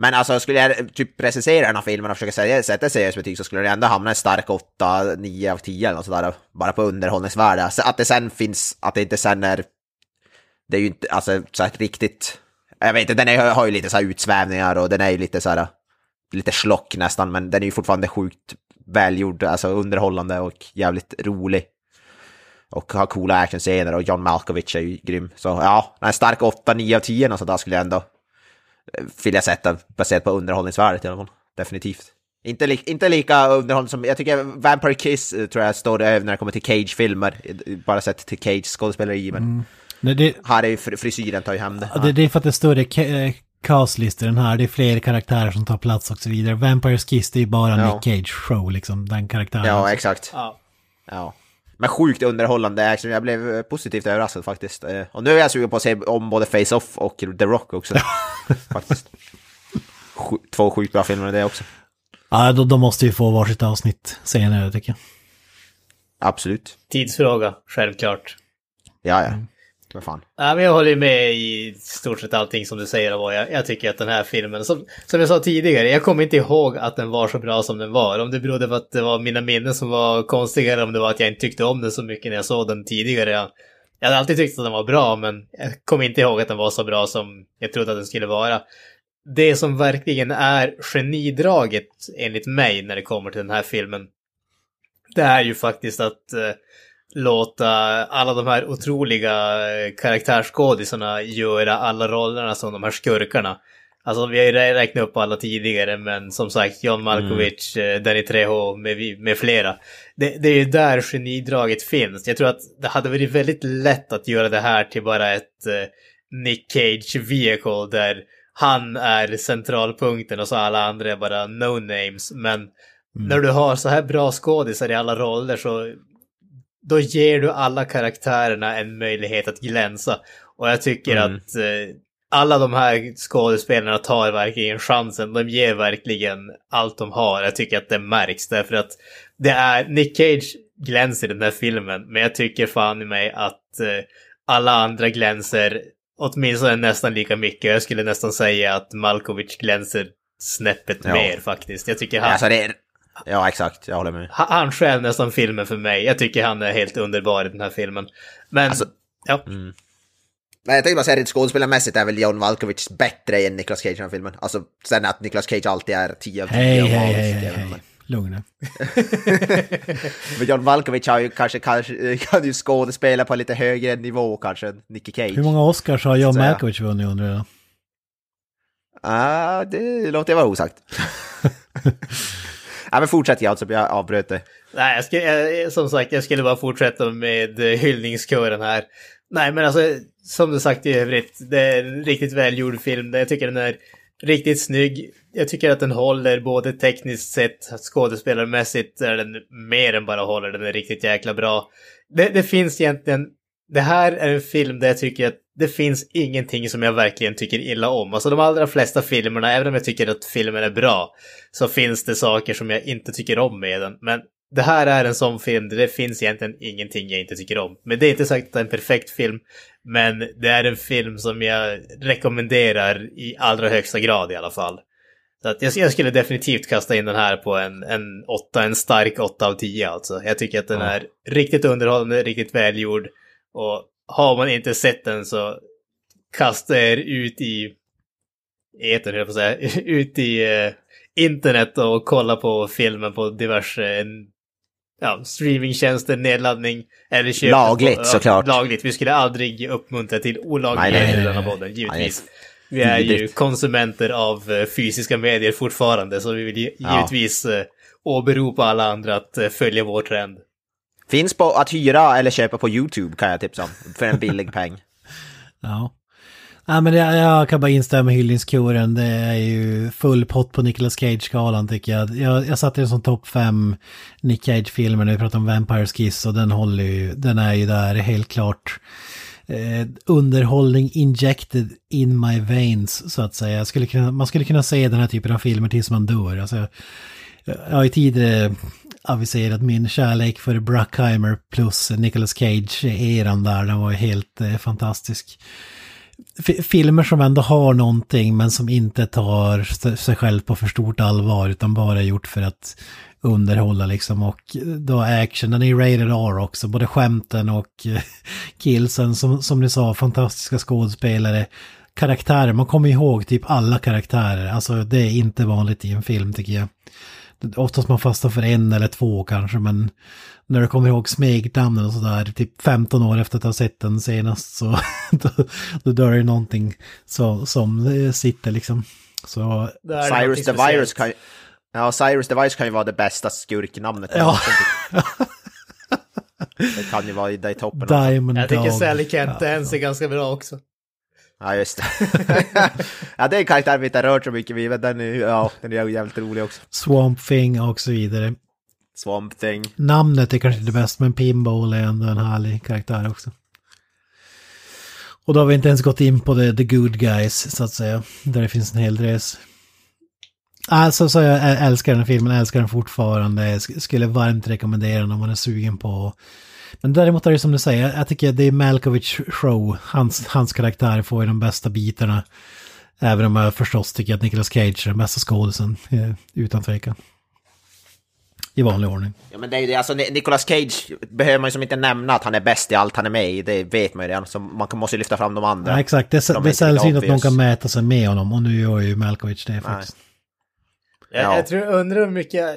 Men alltså skulle jag typ precisera den här filmen och försöka säga, sätta ett seriöst betyg så skulle det ändå hamna en stark 8, 9 av 10 eller något sådär. Bara på underhållningsvärde. Så att det sen finns, att det inte sen är... Det är ju inte, alltså så här riktigt... Jag vet inte, den är, har ju lite så här utsvävningar och den är ju lite så här... Lite slock nästan, men den är ju fortfarande sjukt välgjord, alltså underhållande och jävligt rolig. Och har coola actionscener och John Malkovich är ju grym. Så ja, en stark 8, 9 av 10 och sådär skulle jag ändå vill jag sätta baserat på underhållningsvärdet i alla fall. Definitivt. Inte, li inte lika underhållande som, jag tycker Vampire Kiss eh, tror jag står över när det kommer till Cage-filmer. Bara sett till Cage skådespeleri, men Mm. Nej, det, här är ju fr frisyren tar ju hem det. Ja, det, det är för att det större ca- eh, castlistor den här. Det är fler karaktärer som tar plats och så vidare. Vampires Kiss det är ju bara Ja. Nick Cage show liksom, den karaktären. Ja, exakt. Ja. Ja. Men sjukt underhållande action, jag blev eh, positivt överraskad faktiskt. Eh, Och nu är jag sugen på att se om både Face-Off och The Rock också. faktiskt. Två sjukt bra filmer det också. Ja, då, då måste vi få varsitt avsnitt senare tycker jag. Absolut. Tidsfråga, självklart. Ja, ja. Vad fan. Ja, men jag håller med i stort sett allting som du säger och jag, jag tycker att den här filmen, som, som jag sa tidigare, jag kommer inte ihåg att den var så bra som den var. Om det berodde på att det var mina minnen som var konstigare, om det var att jag inte tyckte om den så mycket när jag såg den tidigare. Jag, jag hade alltid tyckt att den var bra, men jag kommer inte ihåg att den var så bra som jag trodde att den skulle vara. Det som verkligen är genidraget enligt mig när det kommer till den här filmen, det är ju faktiskt att eh, låta alla de här otroliga eh, karaktärsskådisarna göra alla rollerna som de här skurkarna. Alltså vi har ju rä- räknat upp alla tidigare, men som sagt John Malkovich, mm. Danny Trejo med, med flera. Det, det är ju där genidraget finns. Jag tror att det hade varit väldigt lätt att göra det här till bara ett eh, Nick Cage vehicle där han är centralpunkten och så alla andra är bara no-names. Men när du har så här bra skådisar i alla roller så då ger du alla karaktärerna en möjlighet att glänsa. Och jag tycker Mm. att eh, alla de här skådespelarna tar verkligen chansen. De ger verkligen allt de har. Jag tycker att det märks därför att det är Nick Cage glänser i den här filmen. Men jag tycker fan i mig att eh, alla andra glänser åtminstone nästan lika mycket. Jag skulle nästan säga att Malkovich glänser snäppet Ja. mer faktiskt. Jag tycker han... Alltså det. Ja, exakt. Jag håller med. Ha- Han själv nästan filmen för mig. Jag tycker han är helt underbar i den här filmen. Men, ja. Men jag tänkte bara säga att skådespelarmässigt är väl John Malkovich bättre än Nicolas Cage i den här filmen. Alltså, sen att Nicolas Cage alltid är 10 av 10 Hej, hej, hej, hej. Lugna. Men John Malkovich har ju kanske, kanske kan ju skådespela på lite högre nivå kanske än Nicky Cage. Hur många Oscars har John Malkovich vunnit undrar jag? Ah, det låter jag vara osagt. ja, men fortsätt jag jag avbröt det. Nej, jag skulle, jag, som sagt, jag skulle bara fortsätta med eh, hyllningskören här. Nej, men alltså, som du sagt i övrigt, det är en riktigt välgjord film. Jag tycker den är riktigt snygg. Jag tycker att den håller både tekniskt sett, skådespelarmässigt är den mer än bara håller. Den är riktigt jäkla bra. Det, det finns egentligen, det här är en film där jag tycker att det finns ingenting som jag verkligen tycker illa om. Alltså de allra flesta filmerna, även om jag tycker att filmen är bra, så finns det saker som jag inte tycker om med den. Men det här är en sån film där det finns egentligen ingenting jag inte tycker om. Men det är inte sagt att det är en perfekt film, men det är en film som jag rekommenderar i allra högsta grad i alla fall. Så att jag, skulle definitivt kasta in den här på en, en åtta, en stark 8 av 10 alltså. Jag tycker att den är riktigt underhållande, riktigt välgjord. Och har man inte sett den så kasta er ut i etern, höll jag på att säga, ut i eh, internet och kolla på filmen på diverse ja, streamingtjänster, nedladdning eller köp Lagligt, på, såklart. Lagligt. Vi skulle aldrig uppmuntra till olaglighet Nej, nej, i denna podden, givetvis. Vi är ju konsumenter av eh, fysiska medier fortfarande, så vi vill gi- Ja. givetvis eh, åberopa alla andra att eh, följa vår trend. Finns på att hyra eller köpa på YouTube kan jag tipsa om, för en billig peng. Ja. Nej men jag, jag kan bara instämma i hyllningskoren. Det är ju full pott på Nicolas Cage-skalan tycker jag. Jag, jag satte den som topp fem Nick Cage-filmer när vi pratade om Vampires Kiss och den håller ju, den är ju där helt klart. Eh, underhållning injected in my veins så att säga. Jag skulle kunna, man skulle kunna se den här typen av filmer tills man dör. Alltså, jag har ju tidigare aviserat min kärlek för Bruckheimer plus Nicolas Cage-eran där. Den var ju helt eh, fantastisk. F- filmer som ändå har någonting men som inte tar sig själv på för stort allvar utan bara är gjort för att underhålla liksom och då action, den är ju rated R också, både skämten och eh, killsen som, som ni sa, fantastiska skådespelare, karaktärer, man kommer ihåg typ alla karaktärer, alltså det är inte vanligt i en film tycker jag. Oftast man fastnar för en eller två kanske, men när du kommer ihåg smeknamnen och sådär, typ 15 år efter att ha sett den senast, så då, då dör det någonting så, som eh, sitter liksom. Så, Cyrus the. Virus kan ju... Ja, Cyrus the Virus kan ju vara det bästa skurknamnet. Ja. Det kan ju vara i, toppen. Diamond Jag tycker. Sally Kent Dance är ganska bra också. Ja, just det. ja, det är en karaktär vi inte har rört så mycket vid, men den är, ja, den är jävligt rolig också. Swamp Thing och så vidare. Swamp Thing. Namnet är kanske inte det bästa, men Pinball är ändå en härlig karaktär också. Och då har vi inte ens gått in på the, the good guys, så att säga. Där det finns en hel dress. Alltså så jag älskar den filmen, älskar den fortfarande. Sk- Skulle varmt rekommendera den om man är sugen på. Men däremot är det som du säger, jag tycker det är Malkovich show. Hans, hans karaktär får ju de bästa bitarna. Även om jag förstås tycker att Nicolas Cage är den bästa skådisen, eh, utan tvekan. I vanlig ordning. Ja, men det är ju det, alltså Ni- Nicolas Cage behöver man ju som inte nämna att han är bäst i allt han är med i, det vet man ju redan. Så man måste ju lyfta fram de andra. Ja, exakt, det, De det är sällsynt att någon kan mäta sig med honom och nu gör ju Malkovich det faktiskt. Jag, Ja. jag tror, undrar hur mycket...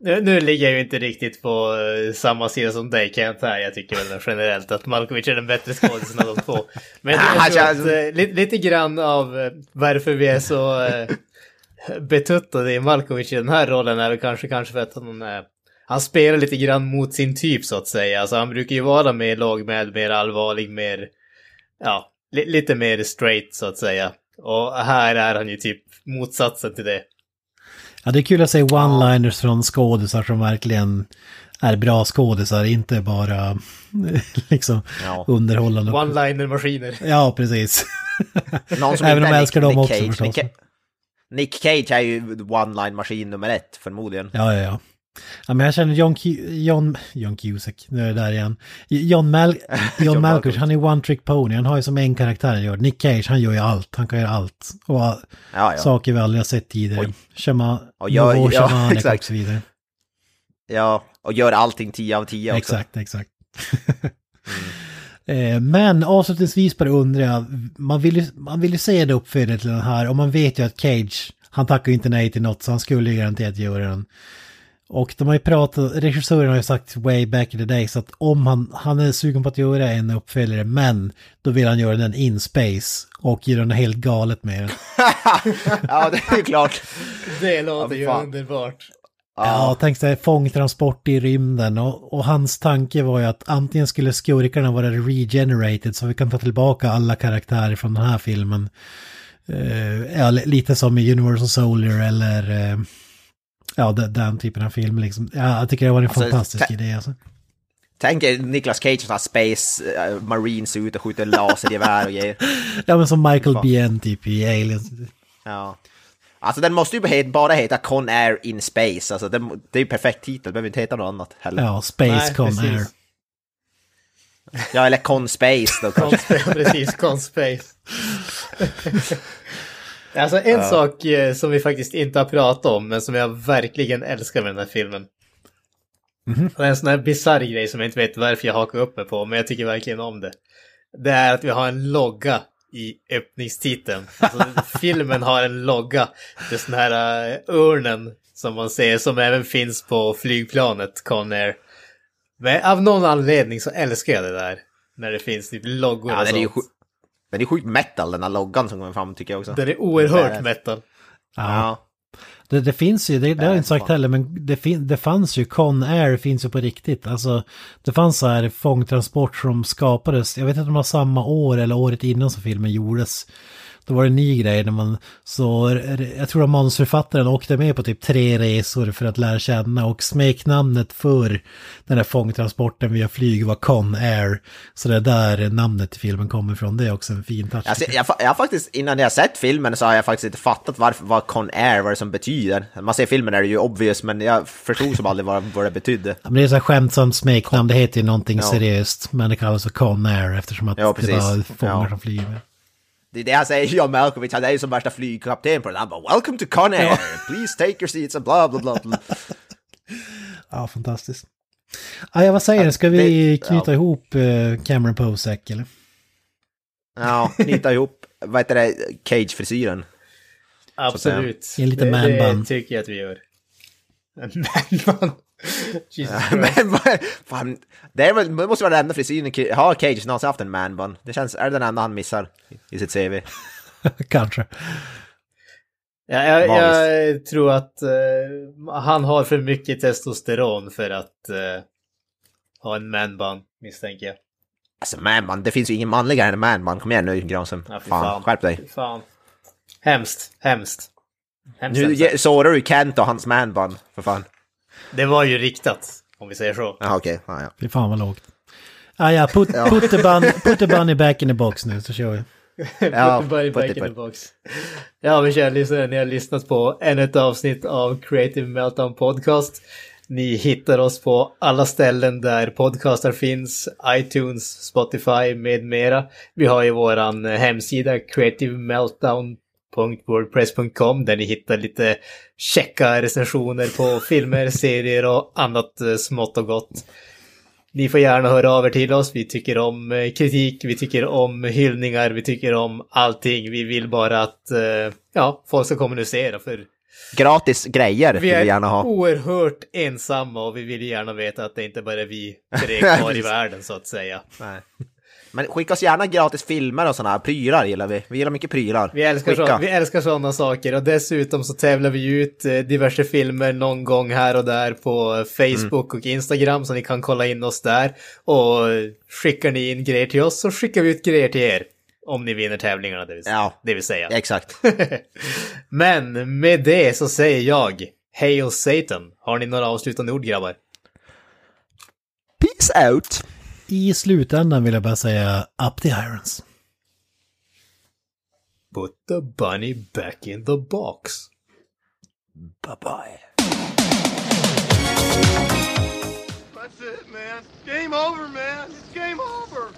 Nu, nu ligger jag ju inte riktigt på eh, samma sida som dig Kent här. Jag tycker väl generellt att Malkovic är den bättre skådisen av de två. Men jag, Ah, jag tror att eh, li, lite grann av eh, varför vi är så betuttade i Malkovic i den här rollen är väl kanske, kanske för att han, han spelar lite grann mot sin typ så att säga. Alltså han brukar ju vara mer lågmäld, mer allvarlig, mer... Ja, li, lite mer straight så att säga. Och här är han ju typ motsatsen till det. Ja, det är kul att se one-liners från skådisar som verkligen är bra skådisar, inte bara liksom Ja. underhållande. One-liner-maskiner. Ja, precis. Någon som Även om jag älskar Nick- dem Nick också Cage. förstås. Nick, Nick Cage är ju one-line-maskin nummer ett, förmodligen. Ja, ja, ja. Ja, men jag känner John, Q- John, John Cusack, nu är det där igen. John, Mal John, John Malkovich, han är one trick pony, han har ju som en karaktär han gör. Nick Cage, han gör ju allt, han kan göra allt. Och Ja, ja. saker vi aldrig har sett tidigare. Shama, Och gör- Nouveau ja, Shamanic exakt. och så vidare. Ja, och gör allting 10 av 10 också. Exakt, exakt. Eh, Men avslutningsvis bara undrar jag, man vill, ju, man vill ju se det uppföljare till den här och man vet ju att Cage, han tackar ju inte nej till något så han skulle ju garanterat göra den. Och de har ju pratat, regissören har ju sagt way back in the days att om han, han är sugen på att göra en uppföljare men då vill han göra den in space och göra något helt galet med den. ja, det är ju klart. Det låter ju fan. underbart. Ja, tänk dig fångtransport i rymden och, och hans tanke var ju att antingen skulle skurkarna vara regenerated så vi kan ta tillbaka alla karaktärer från den här filmen. Eh, ja, li- lite som i Universal Soldier eller eh, ja, den, den typen av film liksom. Ja, jag tycker det var en Alltså, fantastisk ta- idé alltså. Tänk er Nicolas Cage som har space uh, marines ut och skjuter lasergevär och grejer. Ja, men som Michael. Biehn typ i Aliens. Ja. Alltså den måste ju bara heta Con Air in Space, alltså den, det är ju perfekt titel, behöver inte heta något annat heller. Ja, Space Nej, Con precis. Air. Ja, eller Con Space då kanske. Conspace, precis, Conspace. alltså en Ja. sak eh, som vi faktiskt inte har pratat om, men som jag verkligen älskar med den här filmen. Mhm. Det är en sån här bisarr grej som jag inte vet varför jag hakar upp mig på, men jag tycker verkligen om det. Det är att vi har en logga i öppningstiteln. Alltså, filmen har en logga. Det är sån här uh, örnen som man ser, som även finns på flygplanet Conair. Men av någon anledning så älskar jag det där. När det finns typ loggor Ja, och sånt. Den är sjukt metal den här loggan som kommer fram tycker jag också. Den är oerhört Badass. metal. Ja. Det, det finns ju, det, det har jag inte sagt heller, men det, fin, det fanns ju, Con Air finns ju på riktigt. Alltså, det fanns så här fångtransport som skapades, jag vet inte om det var samma år eller året innan som filmen gjordes. Då var det en ny grej när man, så jag tror att manusförfattaren åkte med på typ tre resor för att lära känna och smeknamnet för den här fångtransporten via flyg var Con Air. Så det är där namnet till filmen kommer ifrån, det är också en fin touch. Alltså, jag, jag har faktiskt, innan jag sett filmen så har jag faktiskt inte fattat varför, vad Con Air, vad det som betyder. Man ser filmen är det ju obvious, men jag förstod som aldrig vad, vad det betydde. Ja, men det är så skämtsamt smeknamn, det heter ju någonting Ja. seriöst. Men det kallas för Con Air eftersom att Ja, det var fångar som flyger. Det är det han säger, John Malkovich, han är ju som värsta flygkapten på den. Han bara “Welcome to Con Air, please take your seats” och bla bla bla. bla. Ja, fantastiskt. Ah, ja, vad säger du? Ska vi det- knyta ja. ihop eh, Cameron Posek eller? Ja, knyta ihop, vad heter det, Cage-frisyren. Absolut. I en liten det, det man-bun. tycker jag att vi gör. En man-bun. Jesus Christ. Men fan, det, är väl, det måste vara den enda frisyren, har Cage någonsin haft en man-bun? Det känns, är det den enda han missar i sitt CV? Kanske. Ja, jag, jag tror att eh, han har för mycket testosteron för att eh, ha en man-bun, misstänker jag. Alltså man-bun, det finns ju ingen manligare än man-bun. Kom igen nu Granström. Ja, fy fan, skärp dig. Fan. Hemskt, hemskt. hemskt, Nu hemskt. sårar du Kent och hans man-bun, för fan. Det var ju riktat, om vi säger så. Jaha okej, ja, ja. Fy fan vad lågt. Ah, ja, put, Ja. put, the bun, put the bunny back in the box nu så kör vi. Ja, Put the bunny back in the box. Ja, men kära lyssnare, ni har lyssnat på ännu ett avsnitt av Creative Meltdown Podcast. Ni hittar oss på alla ställen där podcastar finns, iTunes, Spotify med mera. Vi har ju våran hemsida creativemeltdown.wordpress.com där ni hittar lite checka recensioner på filmer, serier och annat eh, smått och gott. Ni får gärna höra av er till oss. Vi tycker om eh, kritik, vi tycker om hyllningar, vi tycker om allting. Vi vill bara att eh, ja, folk ska kommunicera för Gratis grejer vi vill vi är gärna ha. oerhört ensamma och vi vill gärna veta att det inte bara är vi tre kvar i världen så att säga. Nej. Men skicka oss gärna gratis filmer och sådana här prylar gillar vi. Vi gillar mycket prylar. Vi älskar, så, vi älskar sådana saker och dessutom så tävlar vi ut eh, diverse filmer någon gång här och där på Facebook Mm. och Instagram så ni kan kolla in oss där. Och eh, skickar ni in grejer till oss så skickar vi ut grejer till er. Om ni vinner tävlingarna det vill, Ja. det vill säga. Exakt. Men med det så säger jag Hail Satan. Har ni några avslutande ord grabbar? Peace out! I slutändan vill jag bara säga up the irons. Put the bunny back in the box. Bye bye. That's it, man. Game over, man. It's game over.